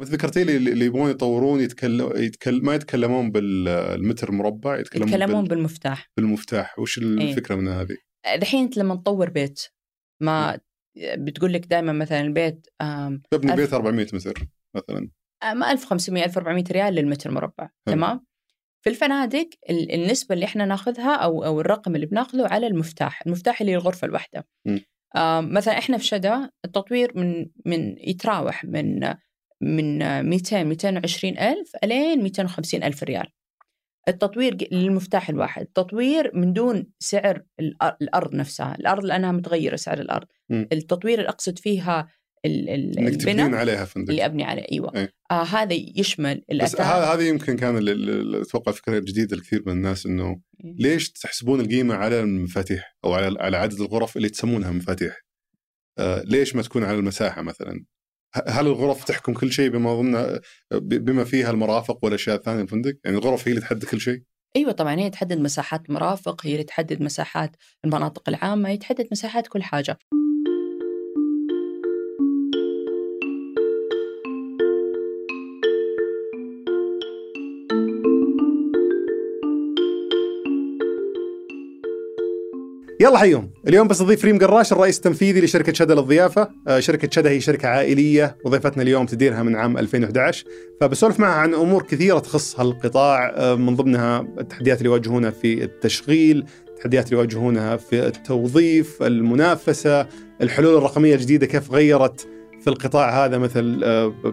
وانت ذكرتي لي اللي يبغون يطورون يتكلم, يتكلم ما يتكلمون بالمتر مربع يتكلمون, يتكلمون بال... بالمفتاح بالمفتاح وش الفكرة إيه؟ من هذه؟ الحين أنت لما تطور بيت ما بتقول لك دائما مثلا البيت تبني ألف... بيت 400 متر مثلا ما 1500 1400 ريال للمتر مربع تمام؟ في الفنادق النسبة اللي إحنا ناخذها أو أو الرقم اللي بناخذه على المفتاح، المفتاح اللي الغرفة الواحدة. آه مثلا إحنا في شدا التطوير من من يتراوح من من 200 220 ألف ألين 250 ألف ريال التطوير للمفتاح الواحد التطوير من دون سعر الأرض نفسها الأرض لأنها متغيرة سعر الأرض م. التطوير اللي أقصد فيها إنك تبنين عليها فندق اللي أبني عليه أيوه إيه؟ آه هذا يشمل بس هذا يمكن كان أتوقع فكرة جديدة لكثير من الناس إنه إيه؟ ليش تحسبون القيمة على المفاتيح أو على على عدد الغرف اللي تسمونها مفاتيح؟ آه ليش ما تكون على المساحة مثلا؟ هل الغرف تحكم كل شيء بما ضمن بما فيها المرافق والاشياء الثانية الفندق؟ يعني الغرف هي اللي تحدد كل شيء؟ أيوه طبعا هي تحدد مساحات المرافق، هي اللي تحدد مساحات المناطق العامة، هي تحدد مساحات كل حاجة. يلا حيهم اليوم بستضيف ريم قراش الرئيس التنفيذي لشركة شدا للضيافه آه، شركة شدا هي شركة عائلية. وظيفتنا اليوم تديرها من عام 2011 فبسولف معها عن أمور كثيرة تخص هالقطاع. آه، من ضمنها التحديات اللي يواجهونها في التشغيل التحديات اللي يواجهونها في التوظيف المنافسة الحلول الرقمية الجديدة كيف غيرت في القطاع هذا مثل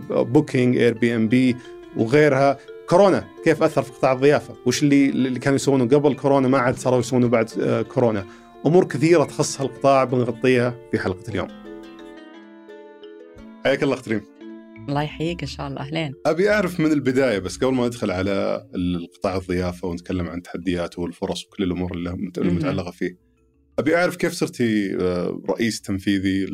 Booking Airbnb وغيرها. كورونا كيف أثر في قطاع الضيافة؟ وش اللي اللي كانوا يسوونه قبل كورونا؟ ما عاد صاروا يسوونه بعد آه، كورونا. أمور كثيرة تخص هالقطاع بنغطيها في حلقة اليوم. حياك الله أختريم. الله يحييك إن شاء الله أهلين. أبي أعرف من البداية بس قبل ما ندخل على القطاع الضيافة ونتكلم عن تحدياته والفرص وكل الأمور اللي المتعلقه فيه. أبي أعرف كيف صرتي رئيس تنفيذي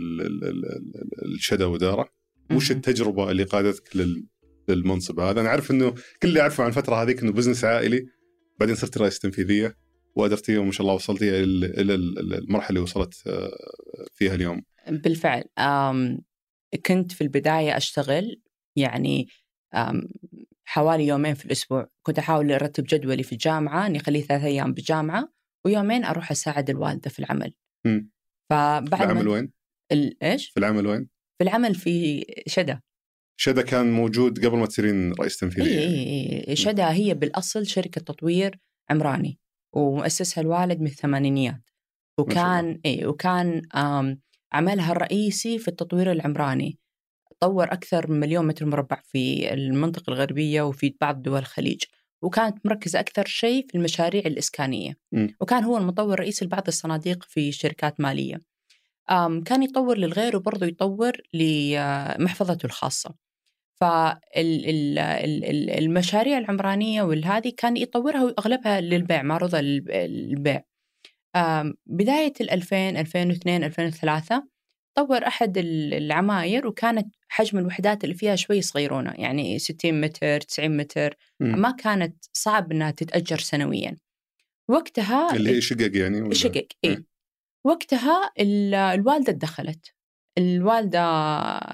للشدا ودارة؟ وش التجربة اللي قادتك للمنصب هذا؟ أنا أعرف إنه كل اللي اعرفه عن الفترة هذيك إنه بزنس عائلي بعدين صرت رئيس تنفيذية وقدرتي وما شاء الله وصلتي إلى المرحلة اللي وصلت آه، فيها اليوم. بالفعل. كنت في البداية أشتغل يعني حوالي يومين في الأسبوع. كنت أحاول أرتب جدولي في الجامعة إني أخليه ثلاث أيام بالجامعة ويومين أروح أساعد الوالدة في العمل. م. فبعد في العمل وين؟ إيش؟ في العمل وين؟ في العمل في شدا شدا كان موجود قبل ما تصيرين رئيس تنفيذي اي اي اي شدا هي بالأصل شركة تطوير عمراني. ومؤسسها الوالد من الثمانينيات. وكان إي وكان عملها الرئيسي في التطوير العمراني. طور أكثر من مليون متر مربع في المنطقة الغربية وفي بعض دول الخليج. وكانت مركزة أكثر شيء في المشاريع الإسكانية. م. وكان هو المطور الرئيسي لبعض الصناديق في شركات مالية. كان يطور للغير وبرضه يطور لمحفظته الخاصة. فالمشاريع العمرانية والهذه كان يطورها وأغلبها للبيع معروضة للبيع بداية ال 2000 2002 2003 طور أحد العماير وكانت حجم الوحدات اللي فيها شوي صغيرونة يعني 60 متر 90 متر م. ما كانت صعب أنها تتأجر سنويا وقتها اللي هي شقق يعني ولا؟ شقق إيه وقتها الوالدة دخلت الوالدة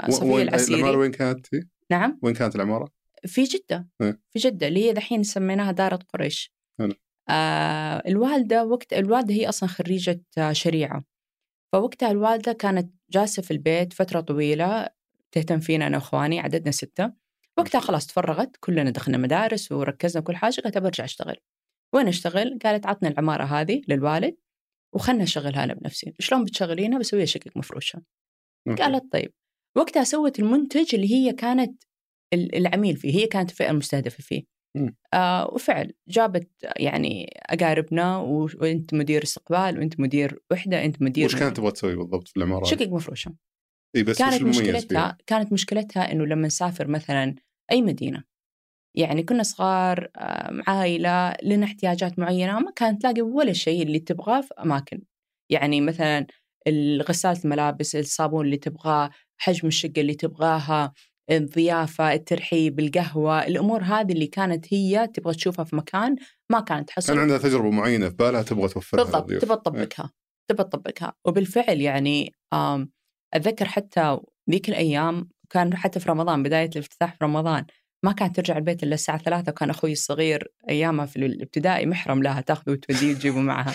صفية العسيري العمارة وين كانت؟ نعم. وين كانت العمارة؟ في جدة. إيه؟ في جدة اللي هي دحين سميناها دارة قريش. هنا. آه الوالدة وقت الوالدة هي أصلا خريجة شريعة. فوقتها الوالدة كانت جالسة في البيت فترة طويلة تهتم فينا أنا وإخواني عددنا ستة. وقتها خلاص تفرغت كلنا دخلنا مدارس وركزنا كل حاجة قالت برجع أشتغل. وين أشتغل؟ قالت عطنا العمارة هذه للوالد وخلنا أشغلها أنا بنفسي. شلون بتشغلينها؟ بسويها شقق مفروشة. قالت طيب. وقتها سوت المنتج اللي هي كانت العميل فيه هي كانت الفئة المستهدفة فيه آه وفعل جابت يعني أقاربنا وأنت مدير استقبال وأنت مدير وحدة أنت مدير وش كانت تبغى تسوي بالضبط في العمارة؟ شقق مفروشة إي بس كانت مشكلتها فيها؟ كانت مشكلتها إنه لما نسافر مثلا أي مدينة يعني كنا صغار عائلة لنا احتياجات معينة ما كانت تلاقي ولا شيء اللي تبغاه في أماكن يعني مثلا غسالة الملابس الصابون اللي تبغاه حجم الشقة اللي تبغاها الضيافة الترحيب القهوة الأمور هذه اللي كانت هي تبغى تشوفها في مكان ما كانت تحصل كان عندها تجربة معينة في بالها تبغى توفرها بالضبط تبغى تطبقها تبغى تطبقها. وبالفعل يعني أتذكر حتى ذيك الأيام كان حتى في رمضان بداية الافتتاح في رمضان ما كانت ترجع البيت إلا الساعة ثلاثة وكان أخوي الصغير ايامها في الابتدائي محرم لها تاخذه وتوديه وتجيبه معها.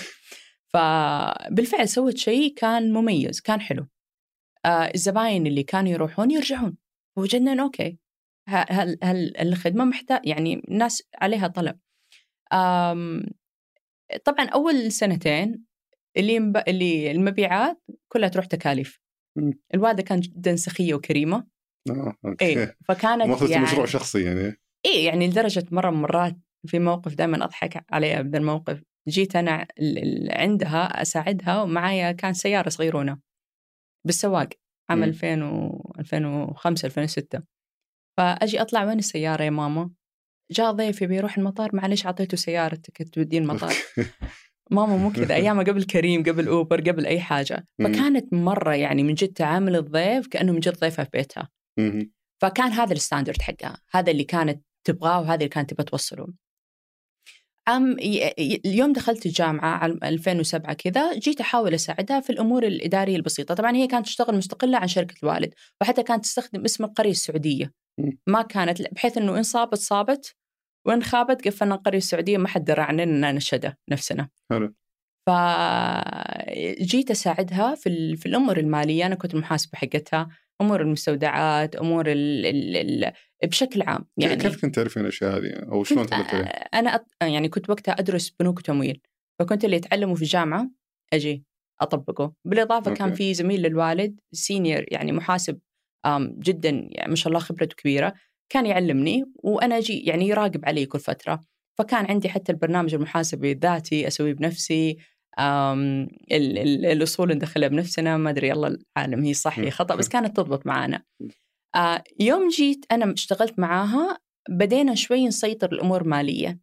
فبالفعل سوت شيء كان مميز كان حلو. آه الزباين اللي كانوا يروحون يرجعون. وجدنا إنه أوكي هل هل الخدمة محتاج يعني الناس عليها طلب. طبعا أول سنتين اللي مب... اللي المبيعات كلها تروح تكاليف. الوالده كانت جدا سخية وكريمة. آه أوكي. إيه فكانت يعني مشروع شخصي يعني. إيه يعني لدرجة مرة من مرات في موقف دائما أضحك عليه بهذا الموقف. جيت أنا عندها أساعدها ومعايا كان سيارة صغيرونة. بالسواق عام 2000 و 2005 2006 فأجي أطلع وين السيارة يا ماما؟ جاء ضيفي بيروح المطار معلش أعطيته سيارتك توديه المطار. ماما مو كذا أيامها قبل كريم قبل أوبر قبل أي حاجة. فكانت مرة يعني من جد تعامل الضيف كأنه من جد ضيفه في بيتها. فكان هذا الستاندرد حقها هذا اللي كانت تبغاه وهذا اللي كانت تبغى توصله. عام اليوم دخلت الجامعة على 2007 كذا جيت أحاول أساعدها في الأمور الإدارية البسيطة. طبعا هي كانت تشتغل مستقلة عن شركة الوالد وحتى كانت تستخدم اسم القرية السعودية. ما كانت بحيث أنه إن صابت صابت وإن خابت قفلنا القرية السعودية ما حد درى عننا نشدة نفسنا. حلو. فجيت أساعدها في, في الأمور المالية أنا كنت المحاسبة حقتها. أمور المستودعات أمور ال ال ال بشكل عام يعني. كيف كنت تعرفين الأشياء هذه؟ أو شلون أنا أط... يعني كنت وقتها أدرس بنوك وتمويل فكنت اللي اتعلمه في الجامعة أجي أطبقه. بالإضافة okay. كان في زميل للوالد senior يعني محاسب جدا يعني ما شاء الله خبرته كبيرة كان يعلمني وأنا أجي يعني يراقب علي كل فترة. فكان عندي حتى البرنامج المحاسبي الذاتي أسويه بنفسي الأصول ندخلها بنفسنا ما أدري الله العالم هي صح هي خطا بس كانت تضبط معانا. آه يوم جيت أنا اشتغلت معاها بدينا شوي نسيطر الأمور ماليا.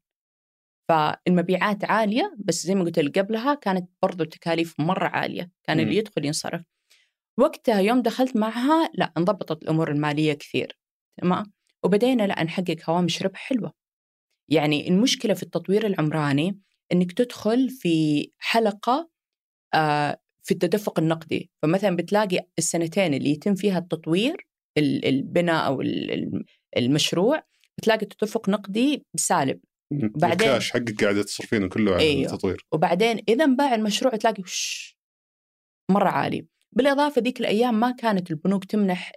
فالمبيعات عالية بس زي ما قلت لك قبلها كانت برضو التكاليف مرة عالية. كان اللي يدخل ينصرف. وقتها يوم دخلت معها لا انضبطت الأمور المالية كثير. تمام؟ وبدينا لا نحقق هوامش ربح حلوة. يعني المشكلة في التطوير العمراني إنك تدخل في حلقة آه، في التدفق النقدي فمثلا بتلاقي السنتين اللي يتم فيها التطوير البناء أو المشروع بتلاقي تدفق نقدي سالب بعدين الكاش حقك قاعدة تصرفينه كله على أيوه. التطوير وبعدين إذا انباع المشروع تلاقي وش مرة عالي بالإضافة ذيك الأيام ما كانت البنوك تمنح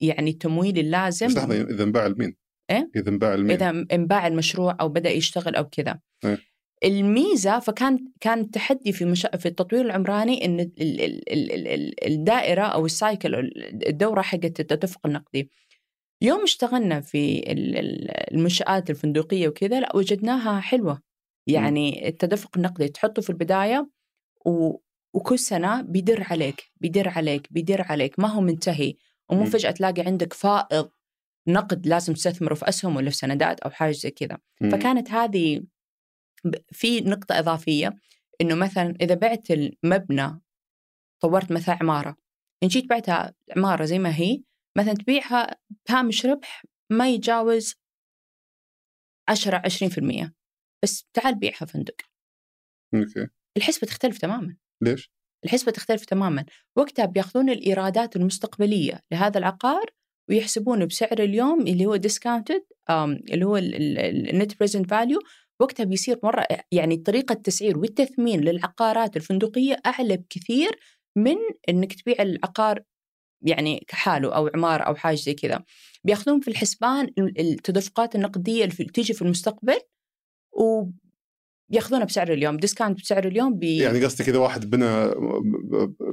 يعني التمويل اللازم بس لحظة إذا انباع لمين؟ إيه؟ إذا انباع لمين؟ إذا انباع المشروع أو بدأ يشتغل أو كذا إيه؟ الميزة فكان كان التحدي في مش... في التطوير العمراني إن ال... ال... ال... ال... الدائرة أو السايكل الدورة حقت التدفق النقدي. يوم اشتغلنا في المنشآت الفندقية وكذا لا وجدناها حلوة. يعني التدفق النقدي تحطه في البداية و... وكل سنة بيدر عليك بيدر عليك بيدر عليك ما هو منتهي. ومو فجأة تلاقي عندك فائض نقد لازم تستثمره في أسهم ولا في سندات أو حاجة زي كذا. فكانت هذه في نقطة إضافية إنه مثلا إذا بعت المبنى طورت مثلا عمارة إن جيت بعتها عمارة زي ما هي مثلا تبيعها بهامش ربح ما يتجاوز 10 20% بس تعال بيعها فندق. okay. الحسبة تختلف تماما. ليش؟ الحسبة تختلف تماما، وقتها بياخذون الإيرادات المستقبلية لهذا العقار ويحسبونه بسعر اليوم اللي هو discounted اللي هو ال net present value وقتها بيصير مرة يعني طريقة التسعير والتثمين للعقارات الفندقية أعلى بكثير من إنك تبيع العقار يعني كحاله أو عمارة أو حاجة زي كذا. بياخذون في الحسبان التدفقات النقدية اللي تيجي في المستقبل و ياخذونها بسعر اليوم discount بسعر اليوم بي... يعني قصدك اذا واحد بنى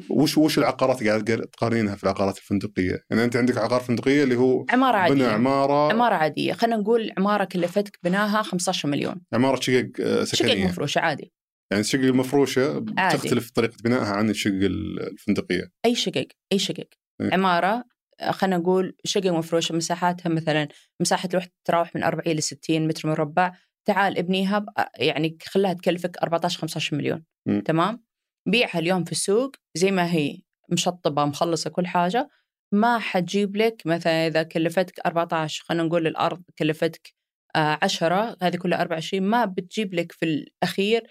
وش وش العقارات قاعد تقارنينها في العقارات الفندقية؟ يعني أنت عندك عقار فندقية اللي هو عمارة عادية بنى عمارة. عمارة عادية. خلينا نقول عمارة كلفتك بناها 15 مليون. عمارة شقق آه، سكنية. شقق مفروشة عادي. يعني الشقق المفروشه عادي. تختلف طريقة بنائها عن الشقق الفندقية. أي شقق أي شقق. إيه؟ عمارة خلينا نقول شقق مفروشة مساحاتها مثلا مساحة الوحدة تتراوح من 40 ل 60 متر مربع تعال ابنيها يعني خليها تكلفك 14 15 مليون م. تمام بيعها اليوم في السوق زي ما هي مشطبة مخلصة كل حاجة ما حتجيب لك مثلا إذا كلفتك 14 خلينا نقول الأرض كلفتك 10 آه، هذه كلها 24 ما بتجيب لك في الأخير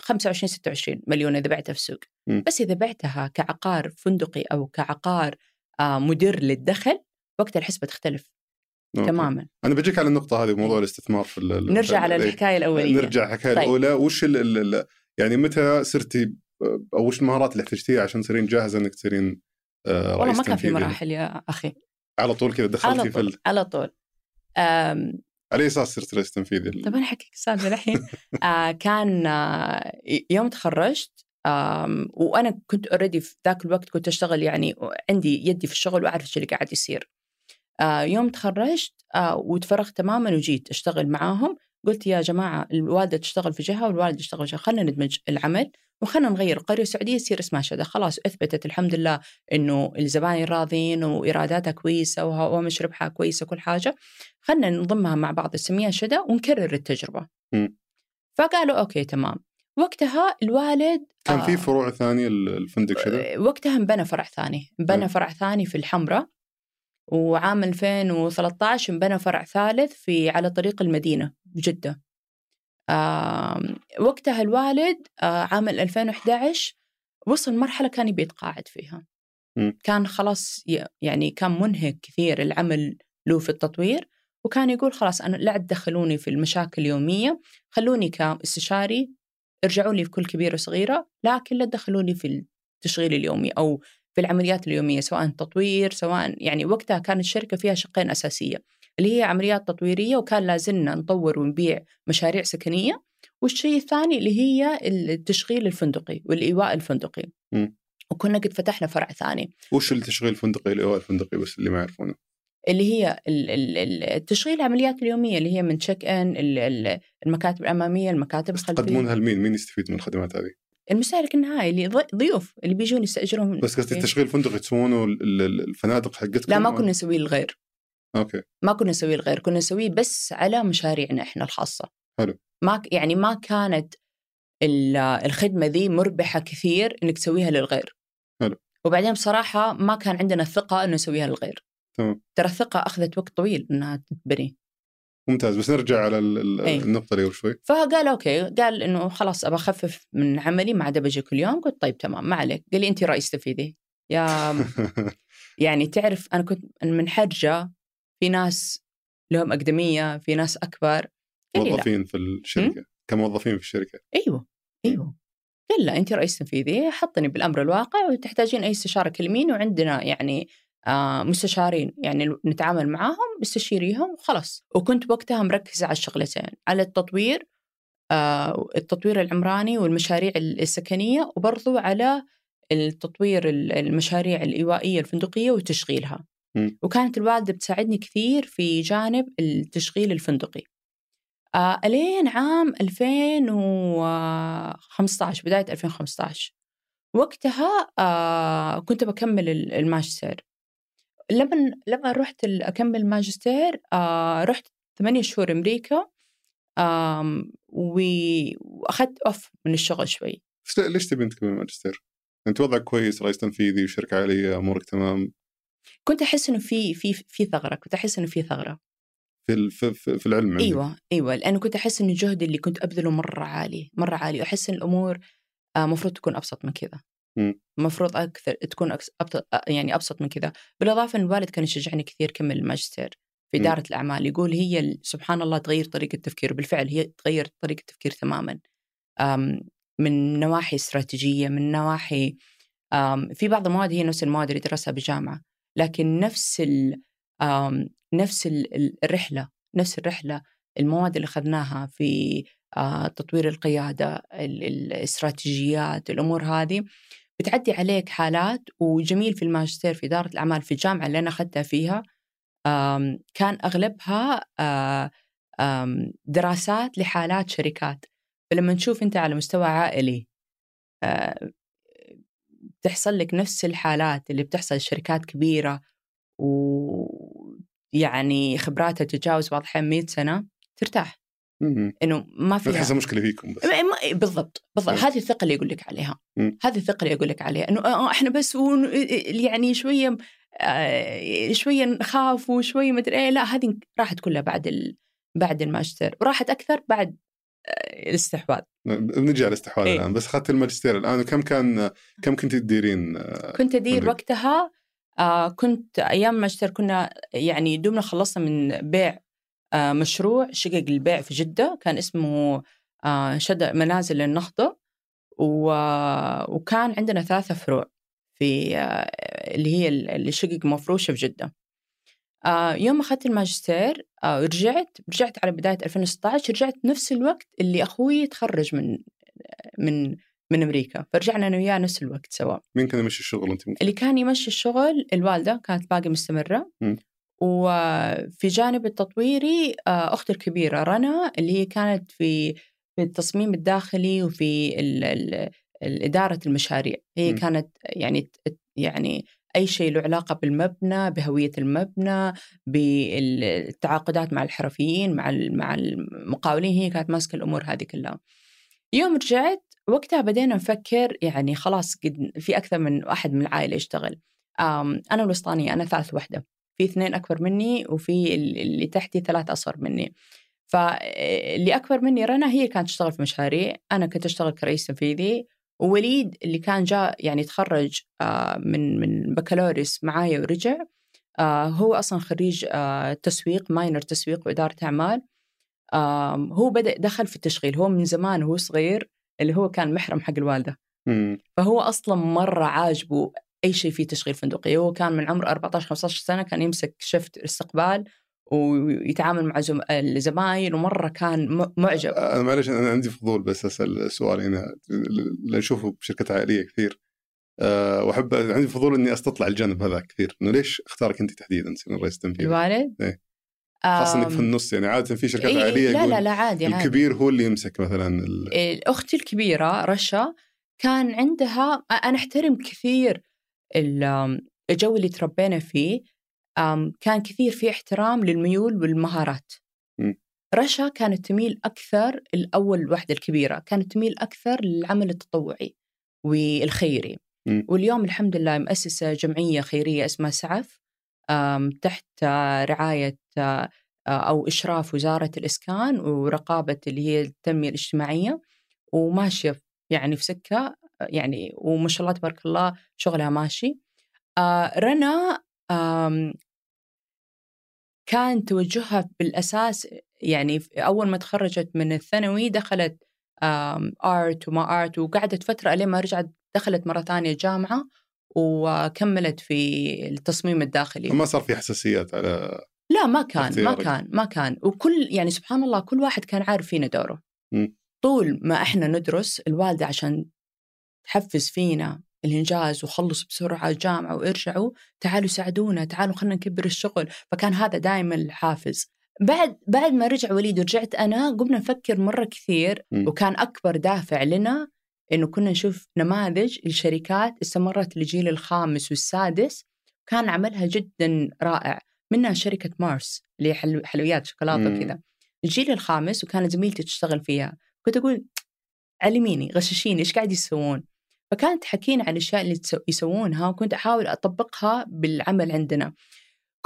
25 26 مليون إذا بعتها في السوق م. بس إذا بعتها كعقار فندقي أو كعقار آه، مدير للدخل وقتها الحسبة تختلف أوكي. تماما أنا بجيك على النقطة هذه موضوع الاستثمار في نرجع على ال- الحكاية الأولية نرجع الحكاية طيب. الأولى وش ال ال ال يعني متى صرتي أو وش المهارات اللي احتجتيها عشان تصيرين جاهزة إنك تصيرين آه، والله رئيس ما كان في؟ مراحل يا أخي على طول كذا على دخلتي في طول ال... على طول آم، على أي أساس صرت رئيس تنفيذي؟ طب أنا أحكيك السالفة الحين آه كان آه يوم تخرجت آم، وأنا كنت اوريدي في ذاك الوقت كنت أشتغل يعني عندي يدي في الشغل وأعرف إيش اللي قاعد يصير. آه يوم تخرجت آه وتفرغت تماما وجيت أشتغل معاهم قلت يا جماعة الوالدة تشتغل في جهة والوالد يشتغل في جهة خلينا ندمج العمل وخلينا نغير القريه السعوديه تصير اسمها شذا خلاص أثبتت الحمد لله إنه الزباين راضين وايراداتها كويسة وهوامش ربحها كويسة كل حاجة خلينا نضمها مع بعض نسميها شذا ونكرر التجربة. مم. فقالوا أوكي تمام وقتها الوالد كان آه، في فروع ثانية ال- الفندق شذا؟ وقتها انبنى فرع ثاني انبنى. فرع ثاني في الحمراء وعام 2013 انبنى فرع ثالث في على طريق المدينة بجدة وقتها الوالد آه، عام 2011 وصل مرحلة كان يبي يتقاعد فيها مم. كان خلاص يعني كان منهك كثير العمل له في التطوير وكان يقول خلاص أنا لا تدخلوني في المشاكل اليومية خلوني كاستشاري ارجعوا لي في كل كبيرة وصغيرة لكن لا تدخلوني في التشغيل اليومي أو في العمليات اليومية سواء تطوير سواء يعني وقتها كانت الشركة فيها شقين أساسية اللي هي عمليات تطويرية وكان لازلنا نطور ونبيع مشاريع سكنية والشيء الثاني اللي هي التشغيل الفندقي والإيواء الفندقي مم. وكنا قد فتحنا فرع ثاني وش التشغيل الفندقي هو الفندقي بس اللي ما يعرفونه؟ اللي هي ال- ال- ال- التشغيل العمليات اليومية اللي هي من check in ال- ال- المكاتب الأمامية المكاتب بس الخلفية تقدمونها لمين؟ مين يستفيد من الخدمات هذه؟ المستهلك النهائي اللي ضيوف اللي بيجون يستأجرون بس قصدي التشغيل الفندقي تسوونه ال- ال- الفنادق حقتكم؟ لا ما كنا نسويه للغير أوكي ما كنا نسويه الغير كنا نسويه بس على مشاريعنا إحنا الخاصة حلو. ما يعني ما كانت ال- الخدمة ذي مربحة كثير إنك تسويها للغير حلو. وبعدين بصراحة ما كان عندنا الثقة إنه نسويها للغير تمام. ترى الثقة أخذت وقت طويل إنها تتبني ممتاز بس نرجع على أي. النقطة اللي قبل شوي. فقال أوكي قال إنه خلاص ابى أخفف من عملي ما عاد بجي كل يوم قلت طيب تمام ما عليك. قال لي انت رئيس تنفيذي يا يعني تعرف أنا كنت من حرجة في ناس لهم اقدميه في ناس أكبر. موظفين في الشركة. كموظفين في الشركة. أيوه أيوه. قال لا انت رئيس تنفيذي حطني بالأمر الواقع وتحتاجين أي استشارة كلمين وعندنا يعني مستشارين يعني نتعامل معاهم استشيريهم وخلاص. وكنت وقتها مركزة على الشغلتين على التطوير آه التطوير العمراني والمشاريع السكنية وبرضو على التطوير ال- المشاريع الإيوائية الفندقية وتشغيلها. وكانت الوالدة بتساعدني كثير في جانب التشغيل الفندقي. آه إلين عام 2015 بداية 2015 وقتها آه كنت بكمل ال- الماجستير. لما لما رحت أكمل الماجستير آه رحت ثمانية شهور أمريكا آم، وأخذت اوف من الشغل شوي ليش تبين تكمل ماجستير؟ أنت وضعك كويس رئيس تنفيذي وشركة عالية أمورك تمام كنت أحس إنه في في في ثغرة كنت أحس إنه في ثغرة في في, في, العلم عندك. أيوه أيوه لأنه كنت أحس إنه الجهد اللي كنت أبذله مرة عالي مرة عالي وأحس إن الأمور المفروض تكون أبسط من كذا. المفروض أكثر تكون. يعني أبسط من كذا بالإضافة إن الوالد كان يشجعني كثير كمل الماجستير في مم. إدارة الأعمال يقول هي سبحان الله تغير طريقة التفكير بالفعل هي تغير طريقة التفكير تماما من نواحي استراتيجية من نواحي في بعض المواد هي نفس المواد اللي درسها بالجامعة لكن نفس ال نفس ال- ال- الرحلة نفس الرحلة المواد اللي أخذناها في آه، تطوير القيادة ال- الاستراتيجيات الأمور هذه بتعدي عليك حالات وجميل في الماجستير في إدارة الأعمال في الجامعة اللي أنا أخذتها فيها كان أغلبها آه، دراسات لحالات شركات فلما نشوف أنت على مستوى عائلي آه، تحصل لك نفس الحالات اللي بتحصل لشركات كبيرة ويعني خبراتها تتجاوز بعض الأحيان 100 سنة ترتاح. إنه ما ما فيها تحسها مشكلة فيكم بس. ما- ما- بالضبط بالضبط. نعم. هذه الثقة اللي يقول لك عليها. مم. هذه الثقة اللي يقول لك عليها. إنه آه، إحنا بس ون... يعني شوية آه، شوية نخاف وشوية مدري إيه. لا هذه راحت كلها بعد ال... بعد الماجستير. وراحت أكثر بعد آه، الاستحواذ. بنجي على الاستحواذ إيه. الآن. بس أخذت الماجستير الآن. وكم كان كم كنت تديرين كنت أدير. وقتها آه كنت أيام ماجستير كنا يعني دوبنا خلصنا من بيع آه مشروع شقق البيع في جدة كان اسمه آه شد منازل النهضة وكان عندنا ثلاثة فروع في آه اللي هي الشقق مفروشة في آه يوم أخذت الماجستير آه رجعت رجعت على بداية 2016 رجعت نفس الوقت اللي أخوي تخرج من من من أمريكا فرجعنا أنا وياه نفس الوقت سوا. مين كان يمشي الشغل أنت؟ اللي كان يمشي الشغل الوالدة كانت باقي مستمرة. م. وفي جانب التطويري آه، أختي الكبيرة رنا اللي هي كانت في في التصميم الداخلي وفي ال ال إدارة المشاريع. هي م. كانت يعني يعني أي شيء له علاقة بالمبنى بهوية المبنى بالتعاقدات مع الحرفيين مع مع المقاولين هي كانت ماسكة الأمور هذه كلها. يوم رجعت وقتها بدينا نفكر يعني خلاص قد في أكثر من واحد من العائلة يشتغل. أنا الوسطانية أنا ثالث وحدة. في اثنين أكبر مني وفي اللي تحتي ثلاث أصغر مني. فاللي أكبر مني رنا هي كانت تشتغل في مشاريع. أنا كنت أشتغل كرئيس تنفيذي. ووليد اللي كان جاء يعني تخرج من من بكالوريوس معايا ورجع هو أصلا خريج تسويق ماينر تسويق وإدارة أعمال. هو بدأ دخل في التشغيل. هو من زمان وهو صغير اللي هو كان محرم حق الوالدة. مم. فهو أصلا مرة عاجبه أي شيء فيه تشغيل فندقي هو كان من عمر 14 15 سنة كان يمسك شفت استقبال ويتعامل مع زم... الزمايل ومرة كان معجب. أنا معلش أنا عندي فضول بس أسأل سؤال هنا اللي اشوفه بشركات عائلية كثير. أه وأحب عندي فضول إني أستطلع الجانب هذا كثير. إنه ليش اختارك أنت تحديدا تصير رئيس تنفيذي؟ الوالد؟ إيه. خاصة إنك في النص يعني عادة في شركات إيه عائلية لا لا لا عادي الكبير هو اللي يمسك مثلا ال... أختي الكبيرة رشا كان عندها أنا أحترم كثير الجو اللي تربينا فيه كان كثير في احترام للميول والمهارات م. رشا كانت تميل أكثر الأول الوحدة الكبيرة كانت تميل أكثر للعمل التطوعي والخيري م. واليوم الحمد لله مؤسسة جمعية خيرية اسمها سعف تحت رعاية أو إشراف وزارة الإسكان ورقابة اللي هي التنمية الاجتماعية وماشية يعني في سكة يعني وما شاء الله تبارك الله شغلها ماشي رنا كان توجهها بالأساس يعني أول ما تخرجت من الثانوي دخلت آرت وما آرت وقعدت فترة لين ما رجعت دخلت مرة ثانية جامعة وكملت في التصميم الداخلي ما صار في حساسيات على لا ما كان. ما كان ما كان وكل يعني سبحان الله كل واحد كان عارف فينا دوره م. طول ما إحنا ندرس الوالدة عشان تحفز فينا الإنجاز وخلص بسرعة الجامعة وارجعوا تعالوا ساعدونا تعالوا خلينا نكبر الشغل. فكان هذا دائما الحافز. بعد بعد ما رجع وليد ورجعت أنا قمنا نفكر مرة كثير م. وكان أكبر دافع لنا إنه كنا نشوف نماذج لشركات استمرت للجيل الخامس والسادس كان عملها جدا رائع. منها شركة مارس اللي حلو حلويات شوكولاتة وكذا. الجيل الخامس وكانت زميلتي تشتغل فيها. كنت أقول علميني غششيني إيش قاعد يسوون؟ فكانت تحكينا عن الأشياء اللي يسوونها وكنت أحاول أطبقها بالعمل عندنا.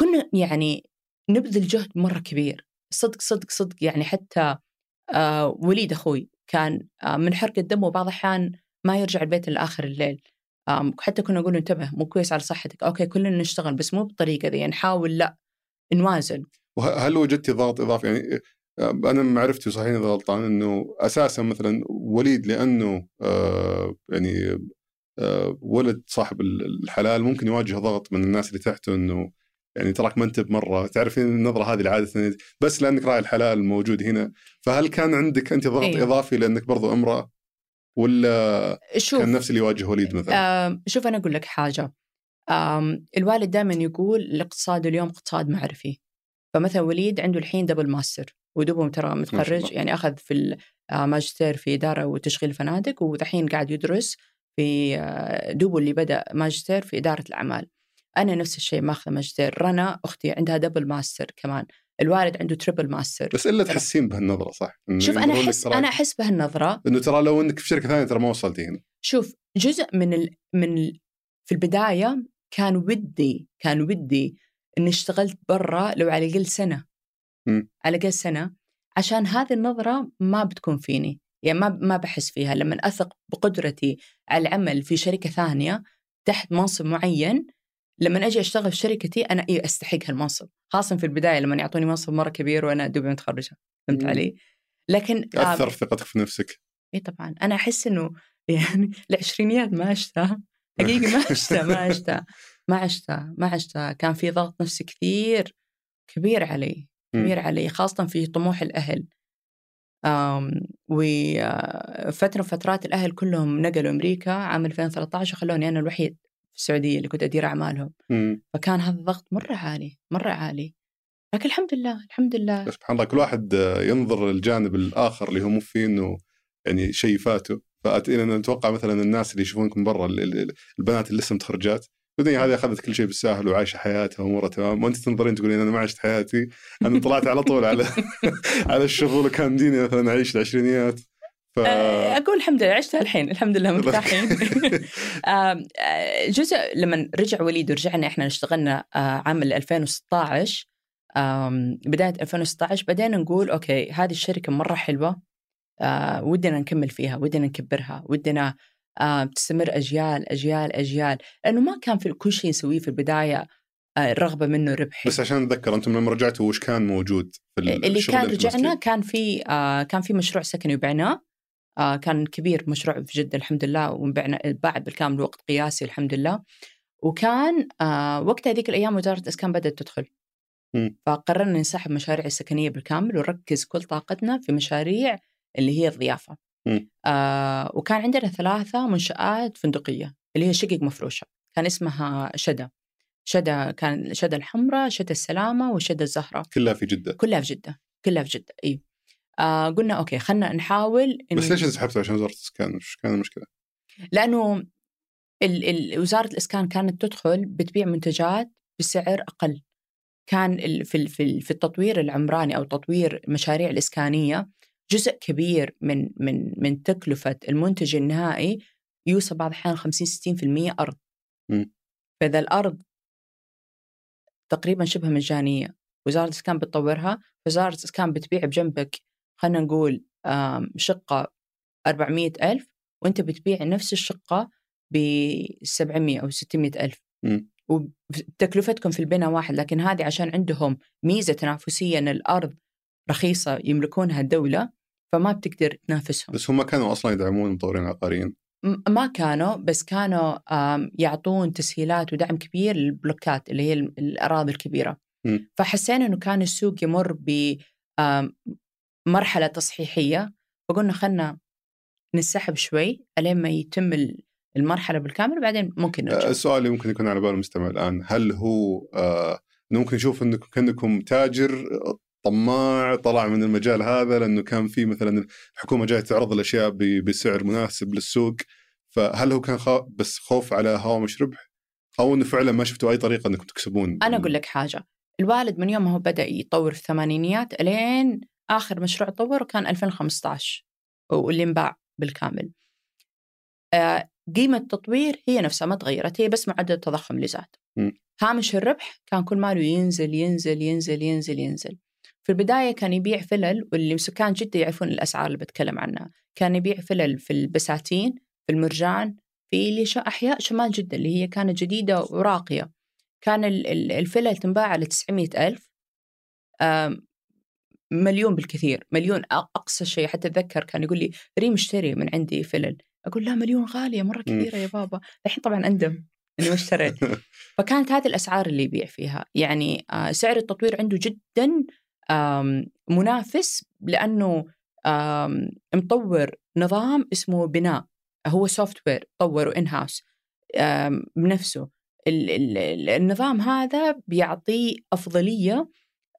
كنا يعني نبذل جهد مرة كبير صدق صدق صدق. يعني حتى آه وليد أخوي كان آه، من حرق الدم وبعض الأحيان ما يرجع البيت لآخر الليل. حتى كنا نقول انتبه مو كويس على صحتك. أوكي كلنا نشتغل بس مو بالطريقة ذي. يعني نحاول لا نوازن. وهل وجدتي ضغط إضافي؟ يعني آه، أنا معرفتي صحيح إذا غلطان إنه أساسا مثلا وليد لأنه آه يعني آه ولد صاحب الحلال ممكن يواجه ضغط من الناس اللي تحته إنه يعني تراك ما أنت بمرة تعرفين النظرة هذه العادة بس لأنك راعي الحلال موجود هنا فهل كان عندك أنت ضغط أيوه. إضافي لأنك برضو امرأة ولا شوف كان نفس اللي يواجه وليد مثلا؟ آه شوف أنا أقول لك حاجة آه الوالد دائما يقول الاقتصاد اليوم اقتصاد معرفي فمثلا وليد عنده الحين double master ودوبه ترى متخرج يعني أخذ في الماجستير في إدارة وتشغيل فنادق ودحين قاعد يدرس في آه، دوبه اللي بدأ ماجستير في إدارة الأعمال. أنا نفس الشيء ماخذة ماجستير. رنا أختي عندها double master كمان. الوالد عنده triple master بس إلا تحسين بهالنظرة صح؟ شوف أنا أحس أنا أحس بهالنظرة. إنه ترى لو إنك في شركة ثانية ترى ما وصلتي هنا. شوف جزء من ال... من ال... في البداية كان ودي كان ودي إني اشتغلت برا لو على الأقل سنة. م. على الاقل سنة عشان هذه النظرة ما بتكون فيني. يعني ما ما بحس فيها. لما أثق بقدرتي على العمل في شركة ثانية تحت منصب معين لما أجي أشتغل في شركتي أنا اي أستحق هالمنصب. خاصة في البداية لما يعطوني منصب مرة كبير وأنا دوبي متخرجة. فهمت. علي؟ لكن آه، اثر ثقتك في نفسك. اي طبعا. أنا أحس إنه يعني العشرينيات ما عشتها حقيقي ما عشتها ما عشتها ما عشتها ما عشتها كان في ضغط نفسي كثير كبير علي. كبير علي خاصة في طموح الأهل. وفترة فترات الأهل كلهم نقلوا أمريكا عام 2013 وخلوني أنا الوحيد في السعودية اللي كنت أدير أعمالهم. مم. فكان هذا الضغط مرة عالي مرة عالي. لكن الحمد لله الحمد لله. سبحان الله كل واحد آه، ينظر للجانب الآخر اللي هو مو فيه إنه يعني شيء فاته. فأنا أتوقع مثلا الناس اللي يشوفونكم برا ال- ال- البنات اللي لسه متخرجات الدنيا هذه أخذت كل شيء بالساهل وعايشة حياتها وأمورها تمام. وأنت تنظرين تقولين أنا ما عشت حياتي. أنا طلعت على طول على على الشغل وكان ديني مثلا أعيش العشرينيات. ف آه، أقول الحمد لله عشتها الحين. الحمد لله مرتاحين. آم، آه، جزء لما رجع وليد ورجعنا إحنا اشتغلنا آه، عام 2016 آم، بداية 2016 بدينا نقول أوكي هذه الشركة مرة حلوة. آه، ودنا نكمل فيها ودنا نكبرها ودنا آه، تستمر أجيال أجيال أجيال لأنه ما كان في كل شيء نسويه في البداية آه، الرغبة منه ربحي بس عشان أتذكر أنتم لما رجعتوا وش كان موجود في ال- اللي كان رجعنا؟ كان في آه كان في مشروع سكني وبعناه آه كان كبير مشروع في جدة الحمد لله وبعنا باع بالكامل وقت قياسي الحمد لله وكان آه وقت هذيك الأيام وزارة الأسكان بدأت تدخل مم. فقررنا نسحب مشاريع السكنية بالكامل ونركز كل طاقتنا في مشاريع اللي هي الضيافة. آه وكان عندنا ثلاثة منشآت فندقية اللي هي شقق مفروشة كان اسمها شدا. شدا كان شدا الحمراء شدا السلامة وشدا الزهراء كلها في جدة. كلها في جدة كلها في جدة اي آه قلنا أوكي خلنا نحاول إن بس ليش انسحبتوا عشان وزارة الإسكان؟ وش كان المشكلة؟ لأنه ال ال وزارة الإسكان كانت تدخل بتبيع منتجات بسعر أقل. كان في في التطوير العمراني أو تطوير المشاريع الإسكانية جزء كبير من من من تكلفة المنتج النهائي يوصل بعض الأحيان 50 60% أرض مم. فإذا الأرض تقريبا شبه مجانية وزارة الإسكان بتطورها وزاره الإسكان بتبيع بجنبك خلينا نقول شقة 400 ألف وأنت بتبيع نفس الشقة ب 700 أو 600 ألف. وتكلفتكم في البناء واحد لكن هذه عشان عندهم ميزة تنافسيه ان الأرض رخيصة يملكونها الدولة فما بتقدر تنافسهم. بس هم كانوا أصلا يدعمون المطورين العقاريين م- ما كانوا بس كانوا يعطون تسهيلات ودعم كبير للبلوكات اللي هي ال- الأراضي الكبيرة. مم. فحسينا أنه كان السوق يمر بمرحلة تصحيحية. فقلنا خلنا نسحب شوي ألين ما يتم ال- المرحلة بالكامل وبعدين ممكن نرجع. السؤال اللي ممكن يكون على بال المستمع الآن هل هو آه إنه ممكن يشوف إنكم كانكم تاجر طماع طلع من المجال هذا لأنه كان في مثلا الحكومة جاية تعرض الأشياء بسعر مناسب للسوق. فهل هو كان خا... بس خوف على هوامش ربح أو إنه فعلا ما شفتوا أي طريقة إنكم تكسبون؟ أنا أقول لك حاجة. الوالد من يوم ما هو بدأ يطور في الثمانينيات ألين آخر مشروع طوره كان 2015 واللي انباع بالكامل. آه، قيمة التطوير هي نفسها ما تغيرت هي بس معدل التضخم اللي زاد. هامش الربح كان كل ماله ينزل ينزل ينزل ينزل ينزل. في البداية كان يبيع فلل واللي سكان جدة يعرفون الأسعار اللي بتكلم عنها. كان يبيع فلل في البساتين في المرجان في اللي أحياء شمال جدة اللي هي كانت جديدة وراقية. كان ال- ال- الفلل تنباع على 900 ألف مليون بالكثير مليون أقصى شيء. حتى أتذكر كان يقول لي ريم اشتري من عندي فلل. أقول لا مليون غالية مرة. كثيرة يا بابا. الحين طبعا أندم إني ما اشتريت. فكانت هذه الأسعار اللي يبيع فيها. يعني آه، سعر التطوير عنده جدا منافس لأنه آم، مطور نظام اسمه بناء. هو software طوره in-house بنفسه. ال- ال- ال- النظام هذا بيعطيه أفضلية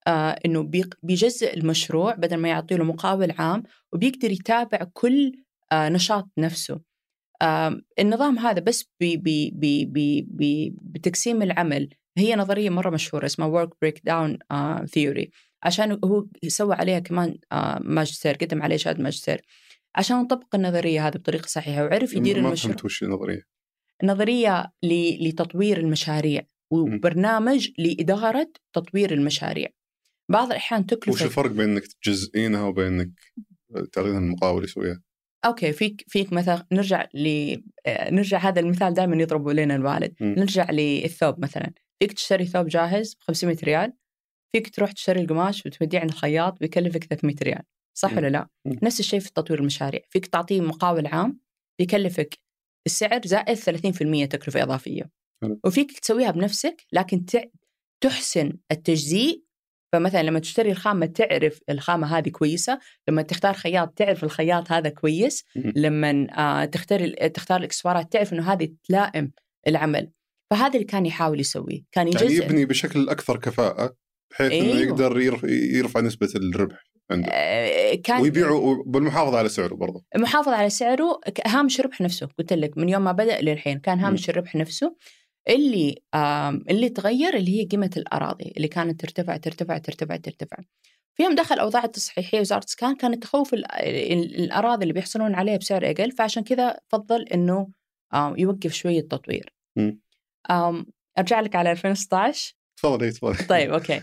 آه، إنه بيجزئ المشروع بدل ما يعطي له مقاول عام وبيقدر يتابع كل نشاط نفسه. النظام هذا بس بي بي بي بي بي بتقسيم العمل. هي نظرية مرة مشهورة اسمها work breakdown آه، theory. عشان هو سوى عليها كمان آه، ماجستير قدم عليه شهادة ماجستير عشان نطبق النظرية هذه بطريقة صحيحة وعرف يدير ما المشروع. فهمت وش النظرية. نظريه لتطوير المشاريع وبرنامج لإدارة تطوير المشاريع. بعض الأحيان وش تكلفه الفرق بين انك تجزئينها وبين انك تعطينها المقاول يسويها؟ أوكي فيك فيك مثلا نرجع ل آه، نرجع هذا المثال دائما يضربوا لنا الوالد. مم. نرجع للثوب مثلا. فيك تشتري ثوب جاهز ب 500 ريال فيك تروح تشتري القماش وتوديه عند الخياط بيكلفك 300 ريال صح مم. ولا لا؟ مم. نفس الشيء في تطوير المشاريع فيك تعطيه مقاول عام بيكلفك السعر زائد 30% تكلفة إضافية حلو. وفيك تسويها بنفسك لكن تحسن التجزيء فمثلا لما تشتري الخامة تعرف الخامة هذه كويسة لما تختار خياط تعرف الخياط هذا كويس مم. لما آه، تختار تختار الإكسسوارات تعرف إنه هذه تلائم العمل فهذا اللي كان يحاول يسويه كان يعني يجزء يبني بشكل أكثر كفاءة بحيث إنه أيوه. يقدر يرف- يرفع نسبة الربح عنده. آه، كان ويبيعه بالمحافظه على سعره برضه. محافظ على سعره هامش الربح نفسه. قلت لك من يوم ما بدأ للحين كان هامش الربح نفسه. اللي اللي تغير اللي هي قيمة الأراضي اللي كانت ترتفع ترتفع ترتفع ترتفع. في يوم دخل الاوضاع التصحيحية وزارة الإسكان كانت تخوف ال- ال- الأراضي اللي بيحصلون عليها بسعر أقل فعشان كذا فضل إنه يوقف شوية. آم، أرجع لك على 2016 تفضل إيه، تفضل. طيب أوكي.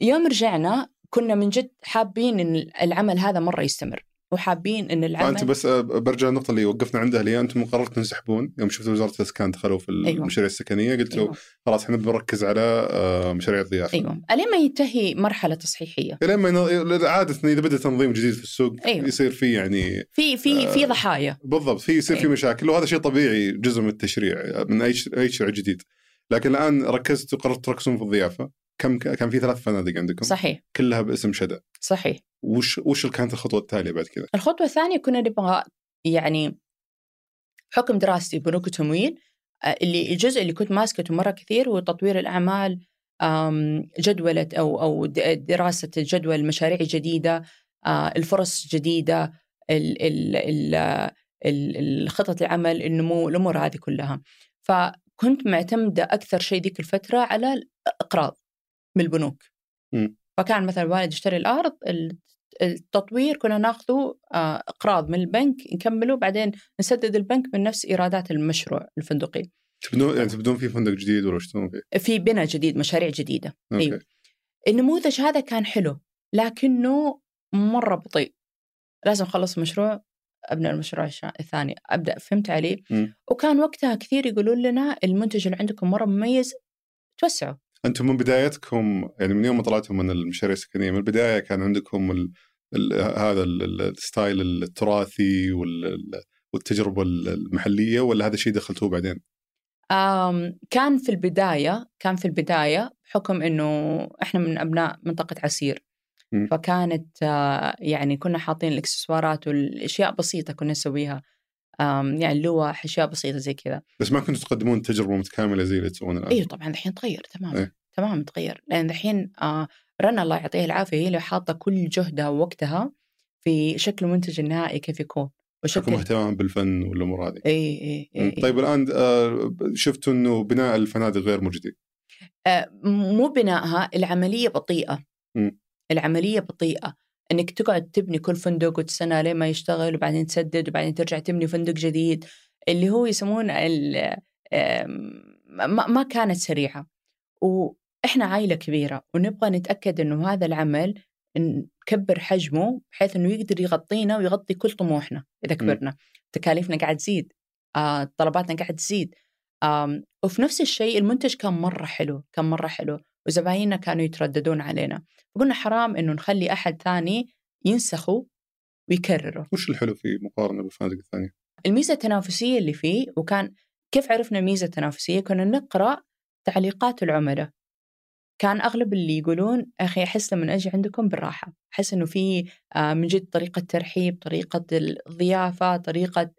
يوم رجعنا كنا من جد حابين إن العمل هذا مرة يستمر وحابين إن العمل فانت بس آه، برجع النقطة اللي وقفنا عندها اللي أنتم قررتوا تنسحبون. يوم شفتوا وزارة الإسكان دخلوا في أيوة. المشاريع السكنية قلتوا أيوة. خلاص إحنا بنركز على آه، مشاريع الضيافة. أيوه. الين ما ينتهي مرحلة تصحيحية. الين ما عادة إذا بدأ تنظيم جديد في السوق أيوة. يصير في يعني في في في آه، ضحايا. بالضبط. في يصير في أيوة. مشاكل وهذا شيء طبيعي جزء من التشريع من أي أي تشريع جديد. لكن الآن ركزتوا قررتوا تركزون في الضيافة؟ كم كان في ثلاث فنادق عندكم؟ صحيح. كلها باسم شدا صحيح. وش وش كانت الخطوة التالية بعد كذا؟ الخطوة الثانية كنا نبغى يعني حكم دراستي بنوك التمويل آه، اللي الجزء اللي كنت ماسكته مرة كثير هو تطوير الأعمال جدولة أو أو دراسة جدول مشاريع جديدة آه، الفرص جديدة ال- ال- ال- ال- الخطط العمل النمو الأمور هذه كلها. فكنت معتمدة أكثر شيء ذيك الفترة على الإقراض. من البنوك مم. فكان مثلا الوالد يشتري الأرض ال- التطوير كنا ناخذه آه، أقراض من البنك نكمله بعدين نسدد البنك من نفس إيرادات المشروع الفندقي تبدون يعني تبدون في فندق جديد ولا فيه؟ في بناء جديد مشاريع جديدة أوكي. أيوه. النموذج هذا كان حلو لكنه مرة بطيء لازم أخلص المشروع ابدا المشروع الثاني أبدأ فهمت علي. وكان وقتها كثير يقولون لنا المنتج اللي عندكم مرة مميز توسعوا أنتم من بدايتكم يعني من يوم ما طلعتم من المشاريع السكنية من البداية كان عندكم ال ال هذا ال- ال- الستايل التراثي وال- ال- والتجربة المحلية ولا هذا الشيء دخلتوه بعدين؟ كان في البداية كان في البداية بحكم إنه إحنا من أبناء منطقة عسير مم. فكانت آه، يعني كنا حاطين الإكسسوارات والأشياء بسيطة كنا نسويها يعني لوح أشياء بسيطة زي كذا. بس ما كنتوا تقدمون تجربة متكاملة زي اللي تسوونها الآن؟ أيوة طبعا الحين تغير تماما. إيه. تماما تغير. لأن الحين آه، رنا الله يعطيها العافية هي اللي حاطة كل جهدها ووقتها في شكل المنتج النهائي كيف يكون. وشكل اهتمام بالفن والأمور هذه. اي اي اي طيب الآن آه، شفتوا إنه بناء الفنادق غير مجدي آه، مو بنائها العملية بطيئة. مم. العملية بطيئة. إنك تقعد تبني كل فندق وتستنى لين ما يشتغل وبعدين تسدد وبعدين ترجع تبني فندق جديد اللي هو يسمون ما كانت سريعة. وإحنا عائلة كبيرة ونبغى نتأكد إنه هذا العمل نكبر حجمه بحيث إنه يقدر يغطينا ويغطي كل طموحنا إذا كبرنا. تكاليفنا قاعد تزيد آه، طلباتنا قاعد تزيد وفي نفس الشيء المنتج كان مرة حلو كان مرة حلو. وزبايننا كانوا يترددون علينا. فقلنا حرام إنه نخلي أحد ثاني ينسخه ويكرره. وش الحلو في مقارنة بالفنادق الثانية؟ الميزة التنافسية اللي فيه وكان كيف عرفنا الميزة التنافسية؟ كنا نقرأ تعليقات العملاء. كان أغلب اللي يقولون أخي أحس لما أجي عندكم بالراحة. أحس إنه في آه، من جد طريقة ترحيب طريقة الضيافة طريقة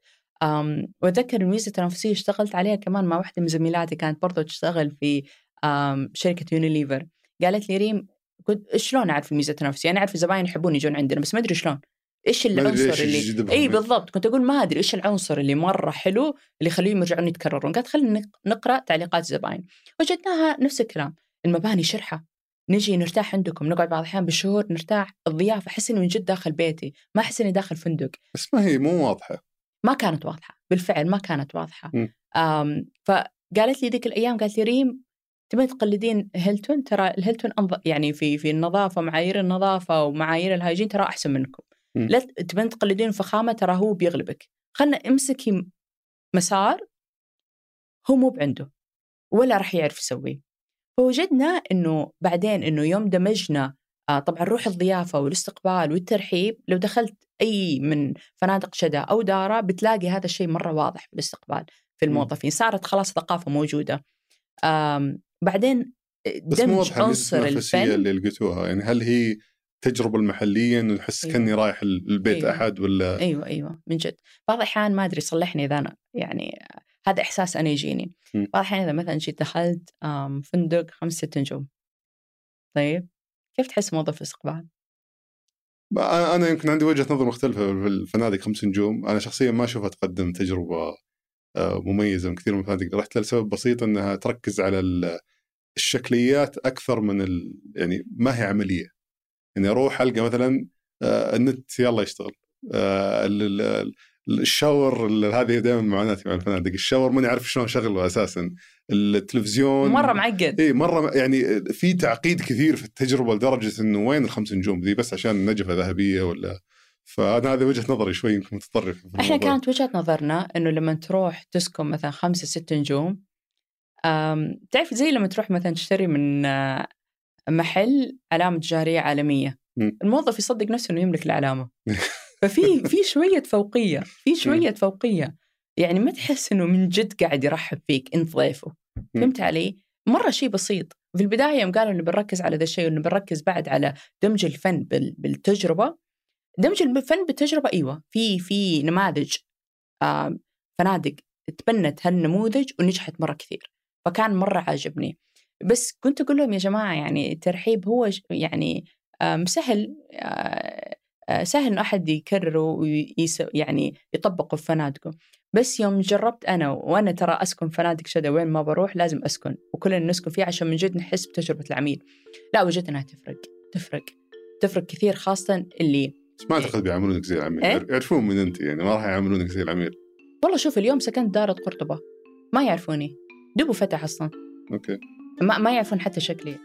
آم، وأتذكر الميزة التنافسية اشتغلت عليها كمان مع واحدة من زميلاتي كانت برضو تشتغل في آم، شركة يونيليفر قالت لي ريم كنت شلون أعرف الميزة التنافسية؟ أنا أعرف الزباين يحبون يجون عندنا بس ما أدري شلون. أدري العنصر اللي. إي بالضبط. كنت أقول ما أدري إيش العنصر اللي مرة حلو اللي يخليهم يرجعون يتكررون. قالت خلينا نق- نقرأ تعليقات الزباين وجدناها نفس الكلام. المباني شرحة. نجي نرتاح عندكم نقعد بعض الأحيان بالشهور نرتاح الضيافة. أحس إني من جد داخل بيتي. ما أحس إني داخل فندق. بس ما هي مو واضحة. ما كانت واضحة. بالفعل ما كانت واضحة. فقالت لي ذيك الأيام قالت لي ريم تبين تقلدين هيلتون ترى الهيلتون أنظ... يعني في في النظافة معايير النظافة ومعايير ال hygiene ترى أحسن منكم. مم. لا تبين تقلدين فخامة ترى هو بيغلبك. خلنا امسكي مسار هو مو بعنده ولا راح يعرف يسويه. فوجدنا إنه بعدين إنه يوم دمجنا آه طبعا روح الضيافة والاستقبال والترحيب لو دخلت أي من فنادق شدا أو دارا بتلاقي هذا الشيء مرة واضح في الاستقبال في. الموظفين. صارت خلاص ثقافة موجودة. بعدين مو دمج عنصر الفن اللي لقيتوها يعني هل هي تجربة المحلية إنه احس أيوة. كأني رايح البيت أيوة. أحد ولا أيوه أيوه من جد بعض الأحيان ما أدري صلحني إذا أنا يعني هذا إحساس أنا يجيني. بعض الأحيان إذا مثلا جيت دخلت فندق خمس ست نجوم طيب كيف تحس موظف الاستقبال؟ أنا يمكن عندي وجهة نظر مختلفة في الفنادق خمس نجوم أنا شخصيا ما أشوفها تقدم تجربة آه، مميزة من كثير من الفنادق رحت لها لسبب بسيط إنها تركز على الشكليات أكثر من ال... يعني ما هي عملية. يعني أروح ألقى مثلا آه، النت يلا يشتغل. آه، ال- ال- ال- الشاور ال- هذه دائما معاناتي مع الفنادق الشاور ماني عارف شلون أشغله أساسا. التلفزيون مرة معقد. اي مرة يعني في تعقيد كثير في التجربة لدرجة إنه وين الخمس نجوم ذي؟ بس عشان نجفة ذهبية ولا؟ فأنا هذه وجهة نظري شوي يمكن متطرف في إحنا. كانت وجهة نظرنا إنه لما تروح تسكن مثلا خمسة ست نجوم تعرف زي لما تروح مثلا تشتري من آه، محل علامة تجاريه عالمية مم. الموظف يصدق نفسه إنه يملك العلامة. ففي في شوية فوقية في شوية فوقية. يعني ما تحس إنه من جد قاعد يرحب فيك إنت ضيفه. فهمت علي؟ مرة شيء بسيط. في البداية يوم قالوا إنه بنركز على ذا الشيء وانه بنركز بعد على دمج الفن بال- بالتجربة. دمج الفن بالتجربة أيوه في في نماذج فنادق تبنت هالنموذج ونجحت مرة كثير. فكان مرة عاجبني. بس كنت أقول لهم يا جماعة يعني الترحيب هو يعني سهل آه، آه، سهل انه أحد يكرره ويس يعني يطبقه في فنادقه. بس يوم جربت أنا وأنا ترى أسكن فنادق شدا وين ما بروح لازم أسكن وكلنا نسكن فيه عشان من جد نحس بتجربة العميل. لا وجدت إنها تفرق تفرق تفرق كثير خاصة اللي بس ما أعتقد بيعاملونك زي العميل. إيه؟ يعرفون من أنت يعني ما راح يعاملونك زي العميل. والله شوف اليوم سكنت دارة قرطبة ما يعرفوني. دوبه فتح أصلا. أوكي. ما, ما يعرفون حتى شكلي.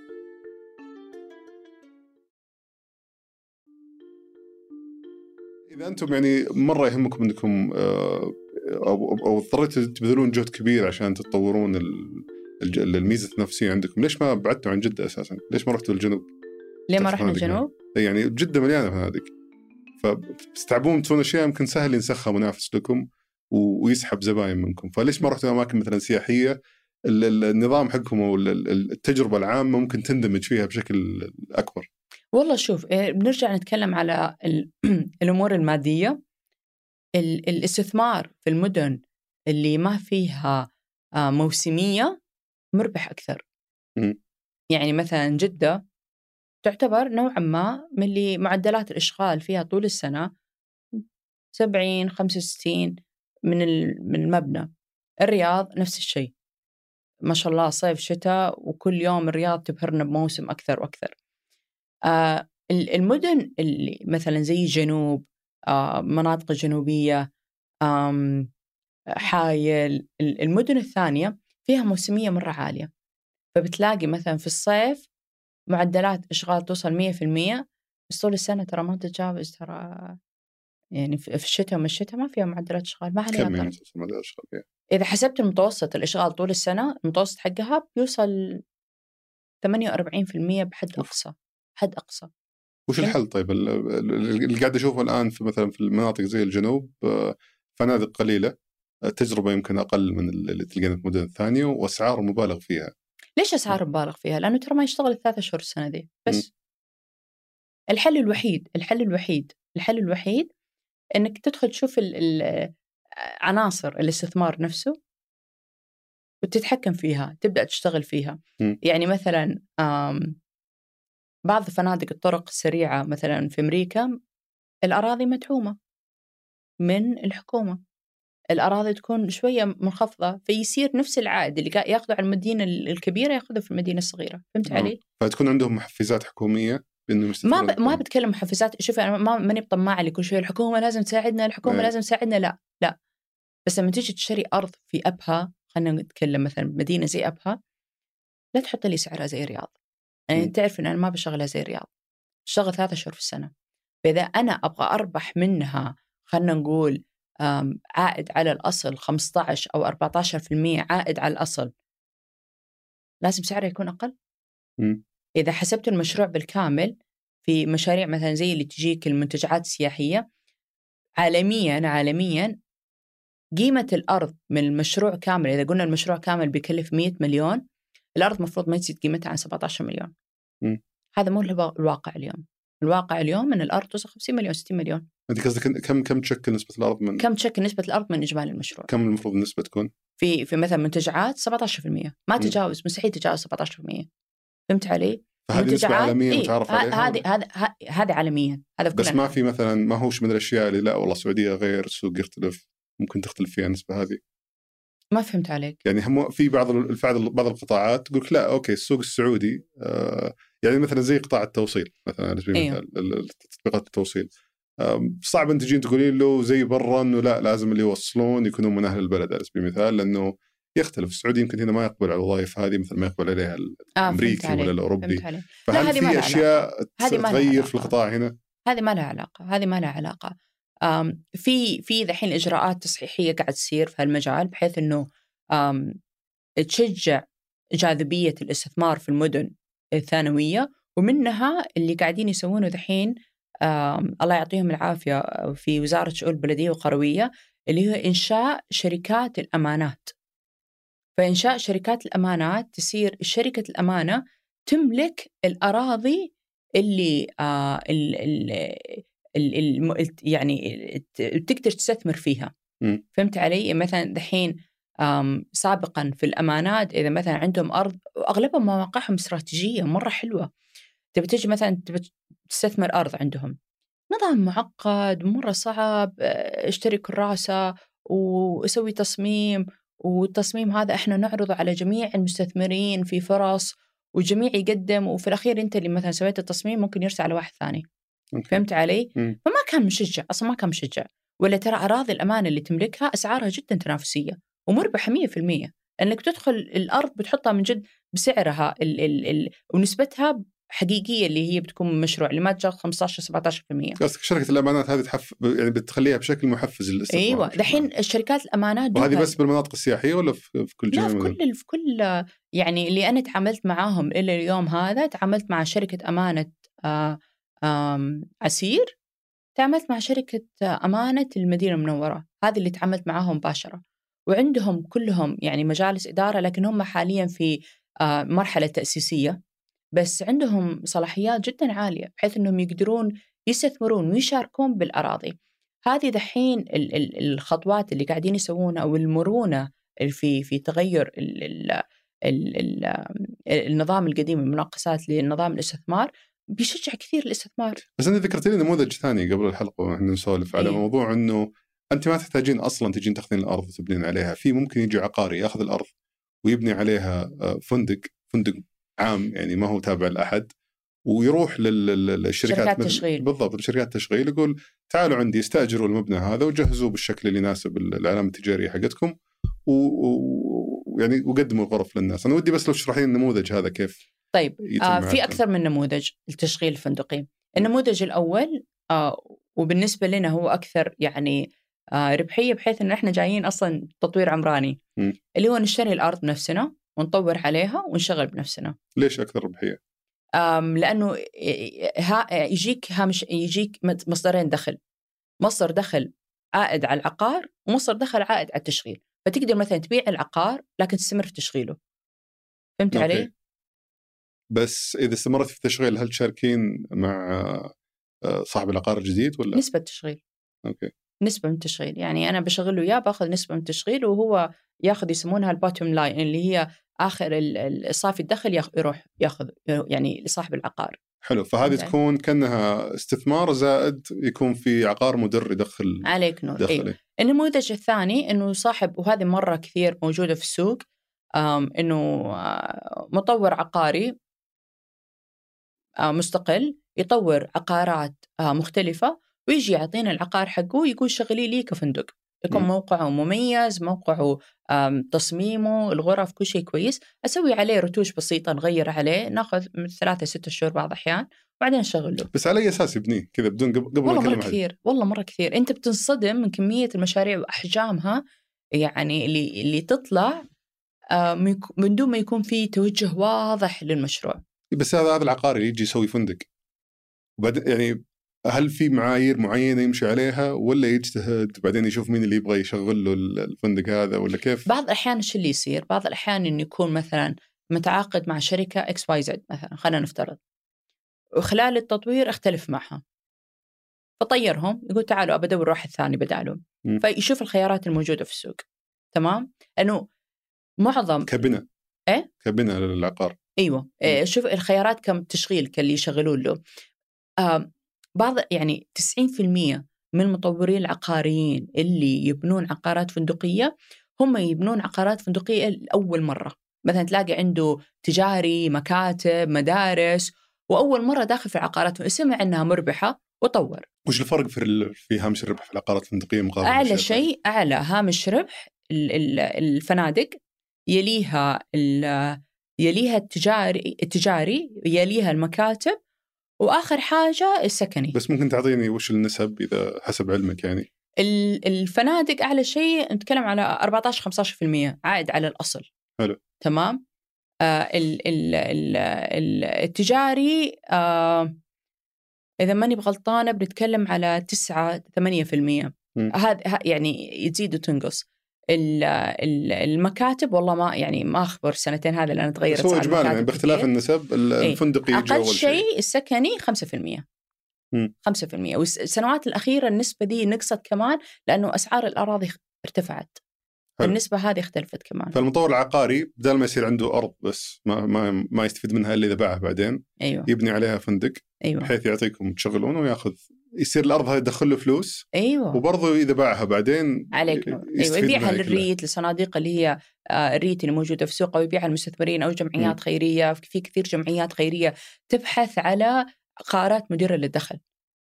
إذا أنتم يعني مرة يهمكم إنكم آه، أو أو اضطريتوا تبذلون جهد كبير عشان تطورون ال- الج- الميزة النفسية عندكم. ليش ما بعدتوا عن جدة أساسا؟ ليش ما رحتوا الجنوب؟ ليه ما رحنا الجنوب؟ يعني جدة مليانة فنادق فبتستعبون تسوون أشياء يمكن سهل ينسخها منافس لكم. ويسحب زباين منكم. فليش ما رحتوا أماكن مثلا سياحية ال- ال- النظام حقكم أو ال- ال- التجربة العامة ممكن تندمج فيها بشكل أكبر. والله شوف إيه، بنرجع نتكلم على ال- الأمور المادية. ال- الاستثمار في المدن اللي ما فيها آه، موسمية مربح أكثر. مم. يعني مثلا جدة تعتبر نوعا ما من اللي معدلات الإشغال فيها طول السنة 70 65 من من المبنى. الرياض نفس الشيء. ما شاء الله صيف شتاء وكل يوم الرياض تبهرنا بموسم أكثر وأكثر. آه ال- المدن اللي مثلا زي الجنوب آه مناطق الجنوبية آم حايل ال- المدن الثانية فيها موسمية مرة عالية. فبتلاقي مثلا في الصيف معدلات إشغال توصل 100% بس طول السنة ترى ما تتجاوز ترى يعني في الشتاء وما الشتاء ما فيها معدلات إشغال ما عليها كم. يعني مدى الاشغال فيها؟ إذا حسبت المتوسط الإشغال طول السنة المتوسط حقها بيوصل 48% بحد. أقصى حد أقصى. وش الحل طيب؟ ال- ال- اللي قاعد أشوفه الآن في مثلا في المناطق زي الجنوب آه، فنادق قليلة آه، تجربة يمكن أقل من اللي تلقينا في المدن الثانية وأسعار مبالغ فيها. ليش أسعار مبالغ فيها؟ لأنه ترى ما يشتغل الثلاث اشهر السنة دي بس. الحل الوحيد الحل الوحيد الحل الوحيد إنك تدخل تشوف ال- ال- عناصر الاستثمار نفسه وتتحكم فيها تبدأ تشتغل فيها مم. يعني مثلا آم، بعض فنادق الطرق السريعة مثلا في أمريكا الأراضي مدعومة من الحكومة الأراضي تكون شوية منخفضة فيصير نفس العائد اللي ياخذه على المدينة ال- الكبيرة ياخذه في المدينة الصغيرة فهمت نعم. علي فتكون عندهم محفزات حكومية ما ب... ما بتكلم محفزات. شوف أنا ما ماني بطماعه اللي كل شوية الحكومة لازم تساعدنا الحكومة إيه. لازم تساعدنا. لا لا. بس لما تيجي تشتري أرض في أبها خلينا نتكلم مثلا مدينه زي أبها لا تحط لي سعرها زي الرياض. يعني مم. تعرف إن أنا ما بشغلها زي الرياض. اشتغل ثلاثة شهور في السنة. فإذا أنا أبغى أربح منها خلينا نقول عائد على الأصل 15 أو 14% عائد على الأصل لازم سعره يكون أقل؟ مم. إذا حسبت المشروع بالكامل في مشاريع مثلا زي اللي تجيك المنتجعات السياحية عالميا عالميا قيمة الأرض من المشروع كامل إذا قلنا المشروع كامل بيكلف 100 مليون الأرض المفروض ما تزيد قيمتها عن 17 مليون. مم. هذا مو الوا- الواقع اليوم. الواقع اليوم إن الأرض توصل 50 مليون 60 مليون. أنت قصدك كم كم تشكل نسبة الأرض من كم تشكل نسبة الأرض من إجمالي المشروع؟ كم المفروض النسبة تكون؟ في في مثلا منتجعات 17% ما تجاوز مستحيل تتجاوز 17% فهمت علي؟ فهذه نسبة منتجعات- عالمية إيه، متعارف عليها هذه هذا هذا عالميا هذا بس ما. في مثلا ما هوش من الأشياء اللي لا والله السعودية غير السوق يختلف ممكن تختلف فيها النسبة هذه ما فهمت عليك يعني هم في بعض ال- بعض ال- بعض القطاعات تقول لك لا أوكي السوق السعودي آه يعني مثلا زي قطاع التوصيل مثلا على سبيل أيوه. المثال ال- ال- تطبيقات التوصيل آم، صعب انت تجين تقولين له زي برا إنه لا لازم اللي يوصلون يكونون من أهل البلد على سبيل المثال لأنه يختلف السعودي يمكن هنا ما يقبل على الوظائف هذه مثل ما يقبل عليها فهمت الأمريكي عليك ولا الاوروبي فهل ما في أشياء ما لها تغير. في القطاع هنا؟ هذه ما لها علاقة هذه ما لها علاقة في في ذحين إجراءات تصحيحية قاعد تصير في هالمجال بحيث إنه تشجع جاذبية الاستثمار في المدن الثانوية ومنها اللي قاعدين يسوونه ذحين آم، الله يعطيهم العافية في وزارة شؤون البلدية والقرويه اللي هو إنشاء شركات الأمانات. فإنشاء شركات الأمانات تصير شركة الأمانة تملك الأراضي اللي آه ال ال ال يعني تقدر تستثمر فيها. فهمت علي؟ مثلا دحين سابقا في الأمانات إذا مثلا عندهم أرض واغلبهم مواقعهم استراتيجية مرة حلوة. تبي تجي مثلا تبي تستثمر أرض عندهم. نظام معقد مرة صعب آه، اشتري كراسة واسوي تصميم والتصميم هذا إحنا نعرضه على جميع المستثمرين في فرص والجميع يقدم وفي الأخير أنت اللي مثلا سويت التصميم ممكن يرسل على واحد ثاني. فهمت علي؟ مم. فما كان مشجع أصلا ما كان مشجع ولا ترى أراضي الامانه اللي تملكها أسعارها جدا تنافسية ومربحة 100% لانك تدخل الأرض بتحطها من جد بسعرها ال ال ال ونسبتها حقيقية اللي هي بتكون مشروع اللي ما تجاوز 15 17% قصدك شركة الأمانات هذه تحف يعني بتخليها بشكل محفز للإستثمار أيوه دحين عام. الشركات الأمانات وهذه بس بالمناطق السياحية ولا في, كل جميع لا في؟ كل في كل يعني اللي أنا تعاملت معاهم إلى اليوم هذا تعاملت مع شركة أمانة آه، عسير تعاملت مع شركة أمانة المدينة المنورة هذه اللي تعاملت معاهم مباشرة وعندهم كلهم يعني مجالس إدارة لكن هم حاليا في آه، مرحلة تأسيسية بس عندهم صلاحيات جدا عالية بحيث إنهم يقدرون يستثمرون ويشاركون بالأراضي. هذه دحين ال- ال- الخطوات اللي قاعدين يسوونها أو المرونة اللي في في تغير ال ال ال ال النظام القديم المناقصات لنظام الاستثمار بيشجع كثير الاستثمار. بس أنت ذكرت لي نموذج ثاني قبل الحلقة ونحن نسولف على إيه. موضوع إنه أنت ما تحتاجين أصلا تجين تاخذين الأرض وتبنين عليها، في ممكن يجي عقاري يأخذ الأرض ويبني عليها آه، فندق فندق عام يعني ما هو تابع لأحد ويروح لل- لل- للشركات شركات مثل- تشغيل. بالضبط شركات تشغيل يقول تعالوا عندي استأجروا المبنى هذا وجهزوه بالشكل اللي يناسب العلامه التجاريه حقتكم و- و- ويعني وقدموا الغرف للناس، أنا ودي بس لو تشرحين النموذج هذا كيف طيب آه. في أكثر من نموذج لتشغيل الفندقي النموذج الأول آه وبالنسبة لنا هو أكثر يعني آه ربحية بحيث إن إحنا جايين أصلا تطوير عمراني مم. اللي هو نشتري الأرض بنفسنا ونطور عليها ونشغل بنفسنا ليش أكثر ربحيه؟ آم، لأنه ها يجيك هامش يجيك مصدرين دخل مصدر دخل عائد على العقار ومصدر دخل عائد على التشغيل فتقدر مثلا تبيع العقار لكن تستمر في تشغيله فهمت أوكي. علي؟ بس إذا استمرت في التشغيل هل تشاركين مع آه، صاحب العقار الجديد ولا؟ نسبة تشغيل أوكي نسبة من التشغيل يعني أنا بشغل له إياه باخذ نسبة من التشغيل وهو ياخذ يسمونها ال bottom line اللي هي آخر ال- ال- صافي الدخل يروح ياخذ يعني لصاحب العقار. حلو. فهذه فهمت تكون كأنها استثمار زائد يكون في عقار مدر يدخل عليك نور. أيوه. إيه. النموذج الثاني إنه صاحب وهذه مرة كثير موجودة في السوق إنه مطور عقاري مستقل يطور عقارات مختلفة ويجي يعطينا العقار حقه ويقول شغلي لي كفندق. يكون مم. موقعه مميز موقعه آم، تصميمه الغرف كل شيء كويس أسوي عليه رتوش بسيطة نغير عليه ناخذ من ثلاثة ستة شهور بعض الأحيان وبعدين اشغل له بس على أي أساس يبنيه كذا بدون قبل والله مرة؟ كثير والله مرة كثير أنت بتنصدم من كمية المشاريع وأحجامها يعني اللي اللي تطلع آه، من دون ما يكون في توجه واضح للمشروع بس هذا هذا العقاري اللي يجي يسوي فندق وبعدين يعني هل في معايير معينة يمشي عليها ولا يجتهد بعدين يشوف مين اللي يبغى يشغل له الفندق هذا ولا كيف؟ بعض الأحيان إيش اللي يصير؟ بعض الأحيان إنه يكون مثلا متعاقد مع شركة XYZ مثلا خلينا نفترض وخلال التطوير أختلف معها فطيرهم يقول تعالوا أبى أدور واحد ثاني بدالهم مم. فيشوف الخيارات الموجودة في السوق تمام؟ لأنه معظم كبناء إيه؟ كبناء للعقار أيوه إيه، شوف الخيارات كم تشغيل كاللي يشغلون له آم، بعض يعني 90% من المطورين العقاريين اللي يبنون عقارات فندقية هم يبنون عقارات فندقية لأول مرة مثلا تلاقي عنده تجاري مكاتب مدارس وأول مرة داخل في العقارات سمع إنها مربحة وطور وش الفرق في ال- في هامش الربح في العقارات الفندقية مقابل أعلى؟ شيء أعلى هامش ربح ال- ال- الفنادق يليها ال- يليها التجاري التجاري يليها المكاتب وآخر حاجة السكني. بس ممكن تعطيني وش النسب إذا حسب علمك يعني؟ ال- الفنادق أعلى شيء نتكلم على 14 15% عائد على الأصل. حلو. تمام؟ آه ال ال ال ال التجاري آه إذا ماني بغلطانة بنتكلم على 9 8% مم. هذا يعني يزيد وتنقص. المكاتب والله ما يعني ما أخبر سنتين هذا لأن تغيرت بس هو اجمالا يعني باختلاف. النسب ال- إيه. الفندقي يجي أقل شيء السكني 5% مم. 5% والسنوات الأخيرة النسبة دي نقصت كمان لأنه أسعار الأراضي ارتفعت حلو. النسبة هذه اختلفت كمان فالمطور العقاري بدل ما يصير عنده أرض بس ما ما ما يستفيد منها إلا إذا باعها بعدين أيوه يبني عليها فندق أيوه بحيث يعطيكم تشغلونه ويأخذ يصير الأرض هذه تدخل له فلوس أيوه وبرضه إذا باعها بعدين عليك أيوه يبيعها. للريت لصناديق اللي هي آه، الريت اللي موجودة في السوق أو يبيعها للمستثمرين أو جمعيات مم. خيرية في كثير جمعيات خيرية تبحث على عقارات مديرة للدخل.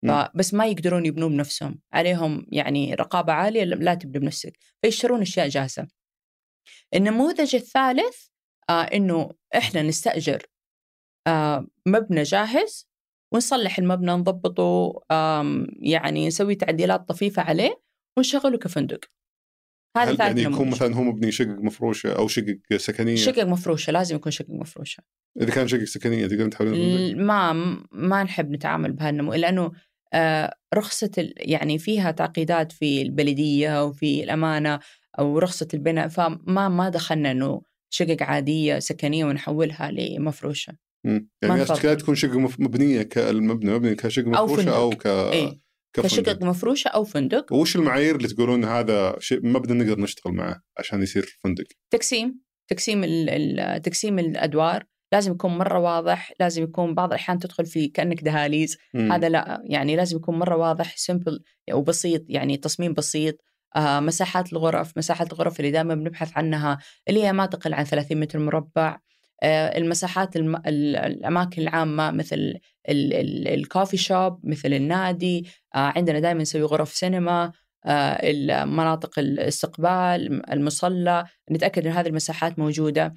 فبس ما يقدرون يبنون بنفسهم عليهم يعني رقابة عالية لا تبني بنفسك فيشترون أشياء جاهزة النموذج الثالث آه إنه إحنا نستأجر آه مبنى جاهز ونصلح المبنى نضبطه يعني نسوي تعديلات طفيفة عليه ونشغله كفندق. هذا هل يعني يكون مثلا هو مبني شقق مفروشة أو شقق سكنية؟ شقق مفروشة لازم يكون شقق مفروشة. إذا كان شقق سكنية تقدرون تحولون ما ما نحب نتعامل بهالنمو لأنه آه، رخصة يعني فيها تعقيدات في البلدية وفي الأمانة أو رخصة البناء فما ما دخلنا إنه شقق عادية سكنية ونحولها لمفروشة. مم. يعني نفضل. اشتكالات تكون مف- مبنية كالمبنى مبني كشقق أو مفروشة. أو ك إيه. كشقق مفروشة أو فندق وش المعايير اللي تقولون هذا شيء مبنى نقدر نشتغل معه عشان يصير فندق؟ تقسيم تقسيم ال- ال- تقسيم الأدوار لازم يكون مرة واضح لازم يكون بعض الأحيان تدخل في كأنك دهاليز مم. هذا لا يعني لازم يكون مرة واضح سمبل وبسيط يعني تصميم بسيط آه مساحات الغرف مساحات الغرف اللي دائما بنبحث عنها اللي هي ما تقل عن 30 متر مربع المساحات الم... ال- الأماكن العامة مثل ال- ال- الكوفي شوب مثل النادي آه عندنا دائما نسوي غرف سينما آه مناطق الاستقبال المصلى نتأكد إن هذه المساحات موجودة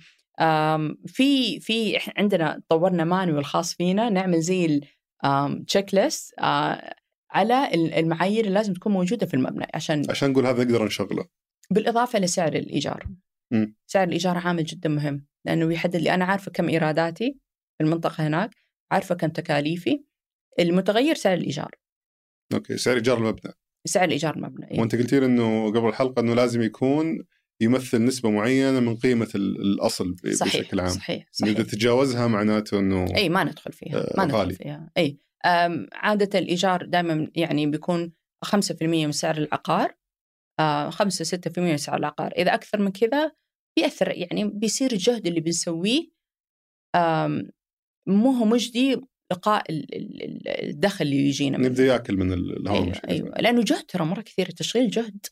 في في عندنا طورنا مانوال خاص فينا نعمل زي التشيك ليست على ال- المعايير اللي لازم تكون موجودة في المبنى عشان عشان نقول هذا نقدر نشغله بالإضافة لسعر الإيجار. مم. سعر الإيجار عامل جدا مهم لأنه يحدد لي أنا عارفة كم إيراداتي في المنطقة هناك، عارفة كم تكاليفي. المتغير سعر الإيجار، أوكي سعر إيجار المبنى سعر الايجار المبنى إيه. وأنت قلت لي إنه قبل الحلقة إنه لازم يكون يمثل نسبة معينة من قيمة ال- الأصل ب- صحيح بشكل عام صحيح صحيح تجاوزها معناته إنه اي ما ندخل فيها آه، ما ندخل. فيها اي أم، عادة الإيجار دائما يعني بيكون 5% من سعر العقار آه، 5 6% من سعر العقار إذا أكثر من كذا بيأثر يعني بيصير الجهد اللي بنسويه آم، مو هو مجدي لقاء ال- ال- ال- الدخل اللي يجينا منه. نبدا يأكل من ال- الهواء أيوه أيوه. لأنه جهد ترى مرة كثير التشغيل جهد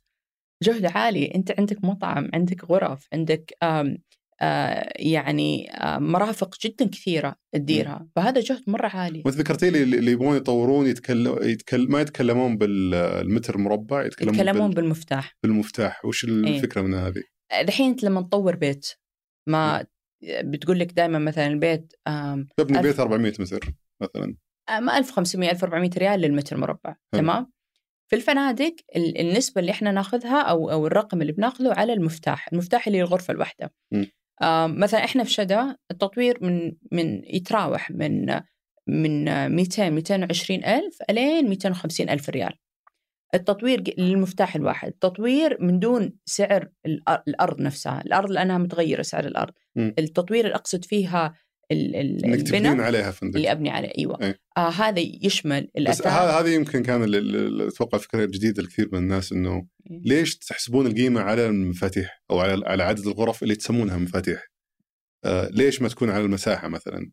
جهد عالي. أنت عندك مطعم عندك غرف عندك آم آه يعني آه مرافق جدا كثيرة تديرها. فهذا جهد مرة عالي. وانت ذكرتي لي اللي يبغون يطورون يتكلم يتكلم ما يتكلمون بالمتر مربع يتكلمون, يتكلمون بال... بالمفتاح. بالمفتاح. وش الفكرة من هذه؟ الحين انت لما تطور بيت ما بتقول لك دائما مثلا البيت تبني. بيت 400 متر مثلا آه، 1500 1400 ريال للمتر مربع. تمام في الفنادق ال- النسبة اللي إحنا ناخذها أو أو الرقم اللي بناخذه على المفتاح، المفتاح اللي الغرفة الواحدة. آه مثلا إحنا في شدا التطوير من من يتراوح من من 200 220 ألف ألين 250 ألف ريال. التطوير للمفتاح الواحد، التطوير من دون سعر الأرض نفسها، الأرض لأنها متغيرة سعر الأرض. م. التطوير اللي أقصد فيها ال- ال- إنك البناء عليها فندق اللي أبني عليه أيوه إيه. آه هذا يشمل بس هذا يمكن كان أتوقع فكرة جديدة لكثير من الناس إنه إيه. ليش تحسبون القيمة على المفاتيح أو على على عدد الغرف اللي تسمونها مفاتيح؟ آه ليش ما تكون على المساحة مثلا؟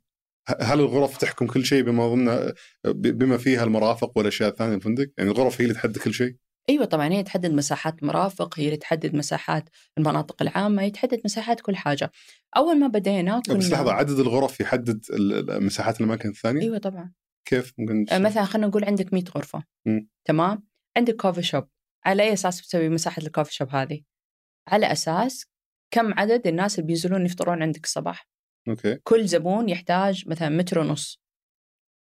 هل الغرف تحكم كل شيء بما ضمن بما فيها المرافق والاشياء الثانية الفندق؟ يعني الغرف هي اللي تحدد كل شيء؟ أيوه طبعا هي تحدد مساحات مرافق هي اللي تحدد مساحات المناطق العامة هي تحدد مساحات كل حاجة أول ما بدينا كنا بس لحظة عدد الغرف يحدد مساحات الاماكن الثانية؟ أيوه طبعا كيف ممكن آه مثلا خلينا نقول عندك 100 غرفة مم. تمام عندك كوفي شوب على أي أساس بتسوي مساحة الكوفي شوب هذه على أساس كم عدد الناس اللي بينزلون يفطرون عندك الصباح أوكي. كل زبون يحتاج مثلا متر ونص.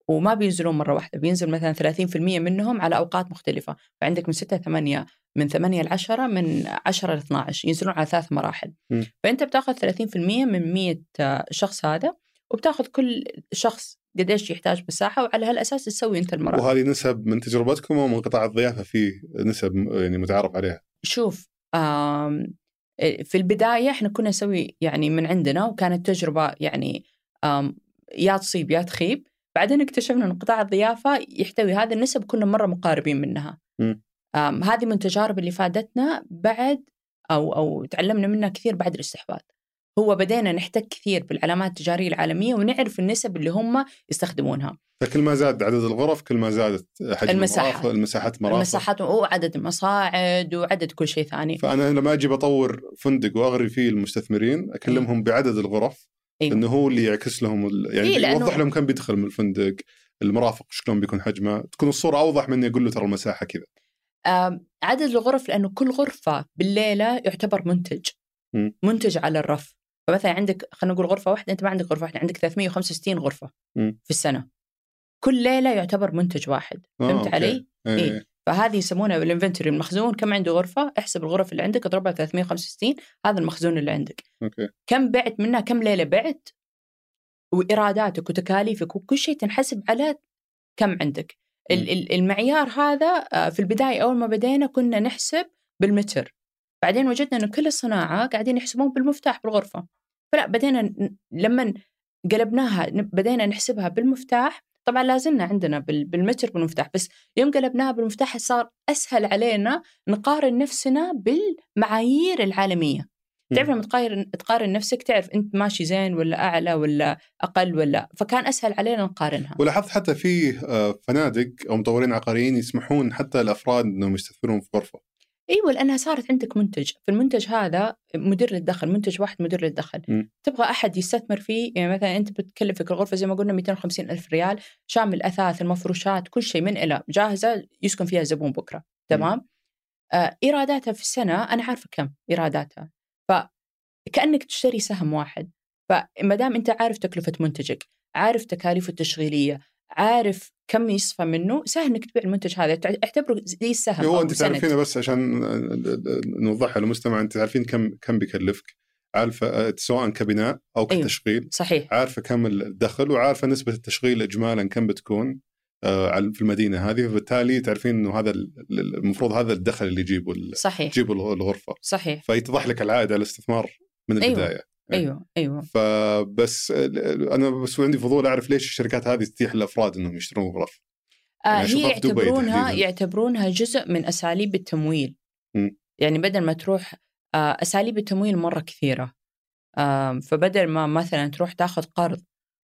وما بينزلون مرة واحدة بينزل مثلا 30% منهم على أوقات مختلفة. فعندك من 6 8 من 8 ل 10 من 10 ل 12 ينزلون على ثلاث مراحل. م. فأنت بتأخذ 30% من 100 شخص هذا وبتأخذ كل شخص قديش يحتاج مساحه وعلى هالأساس تسوي أنت المراحل. وهذه نسب من تجربتكم أو من قطاع الضيافة في نسب يعني متعارف عليها؟ شوف في البداية إحنا كنا نسوي يعني من عندنا وكانت تجربة يعني يا تصيب يا تخيب. بعدين اكتشفنا إن قطاع الضيافة يحتوي هذه النسب كنا مرة مقاربين منها. هذه من التجارب اللي فادتنا بعد أو أو تعلمنا منها كثير بعد الاستحواذ. هو بدينا نحتك كثير بالعلامات التجارية العالمية ونعرف النسب اللي هم يستخدمونها. فكل ما زاد عدد الغرف كل ما زادت حجم المساحة. المرافق المساحات مرافق. المساحات وعدد المصاعد وعدد كل شيء ثاني. فأنا لما أجي بطور فندق وأغري فيه المستثمرين أكلمهم بعدد الغرف أيوة. إنه هو اللي يعكس لهم ال... يعني إيه، يوضح لهم كم بيدخل من الفندق المرافق شلون بيكون حجمه. تكون الصورة أوضح من إني أقول له ترى المساحة كذا. عدد الغرف لأنه كل غرفة بالليلة يعتبر منتج. م. منتج على الرف. فمثلا عندك خلينا نقول غرفة واحدة أنت ما عندك غرفة واحدة عندك 365 غرفة م. في السنة كل ليلة يعتبر منتج واحد آه، فهمت أوكي. علي؟ إيه. إيه. فهذه يسمونها بال inventory المخزون كم عنده غرفة احسب الغرف اللي عندك اضربها 365 هذا المخزون اللي عندك أوكي كم بعت منها كم ليلة بعت وإيراداتك وتكاليفك وكل شيء تنحسب على كم عندك م. ال- ال- المعيار هذا آه، في البداية أول ما بدينا كنا نحسب بالمتر بعدين وجدنا إنه كل الصناعة قاعدين يحسبون بالمفتاح بالغرفة. فلا بدينا لما قلبناها بدينا نحسبها بالمفتاح طبعا لازلنا عندنا بال- بالمتر بالمفتاح بس يوم قلبناها بالمفتاح صار أسهل علينا نقارن نفسنا بالمعايير العالمية. تعرف لما تقارن تقارن نفسك تعرف أنت ماشي زين ولا أعلى ولا أقل ولا فكان أسهل علينا نقارنها. ولاحظت حتى في آه، فنادق أو مطورين عقاريين يسمحون حتى الأفراد إنهم يستثمرون في غرفة. أيوه لانها صارت عندك منتج. في المنتج هذا مدير للدخل منتج واحد مدير للدخل. م. تبغى أحد يستثمر فيه يعني مثلا أنت بتكلفك الغرفة زي ما قلنا 250 ألف ريال شامل الاثاث المفروشات كل شيء من إلى جاهزة يسكن فيها زبون بكرة. تمام؟ آه إيراداتها في السنة أنا عارفة كم إيراداتها. فكانك تشتري سهم واحد. فما دام أنت عارف تكلفة منتجك عارف تكاليفه التشغيلية عارف كم يصفى منه سهل إنك تبيع المنتج هذا اعتبره زي السهم هو أنت. تعرفينه بس عشان نوضحها للمستمع أنت تعرفين كم كم بيكلفك عارفة آه، سواء كبناء أو أيوه. كتشغيل صحيح عارفة كم الدخل وعارفة نسبة التشغيل اجمالا كم بتكون آه، في المدينة هذه فبالتالي تعرفين إنه هذا ال- ال- المفروض هذا الدخل اللي يجيبه صحيح يجيبه الغ- الغرفة صحيح فيتضح لك العائد على الاستثمار من أيوه. البداية إيه. أيوه أيوه. فبس أنا بس عندي فضول أعرف ليش الشركات هذه تتيح للأفراد إنهم يشترون غرف. آه يعني هي يعتبرونها. يعتبرونها جزء من أساليب التمويل. م. يعني بدل ما تروح آه أساليب التمويل مرة كثيرة. آه فبدل ما مثلا تروح تاخذ قرض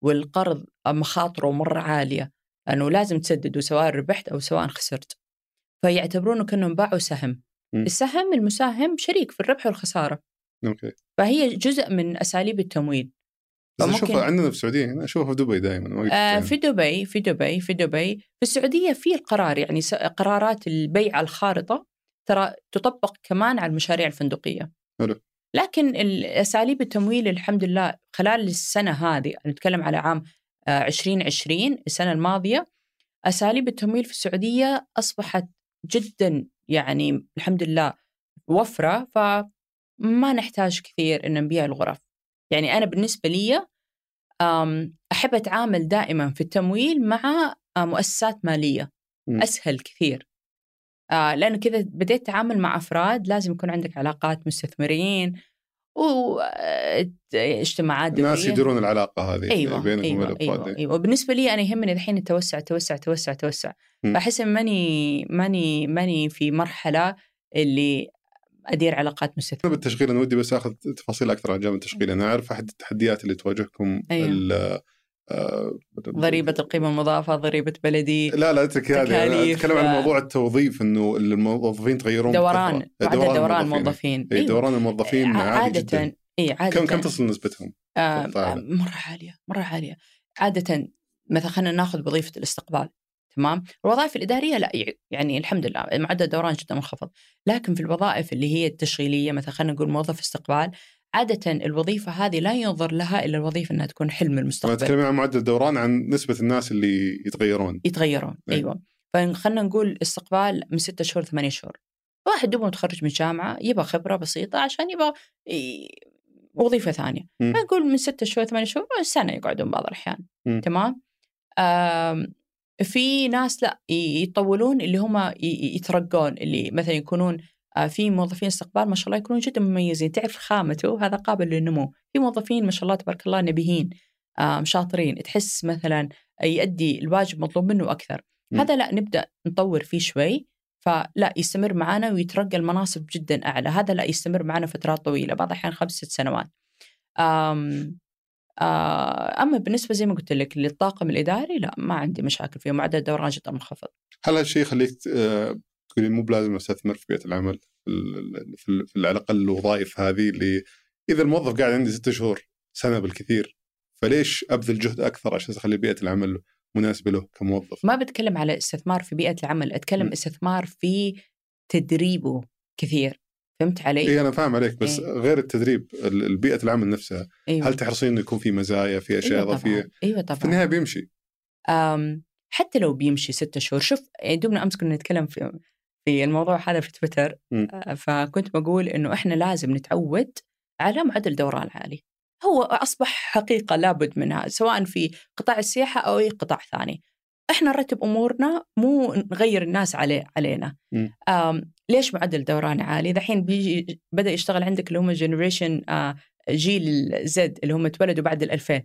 والقرض مخاطره مرة عالية لأنه لازم تسدده سواء ربحت أو سواء خسرت. فيعتبرونه كأنهم باعوا سهم. م. السهم المساهم شريك في الربح والخسارة. أوكي. فهي جزء من أساليب التمويل. بس أشوفها عندنا في السعودية هنا أشوفها في دبي دائما آه يعني. في دبي في دبي في دبي. في السعودية في القرار يعني قرارات البيع الخارطة ترى تطبق كمان على المشاريع الفندقية. حلو. لكن ال- أساليب التمويل الحمد لله خلال السنة هذه نتكلم على عام آه 2020 السنة الماضية أساليب التمويل في السعودية أصبحت جدا يعني الحمد لله وفرة. فما نحتاج كثير أن نبيع الغرف. يعني أنا بالنسبة لي أحب أتعامل دائما في التمويل مع آه، مؤسسات مالية. أسهل كثير. آه لأنه كذا بديت تعامل مع أفراد لازم يكون عندك علاقات مستثمرين واجتماعات دولية الناس يديرون العلاقة هذه أيوة بينك أيوة وبين أيوة, أيوة, أيوة. بالنسبة لي أنا يهمني الحين التوسع توسع توسع توسع. فأحس ماني ماني ماني في مرحلة اللي أدير علاقات مستثمرين بالتشغيل أنا ودي بس آخذ تفاصيل أكثر عن جانب التشغيل. أنا أعرف أحد التحديات اللي تواجهكم أيوة. آه، ضريبة القيمة المضافة ضريبة بلدي لا لا أترك هذه. أتكلم عن موضوع التوظيف إنه الموظفين تغيرون دوران دوران, دوران الموظفين. إي دوران الموظفين عادة إي عادة. كم كم تصل نسبتهم؟ آه مرة عالية مرة عالية. عادة مثلا خلينا ناخذ وظيفة الاستقبال. تمام؟ الوظائف الإدارية لا يعني الحمد لله معدل الدوران جدا منخفض. لكن في الوظائف اللي هي التشغيلية مثلا خلينا نقول موظف استقبال عادة الوظيفة هذه لا ينظر لها إلا الوظيفة أنها تكون حلم المستقبل. تتكلمين عن معدل الدوران عن نسبة الناس اللي يتغيرون. يتغيرون أي. أيوة. فخلنا نقول استقبال من ستة شهور ثمانية شهور. واحد دوبه متخرج من جامعة يبغى خبرة بسيطة عشان يبغى وظيفة ثانية. نقول من ستة شهور ثمانية شهور سنة يقعدون بعض الأحيان. تمام؟ في ناس لا يطولون اللي هم يترقون اللي مثلا يكونون آه، في موظفين استقبال ما شاء الله يكونون جدا مميزين. تعرف خامته هذا قابل للنمو. في موظفين ما شاء الله تبارك الله نبيهين شاطرين تحس مثلا يؤدي الواجب مطلوب منه أكثر. م. هذا لا نبدأ نطور فيه شوي. فلا يستمر معنا ويترقى المناصب جدا أعلى. هذا لا يستمر معنا فترات طويلة. بعض الأحيان خمس ست سنوات. آه، أما بالنسبة زي ما قلت لك للطاقم الإداري لا ما عندي مشاكل فيه معدل الدوران جدا منخفض. هل هالشيء يخليك آه، تقولي مو بلازم أستثمر في بيئة العمل في, على الأقل الوظائف هذه اللي إذا الموظف قاعد عندي ستة شهور سنة بالكثير فليش أبذل جهد أكثر عشان أخلي بيئة العمل مناسبة له كموظف؟ ما بتكلم على استثمار في بيئة العمل، أتكلم م. استثمار في تدريبه كثير. فهمت علي؟ اي أنا فاهم عليك بس إيه؟ غير التدريب البيئة العمل نفسها أيوة. هل تحرصين إنه يكون في مزايا في أشياء أيوة إضافية؟ أيوه طبعا في النهاية بيمشي أم حتى لو بيمشي ستة شهور شوف يعني دوبنا أمس كنا نتكلم في في الموضوع هذا في تويتر آه، فكنت بقول إنه إحنا لازم نتعود على معدل دوران عالي هو أصبح حقيقة لابد منها سواء في قطاع السياحة أو أي قطاع ثاني إحنا نرتب أمورنا مو نغير الناس علي علينا. ليش معدل دوران عالي؟ دحين بيجي بدأ يشتغل عندك اللي هم generation جيل زد اللي هم تولدوا بعد ال 2000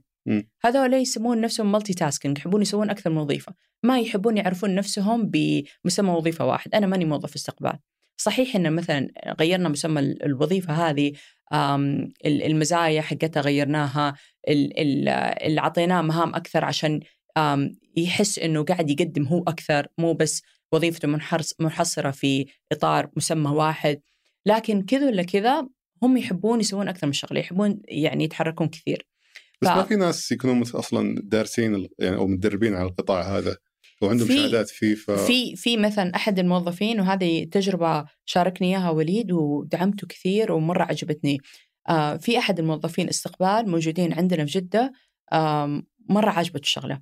هذول يسمون نفسهم multitasking يحبون يسوون أكثر من وظيفة. ما يحبون يعرفون نفسهم بمسمى وظيفة واحد. أنا ماني موظف استقبال. صحيح إن مثلا غيرنا مسمى الوظيفة هذه المزايا حقتها غيرناها اللي اعطيناه مهام أكثر عشان يحس إنه قاعد يقدم هو أكثر مو بس وظيفته منحصرة في إطار مسمى واحد. لكن كذا ولا كذا هم يحبون يسوون أكثر من شغلة يحبون يعني يتحركون كثير. بس ف... ما في ناس يكونون أصلا دارسين يعني أو متدربين على القطاع هذا وعندهم في شهادات فيه ف... في في مثلا أحد الموظفين وهذه تجربة شاركني إياها وليد ودعمته كثير ومرة عجبتني. آه في أحد الموظفين استقبال موجودين عندنا في جدة آه مرة عجبته الشغلة.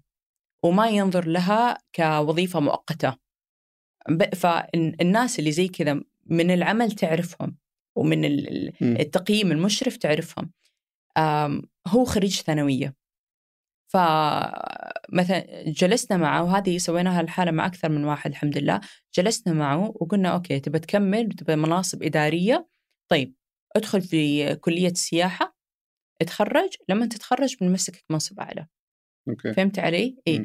وما ينظر لها كوظيفة مؤقتة. فالناس اللي زي كذا من العمل تعرفهم ومن التقييم المشرف تعرفهم. هو خريج ثانوية. فمثلا جلسنا معه وهذه سويناها الحالة مع أكثر من واحد الحمد لله. جلسنا معه وقلنا أوكي تبى تكمل تبى مناصب إدارية؟ طيب ادخل في كلية السياحة اتخرج. لما تتخرج بنمسكك منصب أعلى. أوكي. فهمت علي؟ إيه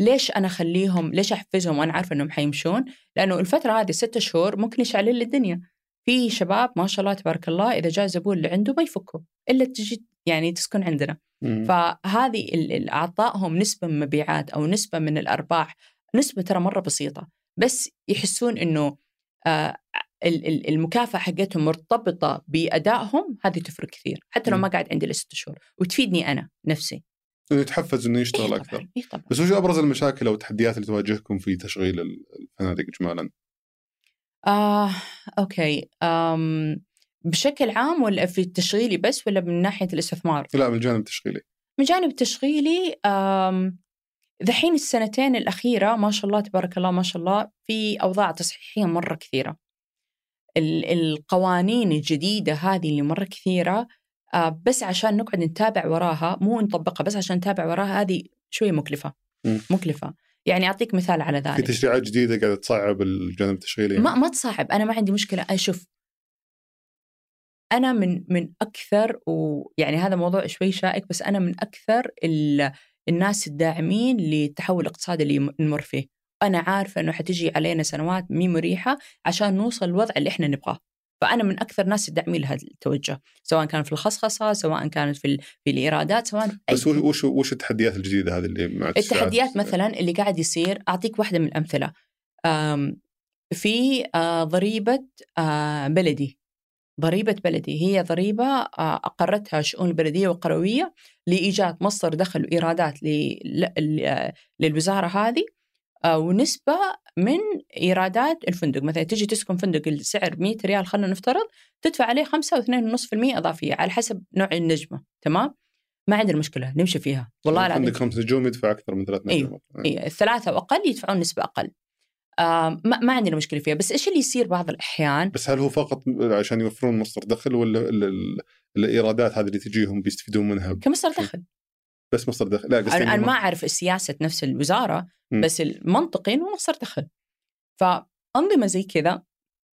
ليش أنا أخليهم ليش أحفزهم وأنا عارفة إنهم حيمشون؟ لأنه الفترة هذه ستة شهور ممكن يشعل لي الدنيا. في شباب ما شاء الله تبارك الله إذا جاء زبون اللي عنده ما يفكوا إلا تجي يعني تسكن عندنا. مم. فهذه اعطائهم نسبة من المبيعات أو نسبة من الأرباح نسبة ترى مرة بسيطة بس يحسون إنه آه المكافأة حقتهم مرتبطة بأدائهم هذه تفرق كثير حتى لو ما قاعد عندي لست شهور وتفيدني أنا نفسي إنه يتحفز إنه يشتغل إيه أكثر إيه طبعًا. بس وش أبرز المشاكل أو التحديات اللي تواجهكم في تشغيل الفنادق اجمالا؟ آه، أوكي آم، بشكل عام ولا في التشغيلي بس ولا من ناحية الاستثمار؟ لا من الجانب التشغيلي من جانب تشغيلي آم، ذحين السنتين الأخيرة ما شاء الله تبارك الله ما شاء الله في أوضاع تصحيحية مرة كثيرة ال- القوانين الجديدة هذه اللي مرة كثيرة بس عشان نقعد نتابع وراها مو نطبقها بس عشان نتابع وراها هذه شوية مكلفة. مم. مكلفة. يعني أعطيك مثال على في ذلك. تشريعات جديدة قاعدة تصعب الجانب التشغيلي ما ما تصاحب أنا ما عندي مشكلة. أشوف أنا من من أكثر ويعني هذا موضوع شوي شائك بس أنا من أكثر ال- الناس الداعمين للتحول الاقتصادي اللي نمر فيه. أنا عارفة إنه حتجي علينا سنوات مي مريحة عشان نوصل للوضع اللي إحنا نبغاه. فأنا من أكثر الناس الداعمين لهذا التوجه سواء كان في الخصخصة سواء كانت في في الإيرادات سواء بس وش وش وش التحديات الجديدة هذه اللي مع؟ التحديات مثلا اللي قاعد يصير أعطيك واحدة من الأمثلة. في آه، ضريبة آه، بلدي. ضريبة بلدي هي ضريبة آه، أقرتها شؤون البلديه والقرويه لإيجاد مصدر دخل وإيرادات ل- ل- ل- آه، للوزارة هذه. آه، ونسبة من إيرادات الفندق. مثلا تجي تسكن فندق السعر 100 ريال خلينا نفترض تدفع عليه 5 و2.5% إضافية على حسب نوع النجمة تمام؟ ما عندنا مشكلة نمشي فيها. والله العظيم. عندك خمس نجوم يدفع أكثر من ثلاث أيوه. نجوم. إيه، الثلاثة وأقل يدفعون نسبة أقل. آم، ما, ما عندنا مشكلة فيها. بس إيش اللي يصير بعض الأحيان؟ بس هل هو فقط عشان يوفرون مصدر دخل ولا ال- ال- الإيرادات هذه اللي تجيهم بيستفيدون منها؟ كمصدر دخل. بس مصدر دخل. لا قصدي أنا, أنا ما أعرف سياسة نفس الوزارة م. بس المنطقي إنه مصدر دخل. فأنظمة زي كذا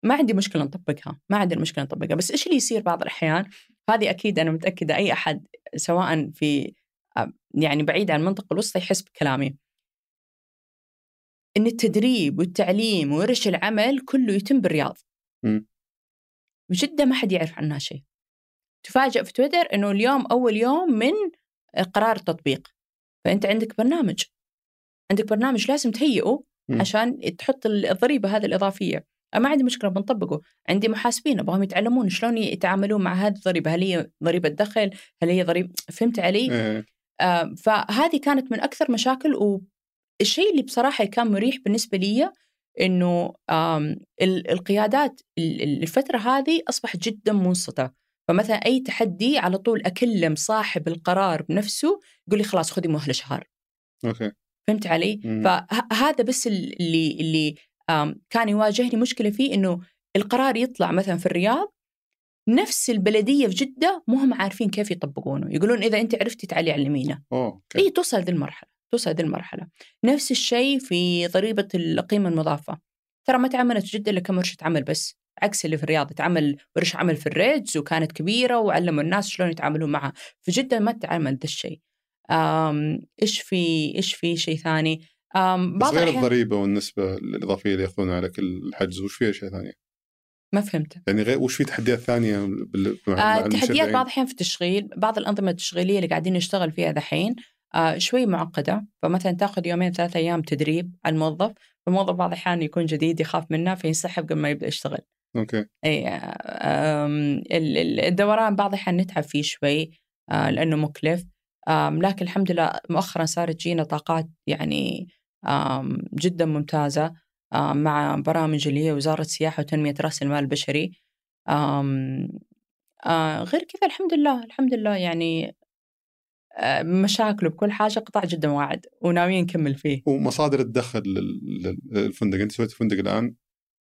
ما عندي مشكلة نطبقها ما عندنا مشكلة نطبقها. بس إيش اللي يصير بعض الأحيان؟ هذه أكيد أنا متأكدة أي أحد سواء في آه، يعني بعيد عن المنطقة الوسطى يحس بكلامي. إن التدريب والتعليم وورش العمل كله يتم بالرياض. مم. بجدة ما حد يعرف عنها شيء. تفاجأ في تويتر إنه اليوم أول يوم من قرار التطبيق فأنت عندك برنامج. عندك برنامج لازم تهيئه مم. عشان تحط الضريبة هذه الإضافية. أنا ما عندي مشكلة بنطبقه. عندي محاسبين أبغاهم يتعلمون شلون يتعاملون مع هذه الضريبة. هل هي ضريبة دخل؟ هل هي ضريبة فهمت علي. آه، فهذه كانت من أكثر مشاكل والشيء اللي بصراحة كان مريح بالنسبة لي ال- القيادات ال- ال- الفترة هذه أصبحت جدا منصتة. فمثلا أي تحدي على طول أكلم صاحب القرار بنفسه يقول لي خلاص خذي مهلة شهر. أوكي. فهمت علي؟ مم. فهذا بس اللي اللي كان يواجهني مشكلة فيه إنه القرار يطلع مثلا في الرياض نفس البلدية في جدة مو هم عارفين كيف يطبقونه. يقولون إذا أنت عرفتي تعالي علمينا إي توصل ذي المرحلة توصل ذي المرحلة. نفس الشيء في ضريبة القيمة المضافة. ترى ما تعملت في جدة إلا كم ورشه عمل بس. عكس اللي في الرياض تعمل ورشه عمل في الريدز وكانت كبيرة وعلموا الناس شلون يتعاملون معها. في جدة ما تعمل ذا الشيء. إيش في إيش في شيء ثاني؟ بس غير الأحيان الضريبة والنسبة الإضافية اللي ياخذونها على كل حجز وش في اشياء ثانية؟ ما فهمت يعني غير وش في تحديات ثانية بال- مع, آه، المشرعين؟ بعض الأحيان في التشغيل بعض الأنظمة التشغيلية اللي قاعدين نشتغل فيها دحين آه، شوي معقدة. فمثلا تاخذ يومين ثلاثة أيام تدريب على الموظف الموظف بعض الأحيان يكون جديد يخاف منه فينسحب قبل ما يبدأ يشتغل. أوكي. ال- الدوران بعض الأحيان نتعب فيه شوي آه، لأنه مكلف. لكن الحمد لله مؤخرا صارت تجينا طاقات يعني جدا ممتازة آم، مع برامج اللي هي وزارة السياحة وتنمية رأس المال البشري. آه غير كذا الحمد لله الحمد لله يعني آه مشاكله بكل حاجة قطاع جدا واعد وناويين نكمل فيه. ومصادر الدخل لل- لل- للفندق أنت سويت فندق الآن؟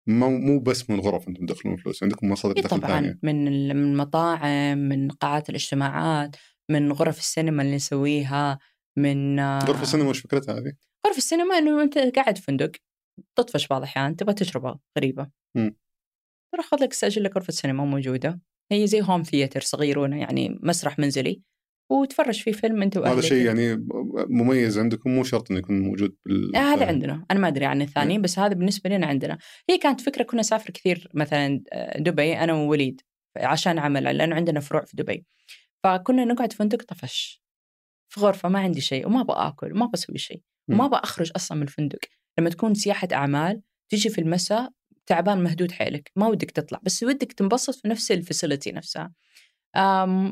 مو مو بس من غرف أنتم تدخلون فلوس عندكم مصادر دخل طبعا ثانية من من المطاعم من قاعات الاجتماعات من غرف السينما اللي نسويها من غرفه السينما وش فكرتها هذه؟ غرف السينما إنه أنت قاعد في فندق تطفش بعض الأحيان تبغى تشربها غريبة. تروح خذ لك استاجر لك غرفة سينما موجودة هي زي هوم ثياتر صغيرونة يعني مسرح منزلي وتفرج فيه فيلم أنت واهلك هذا شيء يعني مميز عندكم مو شرط إنه يكون موجود بال آه هذا عندنا. أنا ما أدري عن الثاني بس هذا بالنسبة لنا عندنا. هي كانت فكرة كنا نسافر كثير مثلا آه، دبي أنا ووليد عشان عمل لأنه عندنا فروع في دبي. فكنا نقعد في فندق طفش في غرفة ما عندي شيء وما أبغى آكل وما أبغى أسوي شيء وما أبغى أخرج أصلا من الفندق. لما تكون سياحة أعمال تيجي في المساء تعبان مهدود حيلك ما ودك تطلع بس ودك تنبسط في نفس ال facility نفسها.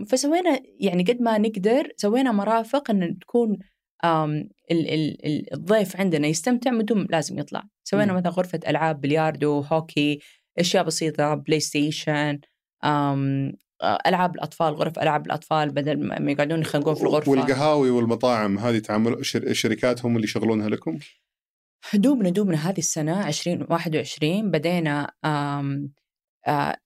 فسوينا يعني قد ما نقدر سوينا مرافق إن تكون أم ال- ال- ال- الضيف عندنا يستمتع بدون لازم يطلع سوينا. مثلا غرفة ألعاب بلياردو هوكي أشياء بسيطة بلاي ستيشن أم ألعاب الأطفال غرف ألعاب الأطفال بدل ما يقعدون يخنقون في الغرفة والقهاوي والمطاعم هذه تعامل شر... الشركات هم اللي يشغلونها لكم؟ دوبنا دوبنا هذه السنة 2021 بدينا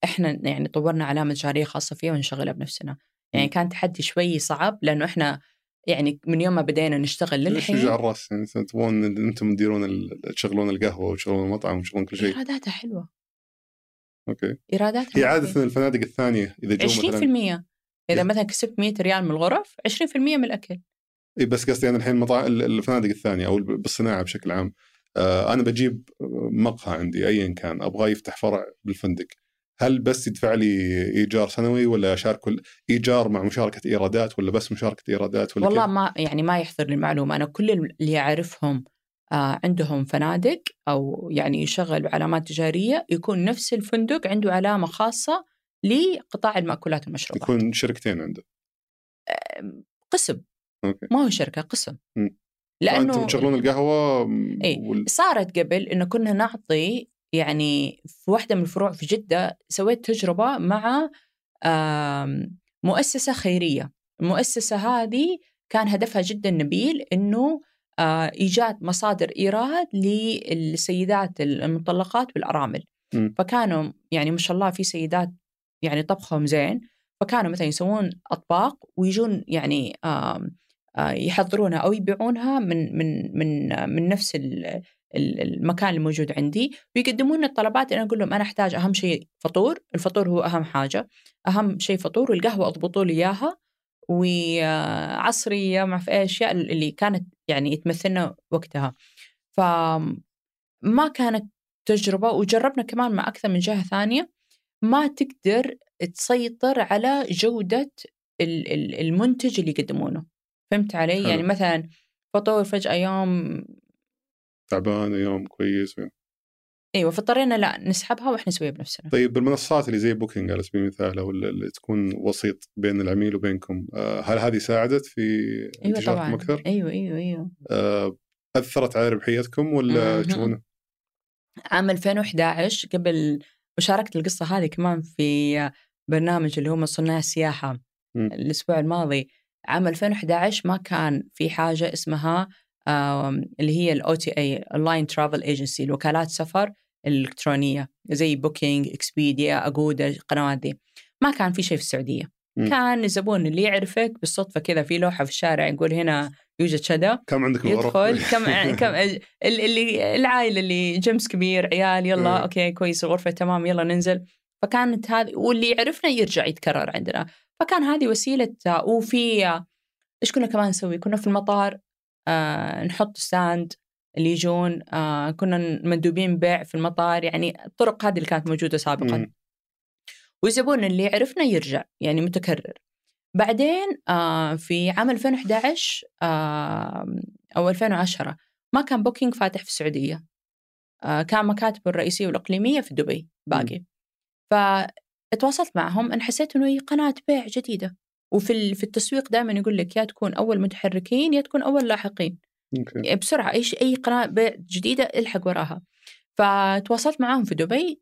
إحنا يعني طورنا علامة جارية خاصة فيها ونشغلها بنفسنا. يعني كان تحدي شوي صعب لأنه إحنا يعني من يوم ما بدينا نشتغل للحين ليش على الرأس؟ يعني تبغون أنتم تديرون تشغلون القهوة وتشغلون المطعم وتشغلون كل شيء. إيراداتها حلوة. أوكي. إيراداتها هي عادة الفنادق الثانية إذا جو 20% مثلا إذا مثلا كسبت 100 ريال من الغرف 20% من الأكل. اي بس قصدي أنا الحين مطاعم الفنادق الثانية أو بالصناعة بشكل عام. آه أنا بجيب مقهى عندي ايا كان أبغاه يفتح فرع بالفندق. هل بس يدفع لي إيجار سنوي ولا اشارك إيجار مع مشاركة إيرادات ولا بس مشاركة إيرادات ولا والله كيف؟ ما يعني ما يحضر المعلومة أنا كل اللي أعرفهم آه عندهم فنادق أو يعني يشغل علامات تجارية يكون نفس الفندق عنده علامة خاصة لقطاع المأكولات والمشروبات يكون شركتين عنده آه قسم أوكي. ما هو شركة قسم م. لأنه أنتم تشغلون القهوة اي وال... صارت قبل إنه كنا نعطي يعني في واحدة من الفروع في جدة سويت تجربة مع مؤسسة خيرية. المؤسسة هذه كان هدفها جدا نبيل أنه إيجاد مصادر إيراد للسيدات المطلقات والأرامل م. فكانوا يعني ما شاء الله في سيدات يعني طبخهم زين. فكانوا مثلا يسوون أطباق ويجون يعني يحضرونها أو يبيعونها من من من من نفس المكان الموجود عندي ويقدمون الطلبات. أنا أقول لهم أنا أحتاج أهم شيء فطور الفطور هو أهم حاجة. أهم شيء فطور والقهوة أضبطوا لي إياها وعصريه ما في أشياء اللي كانت يعني تمثلنا وقتها. فما كانت تجربة وجربنا كمان مع أكثر من جهة ثانية. ما تقدر تسيطر على جودة المنتج اللي يقدمونه. فهمت علي؟ يعني مثلا فطور فجأة يوم تعبان يوم كويس إيوه فاضطرينا لا نسحبها وإحنا نسويها بنفسنا. طيب بالمنصات اللي زي بوكينج على سبيل المثال أو اللي تكون وسيط بين العميل وبينكم، آه، هل هذه ساعدت في أيوة طبعا أكثر؟ إيوه إيوه إيوه آه، أثرت على ربحيتكم ولا تشوفونه؟ عام 2011 قبل وشاركت القصة هذه كمان في برنامج اللي هم صناع السياحة م. الأسبوع الماضي عام 2011 ما كان في حاجة اسمها اللي هي ال OTA online travel agency الوكالات سفر الالكترونيه زي Booking Expedia Agoda القنوات دي. ما كان في شيء في السعودية. م. كان الزبون اللي يعرفك بالصدفة كذا في لوحة في الشارع يقول هنا يوجد شدا كم عندك يدخل كم كم اللي العائلة اللي GMC كبير عيال يلا م. okay كويس الغرفة تمام يلا ننزل. فكانت هذه واللي يعرفنا يرجع يتكرر عندنا. فكان هذه وسيلة وفي إيش كنا كمان نسوي؟ كنا في المطار. آه نحط stand اللي يجون آه كنا مندوبين بيع في المطار يعني الطرق هذه اللي كانت موجودة سابقا. والزبون اللي عرفنا يرجع يعني متكرر. بعدين آه في عام 2011 آه أو 2010 ما كان بوكينج فاتح في السعودية. آه كان مكاتبه الرئيسية والإقليمية في دبي باقي. فتواصلت معهم أنا حسيت إنه هي قناة بيع جديدة. وفي في التسويق دائما يقول لك يا تكون أول متحركين يا تكون أول لاحقين. okay. بسرعة أي أي قناة جديدة إلحق وراها. فتواصلت معاهم في دبي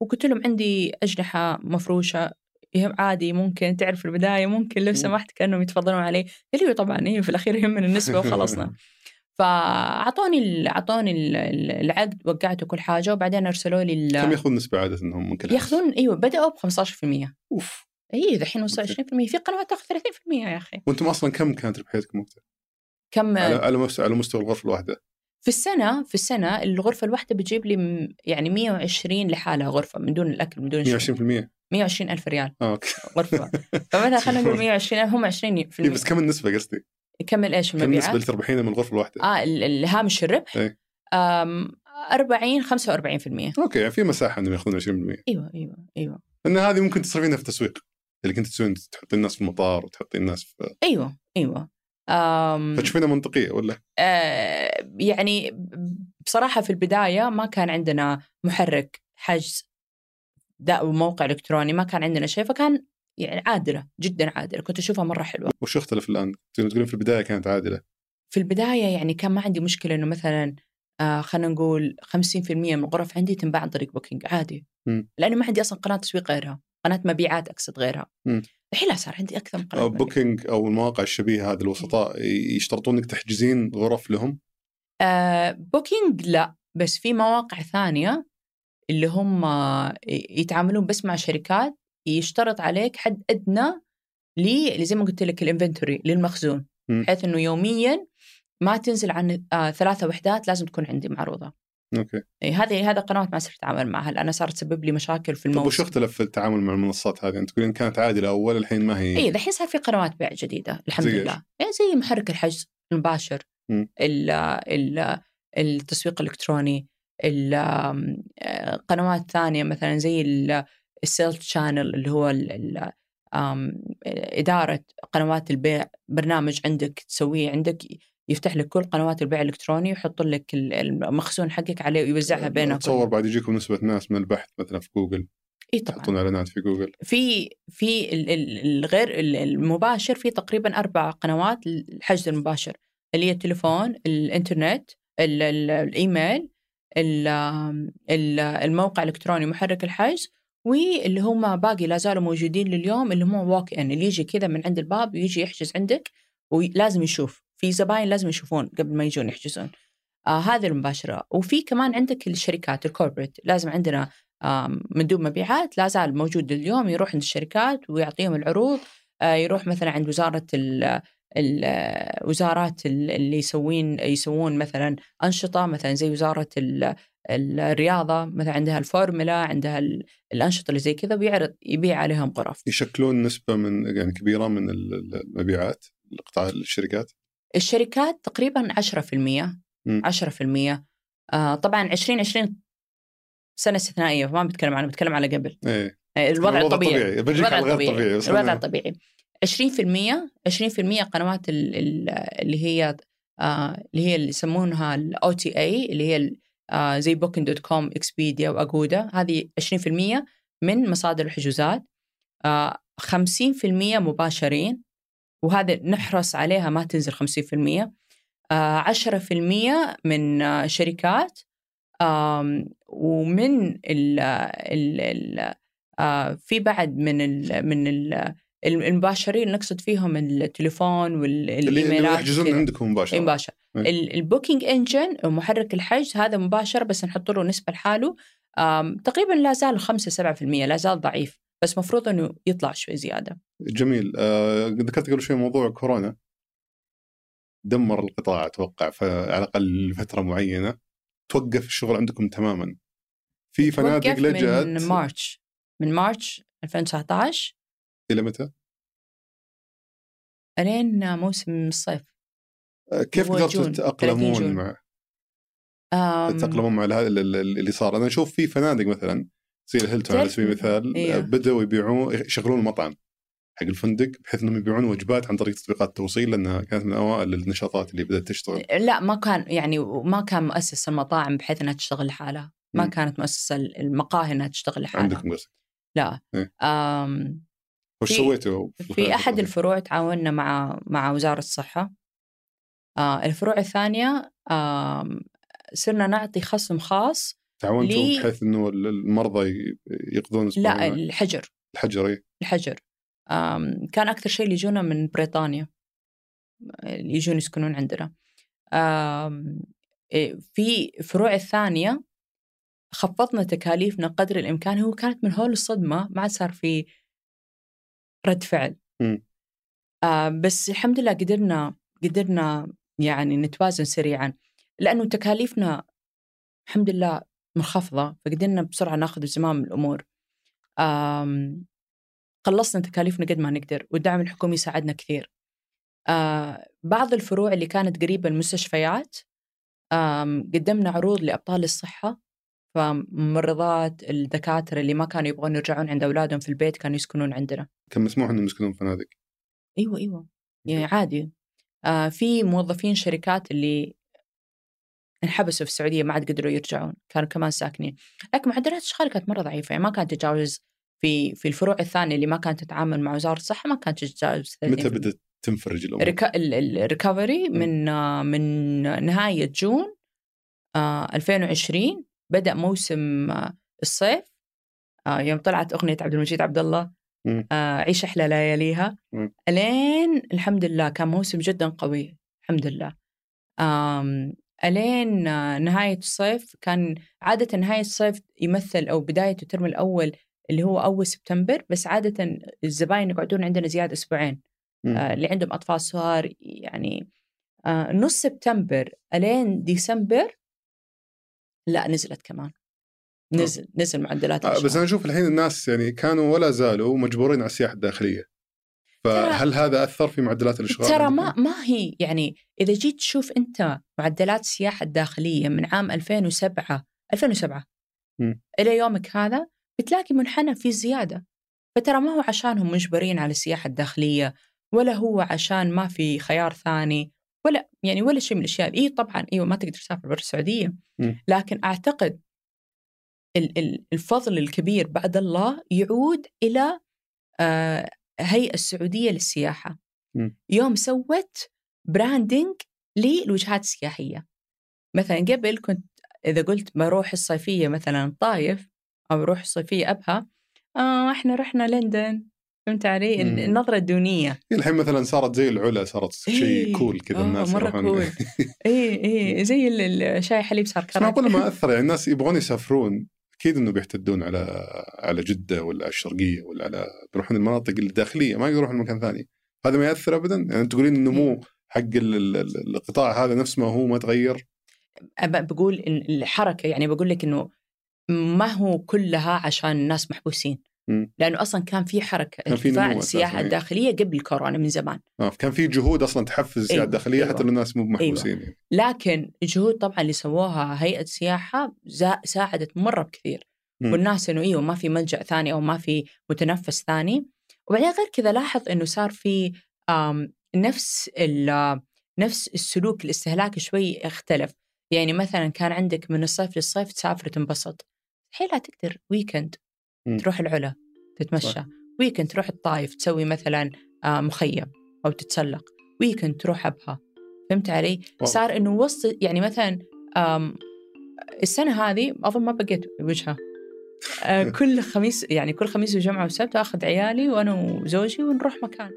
وقلت لهم عندي أجنحة مفروشة عادي ممكن تعرف البداية ممكن لو سمحت كأنهم يتفضلون علي. قالوا طبعا إيه في الأخير يهمنا النسبة وخلصنا. فاعطوني أعطوني العقد وقعته كل حاجة وبعدين أرسلوا لي كم ياخذون نسبة عادة إنهم من كل ياخذون أيوه بدأوا ب 15% أوف. اي دحين وصل 20% في قنوات تاخذ 30% يا أخي. وأنتم أصلا كم كانت ربحيتكم وقتها؟ كم؟ على على مستوى على مستوى الغرفة الواحدة. في السنة في السنة الغرفة الواحدة بتجيب لي يعني 120 لحالها غرفة من دون الأكل من دون 120% 120 ألف ريال. آه، okay. غرفة. فمثلا خلينا نقول 120 هم 20 إيه بس كم النسبة قصدي؟ كم إيش كم النسبة اللي تربحينها من الغرفة الواحدة؟ آه الهامش الربح؟ إيه. 40 45% أوكي يعني في مساحة إنهم يأخذون 20% إيوه إيوه إيوه. إن هذه ممكن تصرفينها في التسويق اللي كنت تسوين تحطي الناس في المطار وتحطي الناس في أيوه أيوه أم... فتشوفينها منطقية ولا؟ آه يعني بصراحة في البداية ما كان عندنا محرك حجز دا موقع إلكتروني ما كان عندنا شيء فكان يعني عادلة جدا عادلة كنت أشوفها مرة حلوة وش اختلف الآن؟ تقولين في البداية كانت عادلة في البداية يعني كان ما عندي مشكلة إنه مثلا آه خلينا نقول 50% من الغرف عندي تنباع عن طريق بوكينج عادي م. لأنه ما عندي أصلا قناة تسويق غيرها قناة مبيعات أقصد غيرها. الحين لا صار عندي أكثر من قناة أو. Booking أو المواقع الشبيهة هذه الوسطاء يشترطون إنك تحجزين غرف لهم آه Booking لا بس في مواقع ثانية اللي هم يتعاملون بس مع شركات يشترط عليك حد أدنى لي زي ما قلت لك ال inventory للمخزون. بحيث إنه يوميا ما تنزل عن آه ثلاثة وحدات لازم تكون عندي معروضة okay إيه هذه هذا قنوات ما صرت أتعامل معها لانها صارت تسبب لي مشاكل في طيب وش اختلف في التعامل مع المنصات هذه؟ أنت تقولين كانت عادلة أول الحين ما هي اي الحين صار في قنوات بيع جديدة الحمد زي؟ لله يعني زي محرك الحجز المباشر. ال ال التسويق الإلكتروني آه، قنوات ثانية مثلا زي ال sales channel اللي هو ال- ال- آم، إدارة قنوات البيع برنامج عندك تسويه عندك يفتح لك كل قنوات البيع الإلكتروني ويحط لك ال- المخزون حقك عليه ويوزعها بينكم اتصور بعد يجيكم نسبة ناس من البحث مثلا في جوجل. إي طبعا. تحطون إعلانات في جوجل. في في ال- ال- الغير ال- المباشر في تقريبا أربع قنوات الحجز المباشر اللي هي التليفون الإنترنت ال- ال- الإيميل ال- ال- الموقع الإلكتروني محرك الحجز واللي هم باقي لا زالوا موجودين لليوم اللي هم walk-in اللي يجي كذا من عند الباب ويجي يحجز عندك ولازم يشوف. في زباين لازم يشوفون قبل ما يجون يحجزون. آه هذه المباشرة. وفي كمان عندك الشركات ال corporate لازم عندنا آم، مندوب مبيعات لا زال موجود اليوم يروح عند الشركات ويعطيهم العروض. آه، يروح مثلا عند وزارة ال ال- وزارات ال- اللي يسوين يسوون مثلا أنشطة مثلا زي وزارة ال- الرياضة مثلا عندها الفورمولا عندها ال- الأنشطة اللي زي كذا ويعرض يبيع عليهم غرف. يشكلون نسبة من يعني كبيرة من ال- المبيعات قطاع الشركات؟ الشركات تقريبا 10% مم. 10% آه طبعا 2020 سنة استثنائية فما بتكلم عنها بتكلم على قبل. إيه. آه، الوضع الطبيعي الطبيعي بجيك على الغير طبيعي. بس الوضع الطبيعي 20% 20% قنوات ال- ال- اللي هي آه اللي هي اللي يسمونها ال OTA اللي هي آه زي Booking.com Expedia و Agoda هذه 20% من مصادر الحجوزات. آه 50% مباشرين وهذا نحرص عليها ما تنزل 50% آه 10% من آه شركات ومن ال ال ال آه، في بعد من ال من ال المباشرين نقصد فيهم التليفون اللي اللي والايميلات يحجزون. عندكم مباشرة. مباشر. ال- ال booking engine محرك الحجز هذا مباشر بس نحط له نسبة لحاله. تقريبا لا زال 5 7% لا زال ضعيف. بس مفروض إنه يطلع شوي زيادة. جميل. آه ذكرت قبل شوي موضوع كورونا. دمر القطاع أتوقع فعلى الأقل لفترة معينة. توقف الشغل عندكم تماما. في فنادق لجأت من March. من March 2019 إلى متى؟ إلين موسم الصيف. آه، كيف قدرتوا جون، 30 تتاقلمون. مع تتأقلمون مع هذا اللي صار؟ أنا أشوف في فنادق مثلا زي الهيلتون على سبيل المثال إيه. آه، بدأوا يبيعون يشغلون المطعم حق الفندق بحيث إنهم يبيعون وجبات عن طريق تطبيقات التوصيل لأنها كانت من أوائل النشاطات اللي بدأت تشتغل لا ما كان يعني ما كان مؤسس المطاعم بحيث إنها تشتغل لحالها ما مم. كانت مؤسسة المقاهي إنها تشتغل لحالها عندكم قصدك لا إيه. آم وش في- سويتوا؟ في أحد الفروع تعاوننا مع مع وزارة الصحة آه الفروع الثانية آم صرنا نعطي خصم خاص تعاونتوا لي- بحيث إنه المرضى يقضون لا الحجر. الحجر إيه. الحجر. كان أكثر شيء اللي يجونا من بريطانيا اللي يجون يسكنون عندنا. إيه، في فروع الثانية خفضنا تكاليفنا قدر الإمكان. هو كانت من هول الصدمة ما عاد صار في رد فعل. آه بس الحمد لله قدرنا قدرنا يعني نتوازن سريعا. لأنه تكاليفنا الحمد لله منخفضة فقدرنا بسرعة ناخذ زمام الأمور. قلصنا تكاليفنا قد ما نقدر والدعم الحكومي ساعدنا كثير. آه بعض الفروع اللي كانت قريبة المستشفيات قدمنا عروض لأبطال الصحة فممرضات الدكاترة اللي ما كانوا يبغون يرجعون عند أولادهم في البيت كانوا يسكنون عندنا. كان مسموح إنهم يسكنون في فنادق أيوه أيوه. يعني عادي. آه في موظفين شركات اللي انحبسوا في السعودية ما عاد قدروا يرجعون كانوا كمان ساكنين لكن معدلات الاشغال كانت مرة ضعيفة يعني ما كانت تتجاوز في في الفروع الثانية اللي ما كانت تتعامل مع وزارة الصحة ما كانت تتجاوز 30%. متى بدأت تنفرج الأمور؟ ريكا... الريكفري من آه، من نهاية جون آه 2020 بدأ موسم آه، الصيف آه يوم طلعت أغنية عبد المجيد عبد الله. آه عيش أحلى لياليها. إلين الحمد لله كان موسم جدا قوي الحمد لله الين آه، نهاية الصيف كان عادة نهاية الصيف يمثل أو بدايه الترم الأول اللي هو أول سبتمبر بس عادة الزباين يقعدون عندنا زيادة أسبوعين مم. آه اللي عندهم أطفال صغار يعني آه نص سبتمبر الين ديسمبر لا نزلت كمان نزل نزل معدلات آه، بس. أنا أشوف الحين الناس يعني كانوا ولا زالوا مجبورين على السياحة الداخلية فهل هذا أثر في معدلات الإشغال ترى؟ ما ما هي يعني إذا جيت تشوف أنت معدلات السياحة الداخلية من عام 2007 2007 مم. إلى يومك هذا بتلاقي منحنى في زيادة فترى ما هو عشانهم مجبرين على السياحة الداخلية ولا هو عشان ما في خيار ثاني ولا يعني ولا شيء من الأشياء إي طبعا أيوه ما تقدر تسافر برا السعودية مم. لكن أعتقد ال- ال- الفضل الكبير بعد الله يعود إلى آه، هيئة السعودية للسياحة. يوم سوت branding للوجهات السياحية مثلا قبل كنت إذا قلت بروح الصيفية مثلا الطايف أو بروح الصيفية أبها آه إحنا رحنا لندن فهمت علي مم. النظرة الدونية الحين مثلا صارت زي العلا صارت شيء إيه. كول كذا آه، الناس مرة كول. اي اي زي ال- الشاي حليب صار كراك معقول ما أثر يعني الناس يبغون يسافرون أكيد إنه بيحتدون على على جدة ولا على الشرقية ولا على بيروحون المناطق الداخلية ما يروحون مكان ثاني. هذا ما يأثر ابدا؟ يعني انت تقولين النمو حق ال- ال- ال- القطاع هذا نفس ما هو ما تغير؟ بقول الحركة يعني بقول لك إنه ما هو كلها عشان الناس محبوسين. لأنه أصلا كان في حركة كان في ارتفاع السياحة إيه. الداخلية قبل كورونا من زمان آه كان في جهود أصلا تحفز السياحه أيوة، الداخلية حتى أيوة. لو الناس مو محبوسين يعني. لكن الجهود طبعا اللي سووها هيئة السياحة زا- ساعدت مرة بكثير مم. والناس إنه أيوه ما في ملجأ ثاني أو ما في متنفس ثاني وبعدين غير كذا لاحظ إنه صار في نفس ال- نفس السلوك الاستهلاكي شوي اختلف يعني مثلا كان عندك من الصيف للصيف تسافر تنبسط الحين لا تقدر weekend تروح العلا تتمشى صح. weekend تروح الطايف تسوي مثلا آه، مخيم أو تتسلق weekend تروح أبها فهمت علي؟ واضح. صار إنه وسط يعني مثلا آم، السنة هذه أظن ما بقيت وجهه آه، كل خميس يعني كل خميس وجمعة وسبت آخذ عيالي وأنا وزوجي ونروح مكان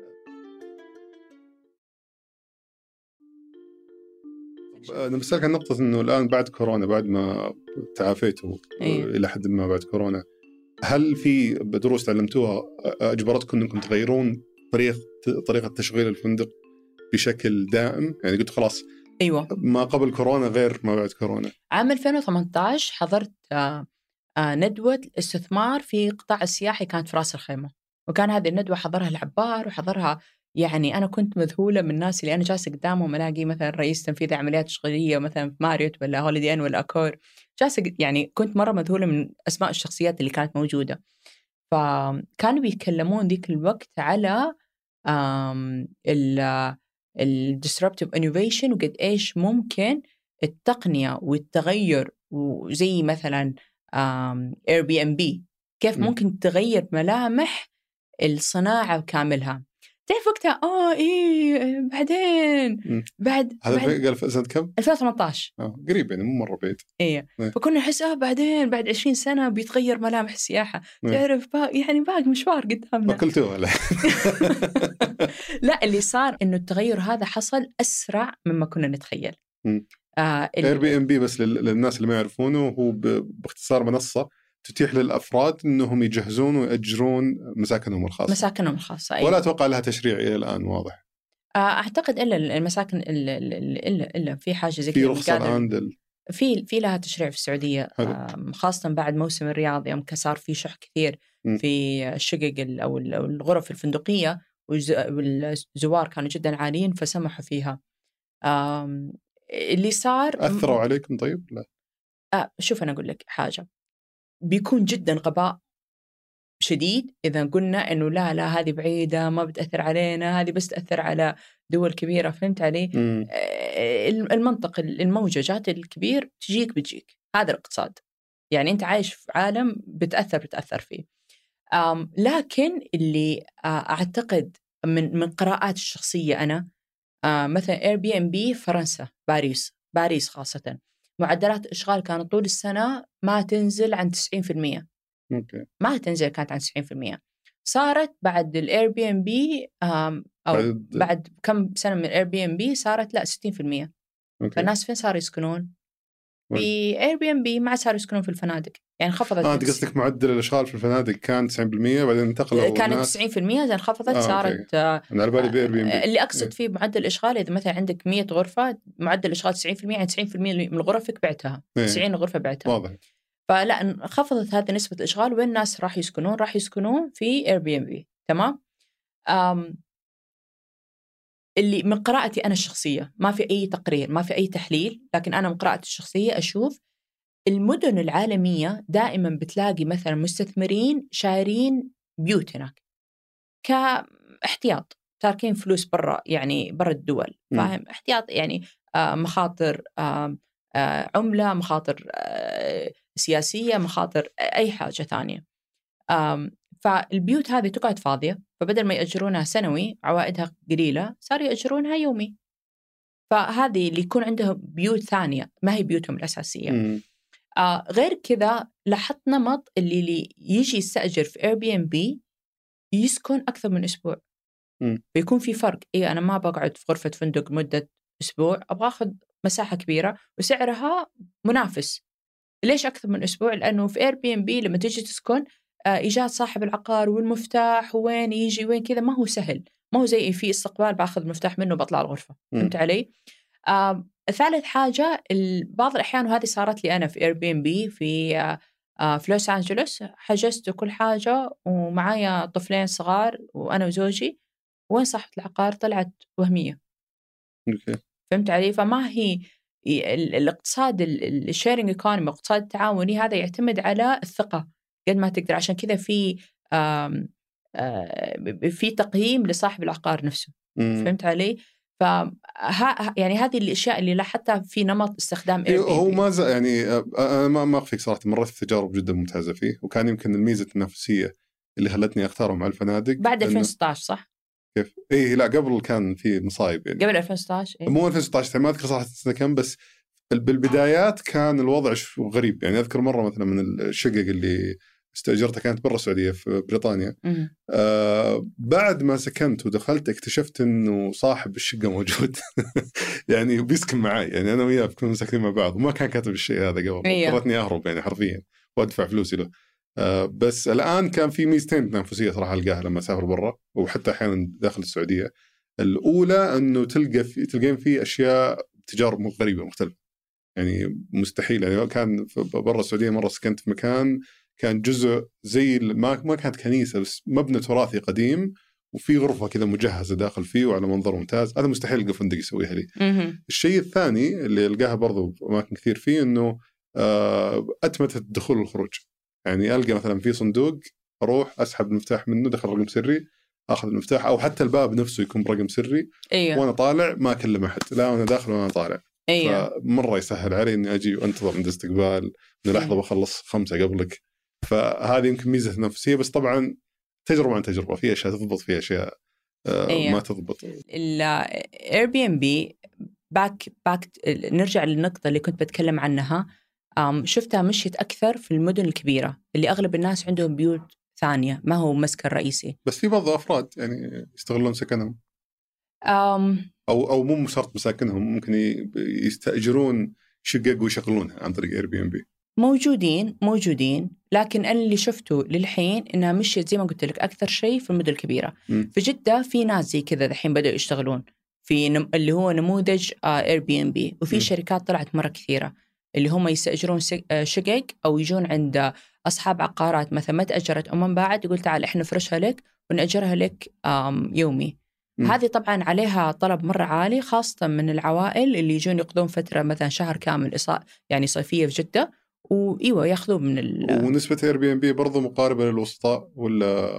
أنا بسالك عن نقطة إنه الآن بعد كورونا بعد ما تعافيتوا إيه. إلى حد ما بعد كورونا هل في دروس تعلمتوها أجبرتكم أنكم تغيرون طريقه طريقة تشغيل الفندق بشكل دائم؟ يعني قلت خلاص أيوه ما قبل كورونا غير ما بعد كورونا. عام 2018 حضرت آه، آه، ندوة استثمار في قطاع السياحي كانت في راس الخيمة وكان هذه الندوة حضرها العبار وحضرها يعني أنا كنت مذهولة من الناس اللي أنا جالسة قدامهم ألاقي مثلا رئيس تنفيذي عمليات تشغيلية مثلا في Marriott ولا Holiday Inn ولا Accor. جالسة قد- يعني كنت مرة مذهولة من أسماء الشخصيات اللي كانت موجودة. فكانوا بيتكلمون ذيك الوقت على ال disruptive innovation وقد إيش ممكن التقنية والتغير وزي مثلا Airbnb كيف مم. ممكن تغير ملامح الصناعة كاملها. تعرف وقتها آه إيه بعدين مم. بعد, هذا بعد قال في سنة كم؟ 2018 آه قريب يعني مو مرة بعيد. إيه إيه. فكنا نحس آه بعدين بعد 20 سنة بيتغير ملامح السياحة إيه. تعرف با يعني باقي مشوار قدامنا اكلتوها لا لا اللي صار إنه التغير هذا حصل أسرع مما كنا نتخيل مم. آه Air bnb بس لل- للناس اللي ما يعرفونه هو باختصار منصة تتيح للأفراد إنهم يجهزون ويأجرون مساكنهم الخاصة. مساكنهم الخاصة أيوة. ولا أتوقع لها تشريع إلى الآن واضح. آه، أعتقد إلا المساكن الا الا إلا في حاجة زي في كذا رخصة قادر- الآن دل... في في لها تشريع في السعودية خاصة بعد موسم الرياض يوم صار في شح كثير مم. في الشقق ال- أو الغرف الفندقية والز- والزوار كانوا جدا عاليين فسمحوا فيها اللي صار أثروا عليكم طيب؟ لا. آه شوف أنا أقول لك حاجة بيكون جدا غباء شديد إذا قلنا إنه لا لا هذه بعيدة ما بتأثر علينا هذه بس تأثر على دول كبيرة فهمت علي؟ مم. آه، المنطق الموججات الكبير تجيك بتجيك هذا الاقتصاد يعني أنت عايش في عالم بتأثر بتأثر فيه لكن اللي آه، أعتقد من من قراءات الشخصية أنا آه، مثلا Airbnb فرنسا باريس باريس خاصة معدلات الإشغال كانت طول السنة ما تنزل عن 90% أوكي. ما تنزل كانت عن 90% صارت بعد ال Airbnb أو بعد- بعد كم سنة من ال Airbnb صارت لا 60% أوكي. فالناس فين صاروا يسكنون؟ وين؟ في Airbnb ما عاد صاروا يسكنون في الفنادق يعني خفضت آه انت قصدك معدل الأشغال في الفنادق كان 90% بعدين انتقلوا كانت الناس 90% زين خفضت آه، صارت آه أنا على بالي ب Airbnb اللي أقصد إيه. فيه معدل الأشغال إذا مثلا عندك 100 غرفة معدل الأشغال 90% يعني 90% من غرفك بعتها إيه. 90 غرفة بعتها واضح فلا انخفضت هذه نسبة الأشغال وين الناس راح يسكنون؟ راح يسكنون في Airbnb تمام؟ اللي من قراءتي أنا الشخصية ما في أي تقرير ما في أي تحليل لكن أنا من قراءتي الشخصية أشوف المدن العالمية دائما بتلاقي مثلا مستثمرين شارين بيوت هناك كاحتياط تاركين فلوس برا يعني برا الدول. فاهم احتياط يعني آه، مخاطر آم، آه، عملة مخاطر آه، سياسية مخاطر أي حاجة ثانية فالبيوت هذه تقعد فاضية فبدل ما يأجرونها سنوي عوائدها قليلة صاروا يأجرونها يومي. فهذه اللي يكون عندهم بيوت ثانية ما هي بيوتهم الأساسية. مم. آه غير كذا لاحظت نمط اللي, اللي يجي يستأجر في Airbnb يسكن أكثر من أسبوع. مم. بيكون في فرق. اي أنا ما بقعد في غرفة فندق مدة أسبوع أبغى آخذ مساحة كبيرة وسعرها منافس. ليش أكثر من أسبوع؟ لأنه في Airbnb لما تيجي تسكن إيجاد صاحب العقار والمفتاح وين يجي وين كذا ما هو سهل ما هو زي في استقبال باخذ المفتاح منه وبطلع الغرفة. فهمت علي؟ آه ثالث حاجة بعض الأحيان وهذه صارت لي أنا في Airbnb في آه آه في لوس أنجلوس حجزت كل حاجة ومعايا طفلين صغار وأنا وزوجي وين صاحبة العقار طلعت وهمية أوكي فهمت علي؟ فما هي ال- الاقتصاد ال sharing economy الاقتصاد التعاوني هذا يعتمد على الثقة قد ما تقدر عشان كذا في آه، في تقييم لصاحب العقار نفسه مم. فهمت علي؟ ف يعني هذه الأشياء اللي لاحظتها في نمط استخدام إيه، Airbnb. هو ما زال يعني آه، أنا ما ما أخفيك صراحة مريت في تجارب جدا ممتازة فيه وكان يمكن الميزة التنافسية اللي خلتني أختارهم على الفنادق بعد إنه- 2016 صح؟ كيف؟ اي لا قبل كان في مصايب يعني قبل 2016 إيه؟ مو 2016 ما أذكر صراحة السنة كم بس بالبدايات كان الوضع غريب يعني أذكر مرة مثلا من الشقق اللي استأجرتها كانت برا السعودية في بريطانيا. آه بعد ما سكنت ودخلت اكتشفت إنه صاحب الشقة موجود. يعني بيسكن معي يعني أنا وياه كنا ساكنين مع بعض وما كان كاتب الشيء هذا قبل. إيه. اضطرتني أهرب يعني حرفيا وأدفع فلوسي له. آه بس الآن كان في ميزتين تنافسية صراحة ألقاها لما أسافر برا وحتى أحيانا داخل السعودية. الأولى إنه تلقى في تلقين فيه أشياء تجارب غريبة مختلفة. يعني مستحيل يعني كان في- برا السعودية مرة سكنت في مكان كان جزء زي ما ما كانت كنيسة بس مبنى تراثي قديم وفي غرفة كذا مجهزة داخل فيه وعلى منظر ممتاز. هذا مستحيل القى فندق يسويها لي. الشيء الثاني اللي القاها برضو أماكن كثير فيه إنه آه، اتمته الدخول والخروج. يعني ألقى مثلا في صندوق أروح أسحب المفتاح منه دخل رقم سري أخذ المفتاح أو حتى الباب نفسه يكون برقم سري. أيوه. وأنا طالع ما أكلم أحد. لا وأنا داخل وأنا طالع. أيوه. فمرة يسهل علي إني أجي وأنتظر عند استقبال من لحظة. بخلص خمسة قبلك. فهذه يمكن ميزة تنافسيه بس طبعا تجربة عن تجربة في أشياء تضبط في أشياء آه، أيوة. ما تضبط. ال Airbnb back back نرجع للنقطة اللي كنت بتكلم عنها. شفتها مشيت أكثر في المدن الكبيرة اللي أغلب الناس عندهم بيوت ثانية ما هو مسكن رئيسي. بس في بعض الافراد يعني يستغلون سكنهم. أم، أو أو مو شرط مساكنهم ممكن يستأجرون شقق ويشغلونها عن طريق اير بي ام بي موجودين موجودين لكن أنا اللي شفته للحين إنها مشيت زي ما قلت لك أكثر شيء في المدن الكبيرة مم. في جدة في ناس زي كذا الحين بدأوا يشتغلون في نم... اللي هو نموذج Airbnb وفي مم. شركات طلعت مرة كثيرة اللي هم يستأجرون آه، شقق أو يجون عند أصحاب عقارات مثلا ما تأجرت أو من بعد يقول تعال إحنا نفرشها لك ونأجرها لك يومي مم. هذه طبعا عليها طلب مرة عالي خاصة من العوائل اللي يجون يقضون فترة مثلا شهر كامل يعني صيفية في جدة وإيوه ياخذون من ال... ونسبة Airbnb برضه مقاربة للوسطاء ولا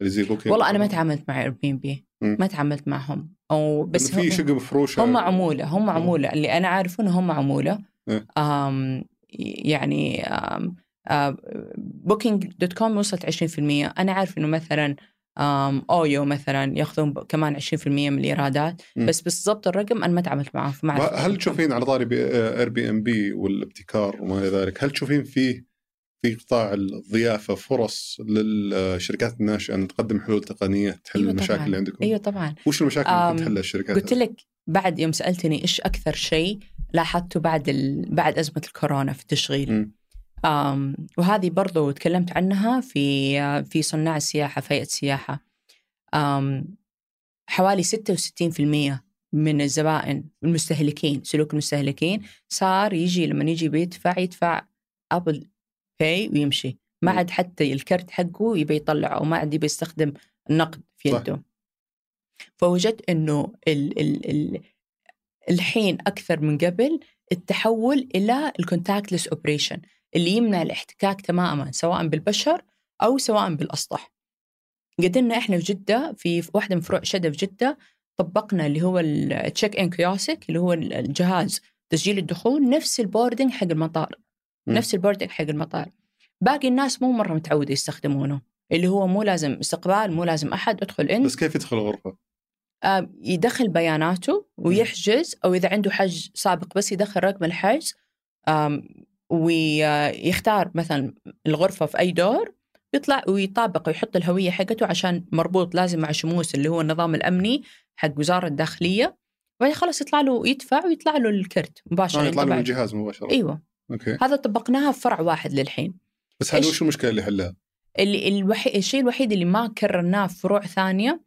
اللي زي Booking والله أنا ما تعاملت مع Airbnb. ما تعاملت معهم. أو بس في شقه مفروشه هم عمولة هم عمولة. اللي أنا عارفه إنه هم عمولة. إيه. آم يعني Booking دوت كوم وصلت 20% أنا عارف إنه مثلا آم OYO مثلا يأخذون كمان 20% من الإيرادات. بس بالضبط الرقم أنا ما تعاملت معهم فما هل تشوفين على طاري Airbnb والابتكار وما إلى ذلك هل تشوفين فيه في قطاع الضيافة فرص للشركات الناشئة أن تقدم حلول تقنية تحل أيوة المشاكل طبعاً. اللي عندكم؟ أيوه طبعا وش المشاكل اللي تحلها الشركات؟ قلت لك بعد يوم سألتني إيش أكثر شيء لاحظته بعد ال... بعد أزمة الكورونا في التشغيل مم. وهذه برضو تكلمت عنها في في صناع السياحة في هيئه السياحة آم حوالي 66% من الزبائن المستهلكين سلوك المستهلكين صار يجي لما يجي بيدفع يدفع أبل باي ويمشي ما. عاد حتى الكرت حقه يبي يطلعه وما عاد يبي يستخدم النقد في صح. جدة فوجدت إنه ال ال ال الحين أكثر من قبل التحول إلى ال contactless operation اللي يمنع الاحتكاك تماما سواء بالبشر أو سواء بالأسطح. قدرنا إحنا في جدة في واحدة من فروع شدا في جدة طبقنا اللي هو ال check-in kiosk اللي هو الجهاز تسجيل الدخول نفس ال boarding حق المطار مم. نفس ال boarding حق المطار باقي الناس مو مرة متعودة يستخدمونه اللي هو مو لازم استقبال مو لازم أحد ادخل انت بس كيف يدخل الغرفة؟ آه، يدخل بياناته ويحجز أو إذا عنده حجز سابق بس يدخل رقم الحجز ويختار مثلا الغرفة في أي دور يطلع ويطابق ويحط الهوية حقته عشان مربوط لازم مع شموس اللي هو النظام الأمني حق وزارة الداخلية. وبعدين خلاص يطلع له يدفع ويطلع له الكرت مباشرة آه يطلع طبعاً. الجهاز مباشرة. أيوه. أوكي. هذا طبقناها في فرع واحد للحين. بس إيش- وش المشكلة اللي حلها؟ اللي الوحي... الشيء الوحيد اللي ما كررناه في فروع ثانية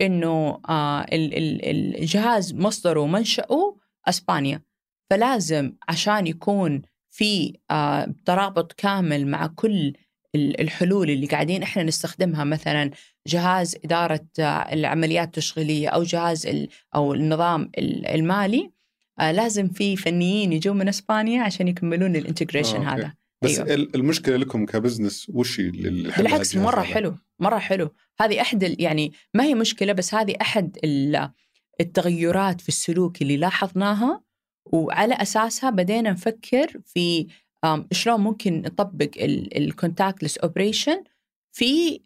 إنه آه ال- ال- الجهاز مصدره ومنشأه أسبانيا. فلازم عشان يكون في آه ترابط كامل مع كل ال- الحلول اللي قاعدين إحنا نستخدمها مثلا جهاز إدارة آه العمليات التشغيلية أو جهاز أو النظام ال- المالي آه لازم في فنيين يجون من إسبانيا عشان يكملون ال integration آه،. هذا بس أيوة. ال- المشكلة لكم ك business وش بالعكس مرة هذا؟ حلو مرة حلو هذه أحد يعني ما هي مشكلة بس هذه أحد ال- التغيرات في السلوك اللي لاحظناها وعلى أساسها بدينا نفكر في شلون ممكن نطبق ال contactless operation في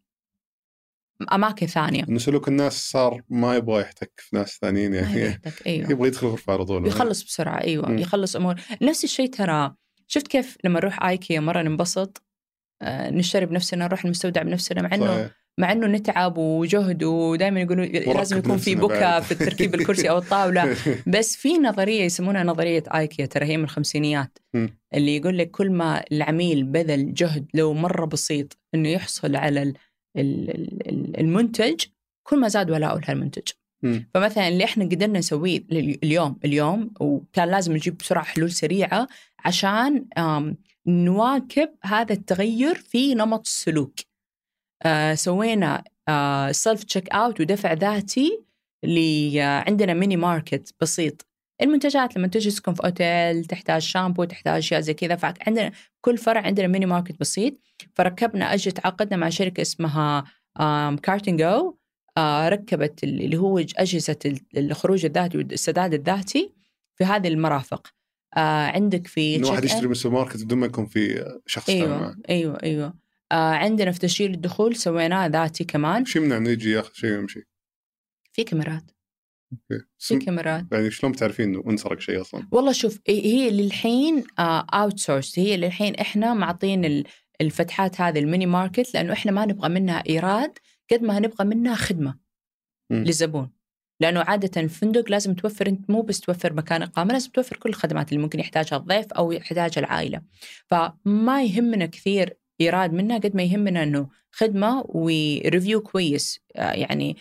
أماكن ثانية. إنه سلوك الناس صار ما يبغى يحتك في ناس ثانيين يعني. أيوه. يبغى يدخل غرفة على طول. يخلص بسرعة أيوه مم. يخلص أمور. نفس الشيء ترى شفت كيف لما نروح ايكيا مرة ننبسط آه، نشتري بنفسنا نروح المستودع بنفسنا مع إنه. مع إنه نتعب وجهد ودائما يقولوا لازم يكون في بكى. في تركيب الكرسي أو الطاولة بس في نظرية يسمونها نظرية آيكيا ترى هي من الخمسينيات. اللي يقول لك كل ما العميل بذل جهد لو مره بسيط إنه يحصل على ال- ال- ال- المنتج كل ما زاد ولاؤه لهالمنتج. فمثلا اللي إحنا قدرنا نسويه اليوم اليوم وكان لازم نجيب بسرعة حلول سريعة عشان نواكب هذا التغير في نمط السلوك. آه، سوينا self checkout ودفع ذاتي ل- آه، عندنا mini market بسيط. المنتجات لما تجي تسكن في اوتيل تحتاج شامبو تحتاج اشياء زي كذا فعندنا كل فرع عندنا mini market بسيط. فركبنا أجي تعاقدنا مع شركة اسمها كارتن جو آه، ركبت اللي هو ال- الخروج الذاتي والسداد الذاتي في هذه المرافق. آه، عندك في إنه واحد check-in- يشتري من السوبر ماركت بدون ما يكون في شخص أيوه أيوه أيوه. آه، عندنا في تسجيل الدخول سويناه ذاتي كمان. شو يمنع انه يجي ياخذ شيء ويمشي؟ في كاميرات. أوكي. في كاميرات. يعني شلون بتعرفين إنه انسرق شيء أصلا؟ والله شوف هي للحين outsource هي للحين إحنا معطين ال- الفتحات هذه ال mini market لأنه إحنا ما نبغى منها إيراد قد ما نبغى منها خدمة مم. للزبون. لأنه عادة الفندق لازم توفر أنت مو بس توفر مكان إقامة لازم توفر كل الخدمات اللي ممكن يحتاجها الضيف أو يحتاجها العائلة. فما يهمنا كثير إيراد منها قد ما يهمنا إنه خدمة و review كويس. آه، يعني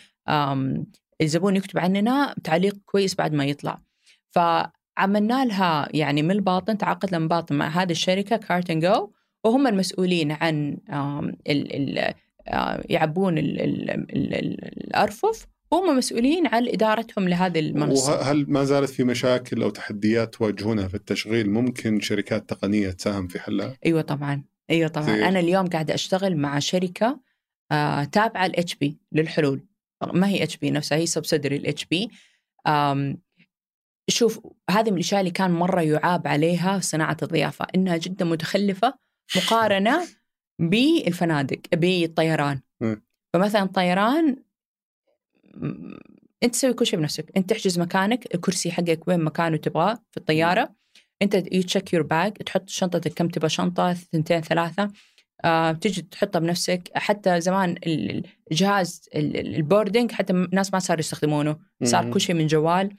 الزبون يكتب عننا تعليق كويس بعد ما يطلع. فعملنا لها يعني من الباطن تعاقدنا من باطن مع هذه الشركة كارتن جو وهم المسؤولين عن آم، ال ال آه، يعبون ال ال ال ال الأرفف وهم مسؤولين عن إدارتهم لهذه المنصة. وهل ما زالت في مشاكل أو تحديات تواجهونها في التشغيل؟ ممكن شركات تقنية تساهم في حلها؟ أيوه طبعا. إيوه طبعا. أنا اليوم قاعدة أشتغل مع شركة آه تابعة ل HP للحلول. ما هي HP نفسها هي subsidiary ل HP شوف هذه من الأشياء اللي كان مرة يعاب عليها صناعة الضيافة إنها جدا متخلفة مقارنة بالفنادق بالطيران. فمثلا الطيران أنت تسوي كل شيء بنفسك. أنت تحجز مكانك الكرسي حقك وين مكانه تبغاه في الطيارة. أنت check your bag تحط شنطتك كم تبغى شنطة ثنتين ثلاثة. آه تجي تحطها بنفسك. حتى زمان ال- الجهاز ال- ال- ال boarding حتى الناس ما صاروا يستخدمونه. صار. كل شيء من جوال.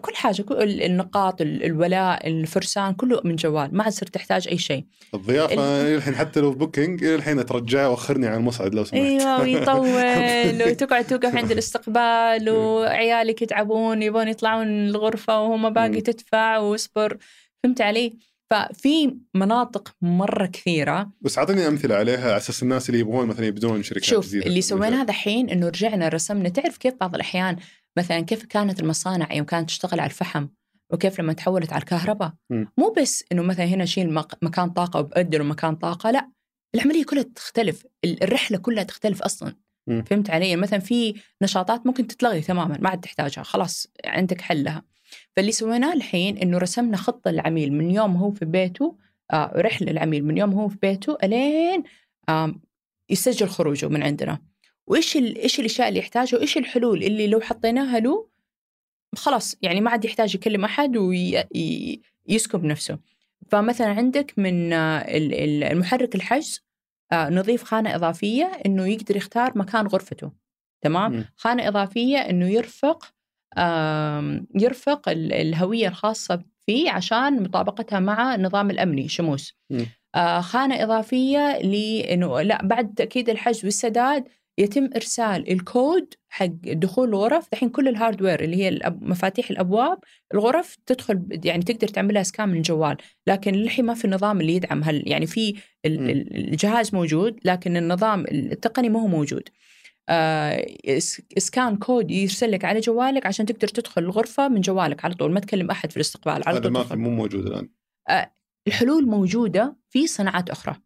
كل حاجة كل ال- النقاط ال- الولاء الفرسان كله من جوال. ما عاد صرت تحتاج أي شيء. الضيافة الحين حتى لو booking الحين ترجع وأخرني على المصعد لو سمحت. أيوه ويطول. وتقعد توقف عند الاستقبال وعيالك يتعبون يبون يطلعون الغرفة وهم باقي مم. تدفع واصبر فهمت علي؟ ففي مناطق مرة كثيرة. بس أعطيني أمثلة عليها على أساس الناس اللي يبغون مثلا يبدون شركات شوف جديدة. اللي سويناه دحين إنه رجعنا رسمنا. تعرف كيف بعض الأحيان مثلا كيف كانت المصانع يوم كانت تشتغل على الفحم وكيف لما تحولت على الكهرباء. مو بس إنه مثلا هنا شيل مكان طاقة وبأدله مكان طاقة لا العملية كلها تختلف ال- الرحلة كلها تختلف أصلا. مم. فهمت علي؟ مثلا في نشاطات ممكن تتلغي تماما ما عاد تحتاجها خلاص عندك حلها فاللي سويناه الحين إنه رسمنا خطه للعميل من يوم هو في بيته آه رحلة العميل من يوم هو في بيته إلين آه يسجل خروجه من عندنا. وإيش إيش الأشياء اللي يحتاجها وإيش الحلول اللي لو حطيناها له خلاص يعني ما عاد يحتاج يكلم أحد ويسكب نفسه فمثلا عندك من ال- ال- المحرك الحجز آه، نضيف خانة إضافية إنه يقدر يختار مكان غرفته تمام مم. خانة إضافية إنه يرفق يرفق ال- الهوية الخاصة فيه عشان مطابقتها مع النظام الأمني شموس مم. آه، خانة إضافية لإنه لا بعد تأكيد الحجز والسداد يتم إرسال الكود حق دخول الغرف. دحين كل ال hardware اللي هي الأب- مفاتيح الأبواب الغرف تدخل يعني تقدر تعملها scan من الجوال. لكن للحين ما في النظام اللي يدعم هل يعني في الجهاز موجود لكن النظام التقني ما هو موجود. آه، scan code يرسل لك على جوالك عشان تقدر تدخل الغرفة من جوالك على طول. ما تكلم أحد في الاستقبال على هذا طول ما في تدخل. مو موجود الآن. الحلول موجودة في صناعات أخرى.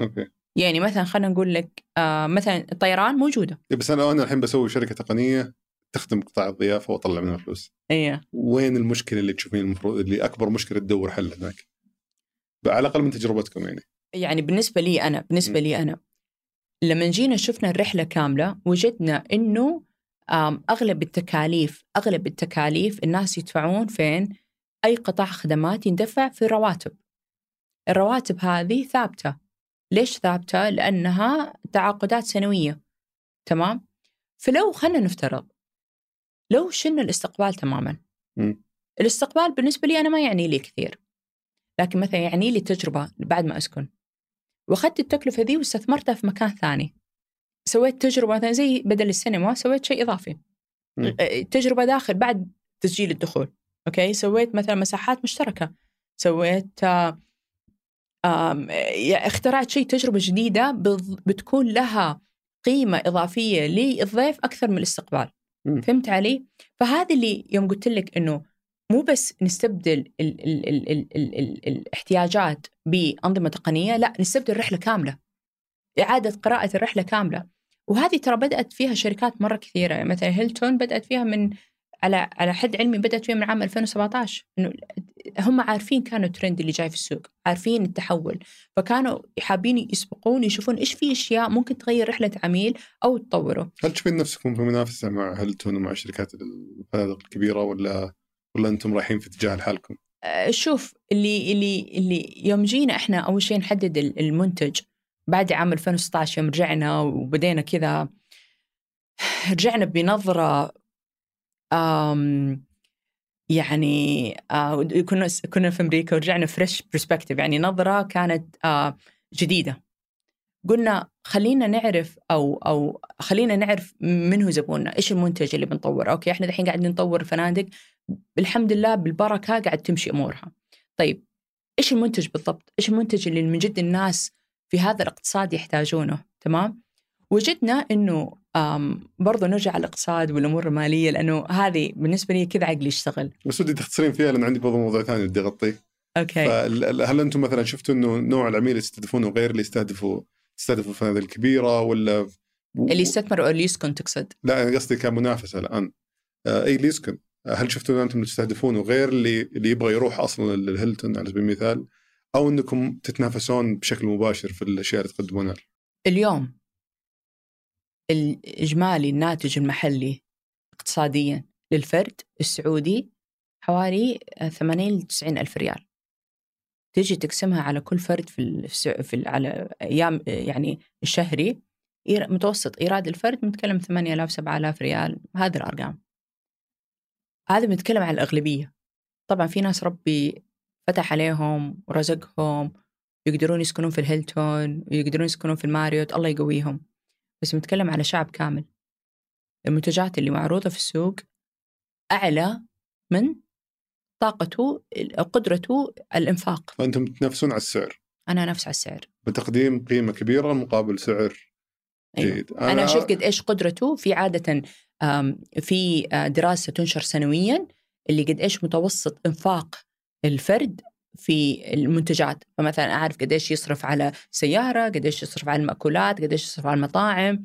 أوكي. يعني مثلا خلينا نقول لك آه مثلا الطيران موجودة إيه، بس أنا أنا الحين بسوي شركة تقنية تخدم قطاع الضيافة وأطلع منها فلوس إيه وين المشكلة اللي تشوفين المفروض اللي أكبر مشكلة تدور حل هناك على الأقل من تجربتكم يعني يعني بالنسبة لي أنا بالنسبة م. لي أنا لما جينا شفنا الرحلة كاملة وجدنا إنه أغلب التكاليف أغلب التكاليف الناس يدفعون فين؟ أي قطاع خدمات يندفع في رواتب. الرواتب هذه ثابتة. ليش ثابتة؟ لأنها تعاقدات سنوية. تمام؟ فلو خلينا نفترض لو شلنا الاستقبال تماما. مم. الاستقبال بالنسبة لي أنا ما يعني لي كثير. لكن مثلا يعني لي تجربة بعد ما أسكن. وأخذت التكلفة ذي واستثمرتها في مكان ثاني. سويت تجربة مثلا زي بدل السينما سويت شيء إضافي. مم. تجربة داخل بعد تسجيل الدخول. أوكي سويت مثلا مساحات مشتركة. سويت آه، اخترعت شيء تجربة جديدة بض- بتكون لها قيمة إضافية للضيف أكثر من الاستقبال. مم. فهمت علي؟ فهذا اللي يوم قلت لك إنه مو بس نستبدل ال ال ال ال ال ال الاحتياجات بأنظمة تقنية، لا نستبدل رحله كاملة. إعادة قراءة الرحلة كاملة. وهذه ترى بدأت فيها شركات مرة كثيرة، يعني مثلا هيلتون بدأت فيها من على على حد علمي بدأت فيها من عام 2017 إنه هم عارفين كانوا الترند اللي جاي في السوق، عارفين التحول، فكانوا حابين يسبقون يشوفون إيش في أشياء ممكن تغير رحلة عميل أو تطوره. هل تشوفين نفسكم في منافسة مع هلتون ومع شركات الفنادق الكبيرة ولا ولا أنتم رايحين في اتجاه لحالكم؟ آه، شوف اللي اللي اللي يوم جينا إحنا أول شيء نحدد ال- المنتج بعد عام 2016 يوم رجعنا وبدينا كذا رجعنا بنظرة آم يعني آه كنا كنا في أمريكا ورجعنا fresh perspective يعني نظرة كانت آه جديدة. قلنا خلينا نعرف أو أو خلينا نعرف من هو زبوننا إيش المنتج اللي بنطوره؟ أوكي إحنا الحين قاعدين نطور فنادق الحمد لله بالبركة قاعد تمشي أمورها. طيب إيش المنتج بالضبط؟ إيش المنتج اللي من جد الناس في هذا الاقتصاد يحتاجونه؟ تمام؟ وجدنا إنه آم، برضو نرجع على الاقتصاد والأمور المالية لأنه هذه بالنسبة لي كذا عقلي يشتغل. بس ودي تختصرين فيها لأن عندي برضه موضوع ثاني بدي اغطيه okay. فهل أنتم مثلا شفتوا إنه نوع العميل اللي يستهدفونه غير اللي يستهدفوا يستهدفوا الفنادق الكبيرة ولا اللي يستثمر أو اللي يسكن تقصد؟ لا أنا قصدي كمنافسة الآن. آه، أي اللي يسكن. هل شفتوا ان أنتم تستهدفونه غير اللي اللي يبغى يروح أصلا للهيلتون؟ على سبيل المثال. أو إنكم تتنافسون بشكل مباشر في الأشياء اللي تقدمونها. اليوم. الإجمالي الناتج المحلي اقتصاديا للفرد السعودي حوالي 80 ل 90 ألف ريال. تجي تقسمها على كل فرد في في على أيام يعني الشهري متوسط إيراد الفرد نتكلم 8000 7000 ريال هذه الأرقام. هذا بنتكلم عن الأغلبية. طبعا في ناس ربي فتح عليهم ورزقهم يقدرون يسكنون في الهيلتون ويقدرون يسكنون في الماريوت الله يقويهم. بس بنتكلم على شعب كامل. المنتجات اللي معروضة في السوق أعلى من طاقته قدرته الإنفاق. فأنتم تنافسون على السعر. أنا نفس على السعر. بتقديم قيمة كبيرة مقابل سعر أيوة. جيد. أنا, أنا أشوف قد إيش قدرته في عادة في دراسة تنشر سنويا اللي قد إيش متوسط إنفاق الفرد في المنتجات. فمثلا أعرف قديش يصرف على سيارة قديش يصرف على المأكولات قديش يصرف على المطاعم.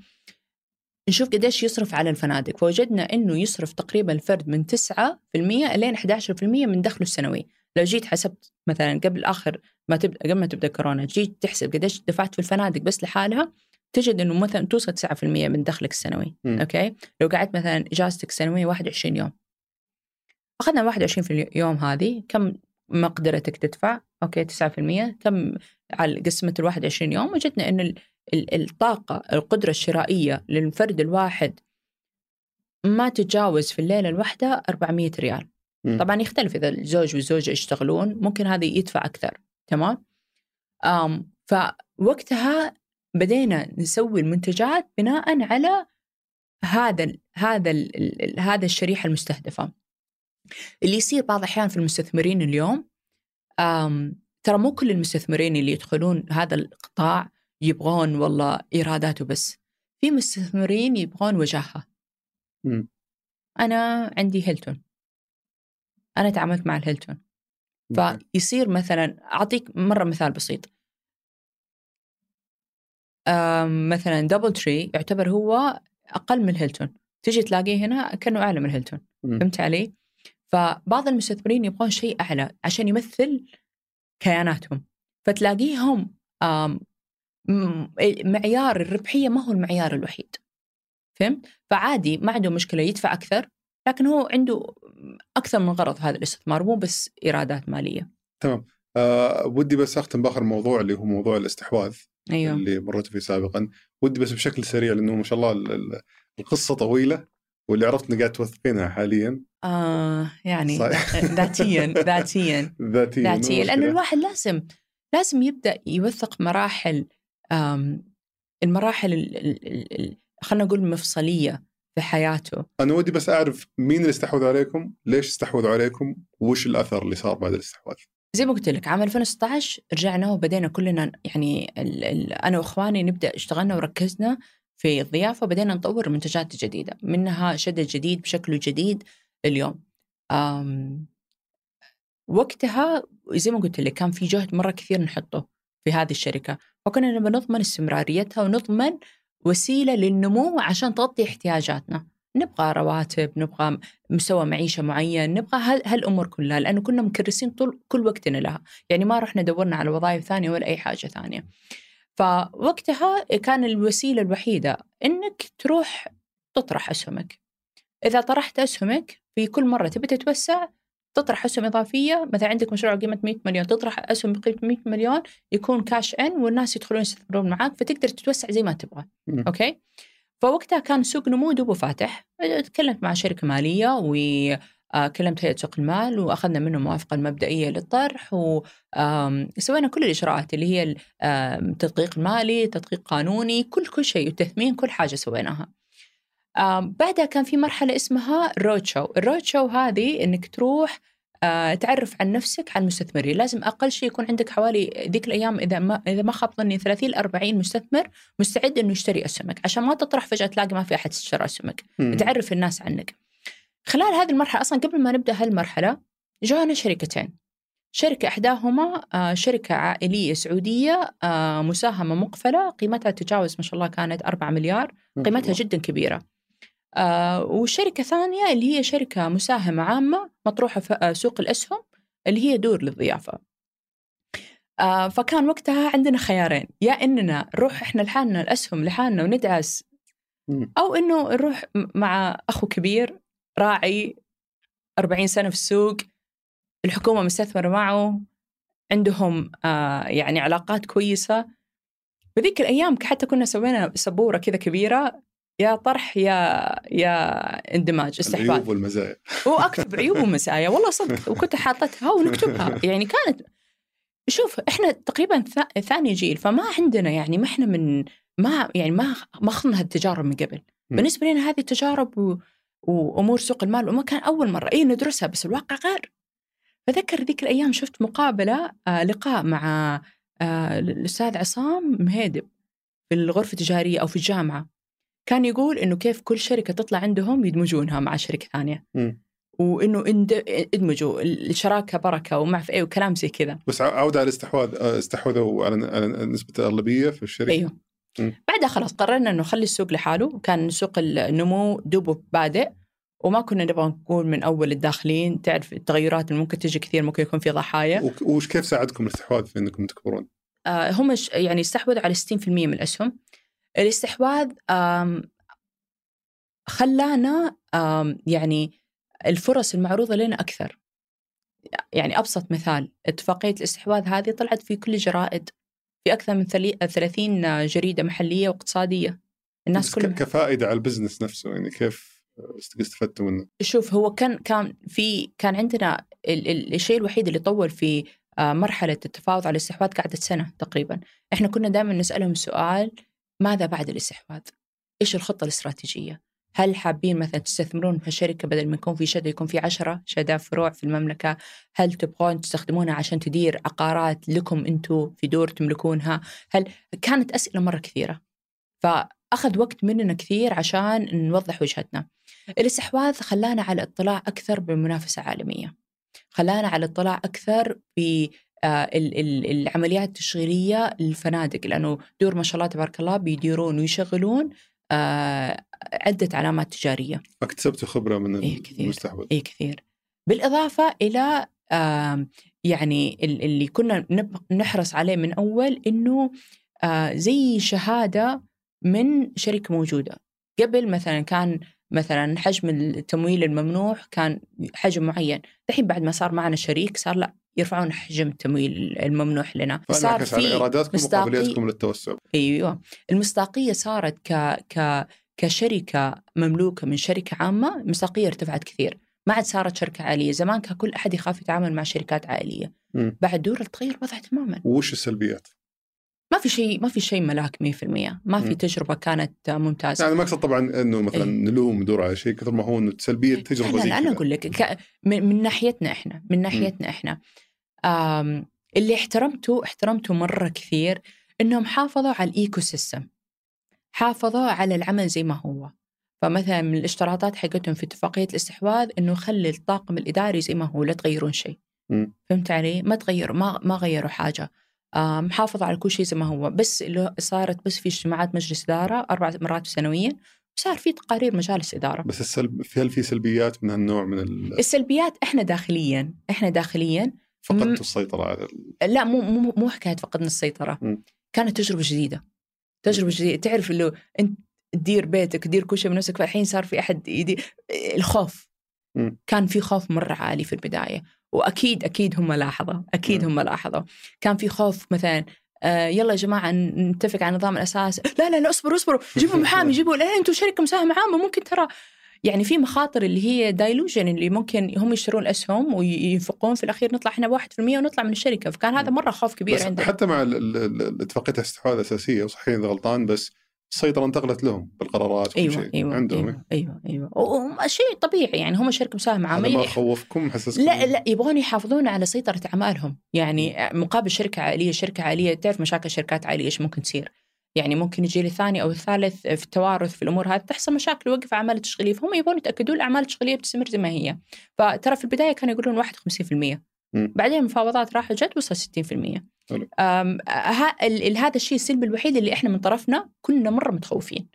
نشوف قديش يصرف على الفنادق. فوجدنا أنه يصرف تقريبا الفرد من 9% لين 11% من دخله السنوي. لو جيت حسبت مثلا قبل آخر ما تبدأ قبل ما تبدأ كورونا جيت تحسب قديش دفعت في الفنادق بس لحالها تجد إنه مثلا توصل 9% من دخلك السنوي. م. okay؟ لو قعدت مثلا إجازتك السنويه 21 يوم. أخذنا 21 في اليوم هذه. كم مقدرتك تدفع okay 9% كم على قسمة ال 21 يوم وجدنا انه الطاقة القدرة الشرائية للفرد الواحد ما تتجاوز في الليلة الواحدة 400 ريال. م. طبعا يختلف إذا الزوج والزوجة يشتغلون ممكن هذا يدفع أكثر تمام؟ أم فوقتها بدينا نسوي المنتجات بناء على هذا ال هذا ال هذا الشريحة المستهدفة. اللي يصير بعض الأحيان في المستثمرين اليوم ترى مو كل المستثمرين اللي يدخلون هذا القطاع يبغون والله إيراداته بس في مستثمرين يبغون وجاهة. م. أنا عندي هيلتون. أنا تعاملت مع الهيلتون. فيصير مثلا أعطيك مرة مثال بسيط. مثلا DoubleTree يعتبر هو أقل من الهيلتون. تجي تلاقيه هنا كأنه أعلى من الهيلتون. فهمت علي؟ فبعض المستثمرين يبغون شيء أعلى عشان يمثل كياناتهم. فتلاقيهم معيار الربحية ما هو المعيار الوحيد. فهمت؟ فعادي ما عنده مشكلة يدفع أكثر لكن هو عنده أكثر من غرض هذا الاستثمار مو بس إيرادات مالية. تمام. أه ودي بس أختم بآخر موضوع اللي هو موضوع الاستحواذ أيوه. اللي مريت فيه سابقا. ودي بس بشكل سريع لأنه ما شاء الله القصة طويلة. واللي عرفت انك قاعد توثقينها حاليا آه يعني ذاتيا ذاتيا ذاتيا ذاتيا لأنه الواحد لازم لازم يبدأ يوثق مراحل المراحل خلينا نقول المفصليه في حياته أنا ودي بس أعرف مين اللي استحوذ عليكم؟ ليش استحوذوا عليكم؟ وش الأثر اللي صار بعد الاستحواذ؟ زي ما قلت لك عام 2016 رجعنا وبدينا كلنا يعني ال ال أنا وإخواني نبدأ اشتغلنا وركزنا في الضيافة بدينا نطور منتجات جديدة منها شدة جديد بشكله جديد اليوم. وقتها زي ما قلت لك كان في جهد مرة كثير نحطه في هذه الشركة فكنا نبغى نضمن استمراريتها ونضمن وسيلة للنمو عشان تغطي احتياجاتنا. نبغى رواتب نبغى مستوى معيشة معين نبغى هالأمور كلها لأنه كنا مكرسين طول كل وقتنا لها. يعني ما رحنا دورنا على وظائف ثانية ولا أي حاجة ثانية. فوقتها كان الوسيلة الوحيدة إنك تروح تطرح أسهمك. إذا طرحت أسهمك في كل مرة تبي تتوسع تطرح أسهم إضافية. مثلا عندك مشروع قيمة 100 مليون تطرح أسهم بقيمة 100 مليون يكون كاش إن والناس يدخلون يستثمرون معك فتقدر تتوسع زي ما تبغى. أوكي؟ فوقتها كان سوق نمو دوبه فاتح. تكلمت مع شركة مالية و آه، كلمت هيئة سوق المال وأخذنا منهم الموافقة المبدئية للطرح وسوينا كل الإجراءات اللي هي التدقيق المالي تدقيق قانوني كل كل شيء التثمين كل حاجة سويناها. بعدها كان في مرحلة اسمها رود شو الرود شو هذه إنك تروح تعرف عن نفسك عن المستثمرين لازم أقل شيء يكون عندك حوالي ذيك الأيام إذا ما إذا ما خاب ظني 30 ل 40 مستثمر مستعد إنه يشتري أسهمك. عشان ما تطرح فجأة تلاقي ما في أحد اشترى أسهمك. تعرف الناس عنك. خلال هذه المرحلة أصلا قبل ما نبدأ هالمرحلة جانا شركتين. شركة إحداهما آه، شركة عائلية سعودية آه، مساهمة مقفلة قيمتها تجاوز ما شاء الله كانت 4 مليار قيمتها جدا كبيرة. آه، وشركة ثانية اللي هي شركة مساهمة عامة مطروحة في سوق الأسهم اللي هي دور للضيافة. فكان وقتها عندنا خيارين. يا إننا نروح إحنا لحالنا الأسهم لحالنا وندعس أو إنه نروح مع أخو كبير راعي 40 سنة في السوق الحكومة مستثمرة معه عندهم آه يعني علاقات كويسة. بذيك الأيام حتى كنا سوينا سبورة كذا كبيرة يا طرح يا يا اندماج استحواذ. العيوب والمزايا. واكتب عيوب ومزايا والله صدق وكنت حاطتها ونكتبها. يعني كانت شوف إحنا تقريبا ثا- ثاني جيل فما عندنا يعني ما إحنا من ما يعني ما ما اخذنا هالتجارب من قبل. بالنسبة لنا هذه التجارب و... وأمور سوق المال وما كان أول مرة. أي ندرسها بس الواقع غير. فذكر ذيك الأيام شفت مقابلة آه لقاء مع آه الأستاذ عصام مهيدب في الغرفة التجارية أو في الجامعة. كان يقول إنه كيف كل شركة تطلع عندهم يدمجونها مع شركة ثانية. وإنه إند- إدمجوا الشراكة بركة وما في إيه وكلام زي كذا. بس عودة على الاستحواذ آه، استحوذوا على نسبة الأغلبية في الشركة. أيوه. بعدها خلاص قررنا إنه نخلي السوق لحاله. كان سوق النمو دوبه بادئ وما كنا نبغى نكون من أول الداخلين. تعرف التغيرات اللي ممكن تجي كثير ممكن يكون في ضحايا. وش كيف ساعدكم الاستحواذ في إنكم تكبرون؟ آه هم يعني استحوذوا على 60% من الأسهم. الاستحواذ خلانا يعني الفرص المعروضة لنا أكثر. يعني أبسط مثال اتفاقية الاستحواذ هذه طلعت في كل الجرائد. في أكثر من ثلي- 30 جريدة محلية واقتصادية. الناس كلها كفائدة على ال business نفسه يعني كيف است- استفدتوا منه؟ شوف هو كان كان في كان عندنا ال- ال- الشيء الوحيد اللي طول في آه، مرحلة التفاوض على الاستحواذ قعدت سنة تقريبا. إحنا كنا دائما نسألهم السؤال ماذا بعد الاستحواذ؟ إيش الخطة الاستراتيجية؟ هل حابين مثلا تستثمرون في الشركة بدل ما يكون في شده يكون في عشرة شدا فروع في المملكة؟ هل تبغون تستخدمونها عشان تدير عقارات لكم أنتم في دور تملكونها؟ هل كانت أسئلة مرة كثيرة فأخذ وقت مننا كثير عشان نوضح وجهتنا. الإستحواذ خلانا على اطلاع أكثر بالمنافسه العالميه خلانا على اطلاع أكثر ب آه، ال- ال- العمليات التشغيلية للفنادق لأنه دور ما شاء الله تبارك الله بيديرون ويشغلون آه، عدة علامات تجارية. اكتسبتوا خبرة من إيه، كثير. المستحوذ اي كثير. بالإضافة إلى آم، يعني ال- اللي كنا نحرص عليه من أول إنه آه، زي شهادة من شركة موجودة. قبل مثلا كان مثلا حجم التمويل الممنوح كان حجم معين. الحين بعد ما صار معنا شريك صار لا. يرفعون حجم التمويل الممنوح لنا. فانعكس على إيراداتكم وقابليتكم للتوسع. أيوه. المصداقية صارت ك ك كشركة مملوكة من شركة عامة المصداقيه ارتفعت كثير. ما عاد صارت شركة عائليه زمان كان كل أحد يخاف يتعامل مع شركات عائليه مم. بعد دور تغير الوضع تماما. وش السلبيات؟ ما في شيء ما في شيء ملاك 100% ما في. تجربة كانت ممتازة. يعني المقصد طبعا إنه مثلا إيه. نلوم ندور على شيء كثر ما هو انه سلبيه تجربة لا زي لا أنا أقول لك ك... من, من ناحيتنا إحنا من ناحيتنا إحنا. آم... اللي احترمته احترمته مرة كثير إنهم حافظوا على ال ecosystem حافظوا على العمل زي ما هو. فمثلا من الاشتراطات حقتهم في اتفاقية الاستحواذ إنه خلي الطاقم الإداري زي ما هو لا تغيرون شيء. فهمت علي؟ ما تغيروا ما ما غيروا حاجة. آم، حافظوا على كل شيء زي ما هو. بس اللي صارت بس في اجتماعات مجلس إدارة أربع مرات سنويا وصار في تقارير مجالس إدارة. بس السلب في هل في سلبيات من هالنوع من ال... السلبيات إحنا داخليا إحنا داخليا فقدتوا مم. السيطرة على ال... لا مو مو مو حكاية فقدنا السيطرة. مم. كانت تجربة جديدة. تجربة جديدة. تعرف اللي أنت تدير بيتك تدير كل شيء بنفسك فالحين صار في أحد يدير الخوف. مم. كان في خوف مرة عالي في البداية. وأكيد أكيد هم لاحظوا أكيد. هم لاحظوا. كان في خوف مثلا آه يلا يا جماعة نتفق على نظام الأساس. لا لا لا اصبروا اصبروا. جيبوا محامي جيبوا لا أنتم شركة مساهمة عامة ممكن ترى. يعني في مخاطر اللي هي دايلوجن اللي ممكن هم يشترون الاسهم وينفقون في الأخير نطلع إحنا ب 1% ونطلع من الشركة. فكان هذا مرة خوف كبير عندنا حتى مع اتفاقية الاستحواذ الأساسية وصحيح إذا غلطان بس السيطرة انتقلت لهم بالقرارات وكل أيوه شيء أيوه عندهم. أيوه أيوه, أيوة. شيء طبيعي يعني هم شركة مساهمة عامه ما خوفكم حسسكم؟ لا لا يبغون يحافظون على سيطرة أعمالهم. يعني مقابل شركة عائلية شركة عائلية تعرف مشاكل شركات عائلية إيش ممكن تصير؟ يعني ممكن يجي الثاني أو الثالث في التوارث في الأمور هذه تحصل مشاكل يوقف أعمال التشغيلية. فهم يبغون يتأكدون الأعمال التشغيلية بتستمر زي ما هي. فترى في البداية كانوا يقولون 51% مم. بعدين المفاوضات راحت جت وصل 60% حلو. أم، ها ال- ال- هذا الشيء السلبي الوحيد اللي إحنا من طرفنا كنا مرة متخوفين.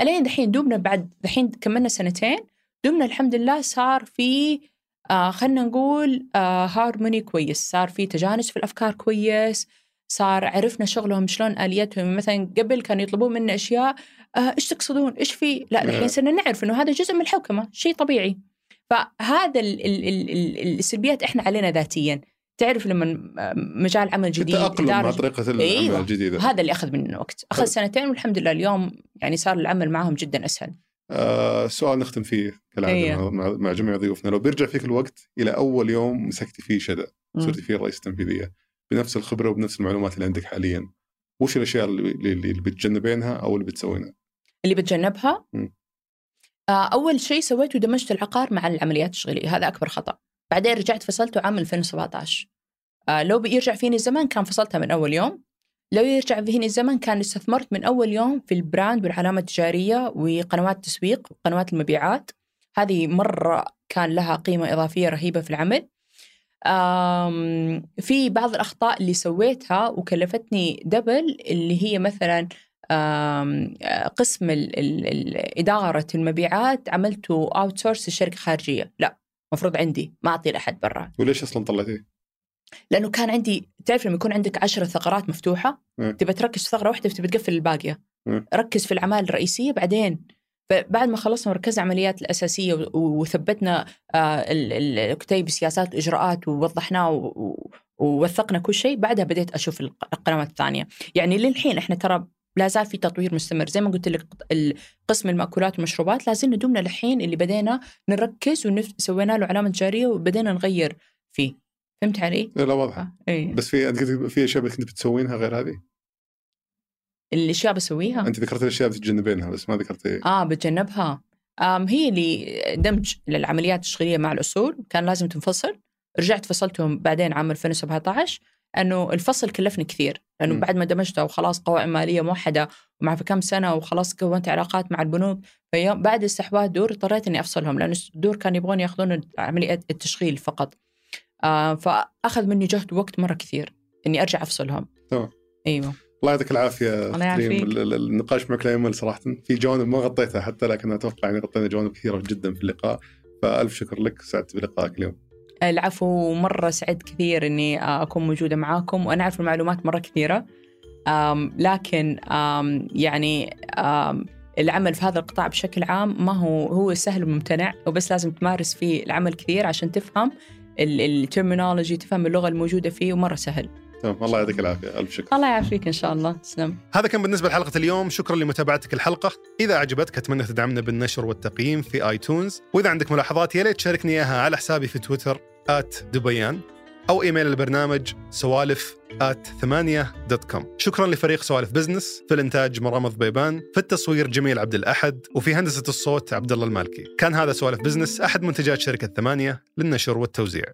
الين دحين دوبنا بعد دحين كملنا سنتين دوبنا الحمد لله صار في آه خلينا نقول آه هارموني كويس. صار في تجانس في الأفكار كويس. صار عرفنا شغلهم شلون آليتهم. مثلا قبل كانوا يطلبون منا أشياء آه إيش تقصدون؟ إيش في؟ لا نعم. الحين صرنا نعرف إنه هذا جزء من الحوكمة شيء طبيعي. فهذا ال ال ال ال السلبيات إحنا علينا ذاتيا تعرف لما مجال عمل جديد التأقلم مع طريقة العمل أيوة. الجديدة هذا اللي أخذ مننا وقت أخذ حلو. سنتين والحمد لله اليوم يعني صار العمل معهم جدا أسهل آه سؤال نختم فيه كالعادة. مع, مع جميع ضيوفنا لو بيرجع فيك الوقت إلى أول يوم مسكتي فيه شدة. صرتي فيه الرئيس التنفيذية بنفس الخبرة وبنفس المعلومات اللي عندك حاليا وش الأشياء اللي, اللي بتجنبينها أو اللي بتسوينها؟ اللي بتجنبها. آه أول شيء سويته دمجت العقار مع العمليات التشغيلية هذا أكبر خطأ. بعدين رجعت فصلته عام 2017 آه لو بيرجع فيني الزمن كان فصلتها من أول يوم. لو يرجع فيني الزمن كان استثمرت من أول يوم في البراند والعلامة التجارية وقنوات التسويق وقنوات المبيعات. هذه مرة كان لها قيمة إضافية رهيبة في العمل. في بعض الأخطاء اللي سويتها وكلفتني double اللي هي مثلا قسم ال- ال- ال- إدارة المبيعات عملته outsource لشركة خارجية لا المفروض عندي ما أعطي لأحد برا وليش أصلا طلعتيه؟ لأنه كان عندي تعرف لما يكون عندك عشرة ثغرات مفتوحة مم. تبى تركز في ثغرة واحدة تبى تقفل الباقية مم. ركز في الأعمال الرئيسية بعدين فبعد ما خلصنا العمليات الأساسية و- وثبتنا آه، ال- ال- الكتيب سياسات وإجراءات ووضحناه ووثقنا كل شيء بعدها بديت الق- القنوات الثانية يعني للحين إحنا ترى لا زال في تطوير مستمر. زي ما قلت لك قسم المأكولات والمشروبات لازلنا دومنا للحين اللي بدينا نركز وسوينا له علامة تجاريه وبدينا نغير فيه. فهمت علي؟ لا واضحة آه، إيه. بس في في أشياء كنت بتسوينها غير هذه؟ الأشياء بسويها؟ أنت ذكرت الأشياء بتتجنبينها بس ما ذكرت آه بتجنبها. آم هي اللي دمج للعمليات التشغيلية مع الاصول كان لازم تنفصل. رجعت فصلتهم بعدين عام 2017 إنه الفصل كلفني كثير. لأنه مم. بعد ما دمجتها وخلاص قوائم مالية موحدة ومع في كم سنة وخلاص كونت علاقات مع البنوك فيوم بعد استحواذ دور اضطريت إني أفصلهم لأنه الدور كان يبغون يأخذون عملية التشغيل فقط. آه فأخذ مني جهد ووقت مرة كثير إني أرجع أفصلهم. تمام. أيوه. الله يعطيك العافية الله يعافيك. النقاش معك لا يمل صراحة. في جوانب ما غطيتها حتى لكن أتوقع أن غطينا جوانب كثيرة جدا في اللقاء. فألف شكر لك سعدت بلقائك اليوم. العفو مرة سعدت كثير إني آه، أكون موجودة معاكم وأنا أعرف المعلومات مرة كثيرة. آم، لكن آم، يعني آم، العمل في هذا القطاع بشكل عام ما هو هو سهل وممتنع وبس لازم تمارس فيه العمل كثير عشان تفهم ال terminology تفهم اللغة الموجودة فيه ومرة سهل. تمام. الله يعطيك العافية. ألف شكر. الله يعافيك إن شاء الله. تسلم. هذا كان بالنسبة لحلقة اليوم. شكرا لمتابعتك الحلقة. إذا عجبتك أتمنى تدعمنا بالنشر والتقييم في iTunes وإذا عندك ملاحظات يا ليت تشاركني إياها على حسابي في تويتر at دبيان أو إيميل البرنامج سوالف at ثمانية dot com. شكرا لفريق سوالف business في الإنتاج مرام ضبيبان في التصوير جميل عبد الأحد وفي هندسة الصوت عبد الله المالكي. كان هذا سوالف بزنس أحد منتجات شركة ثمانية للنشر والتوزيع.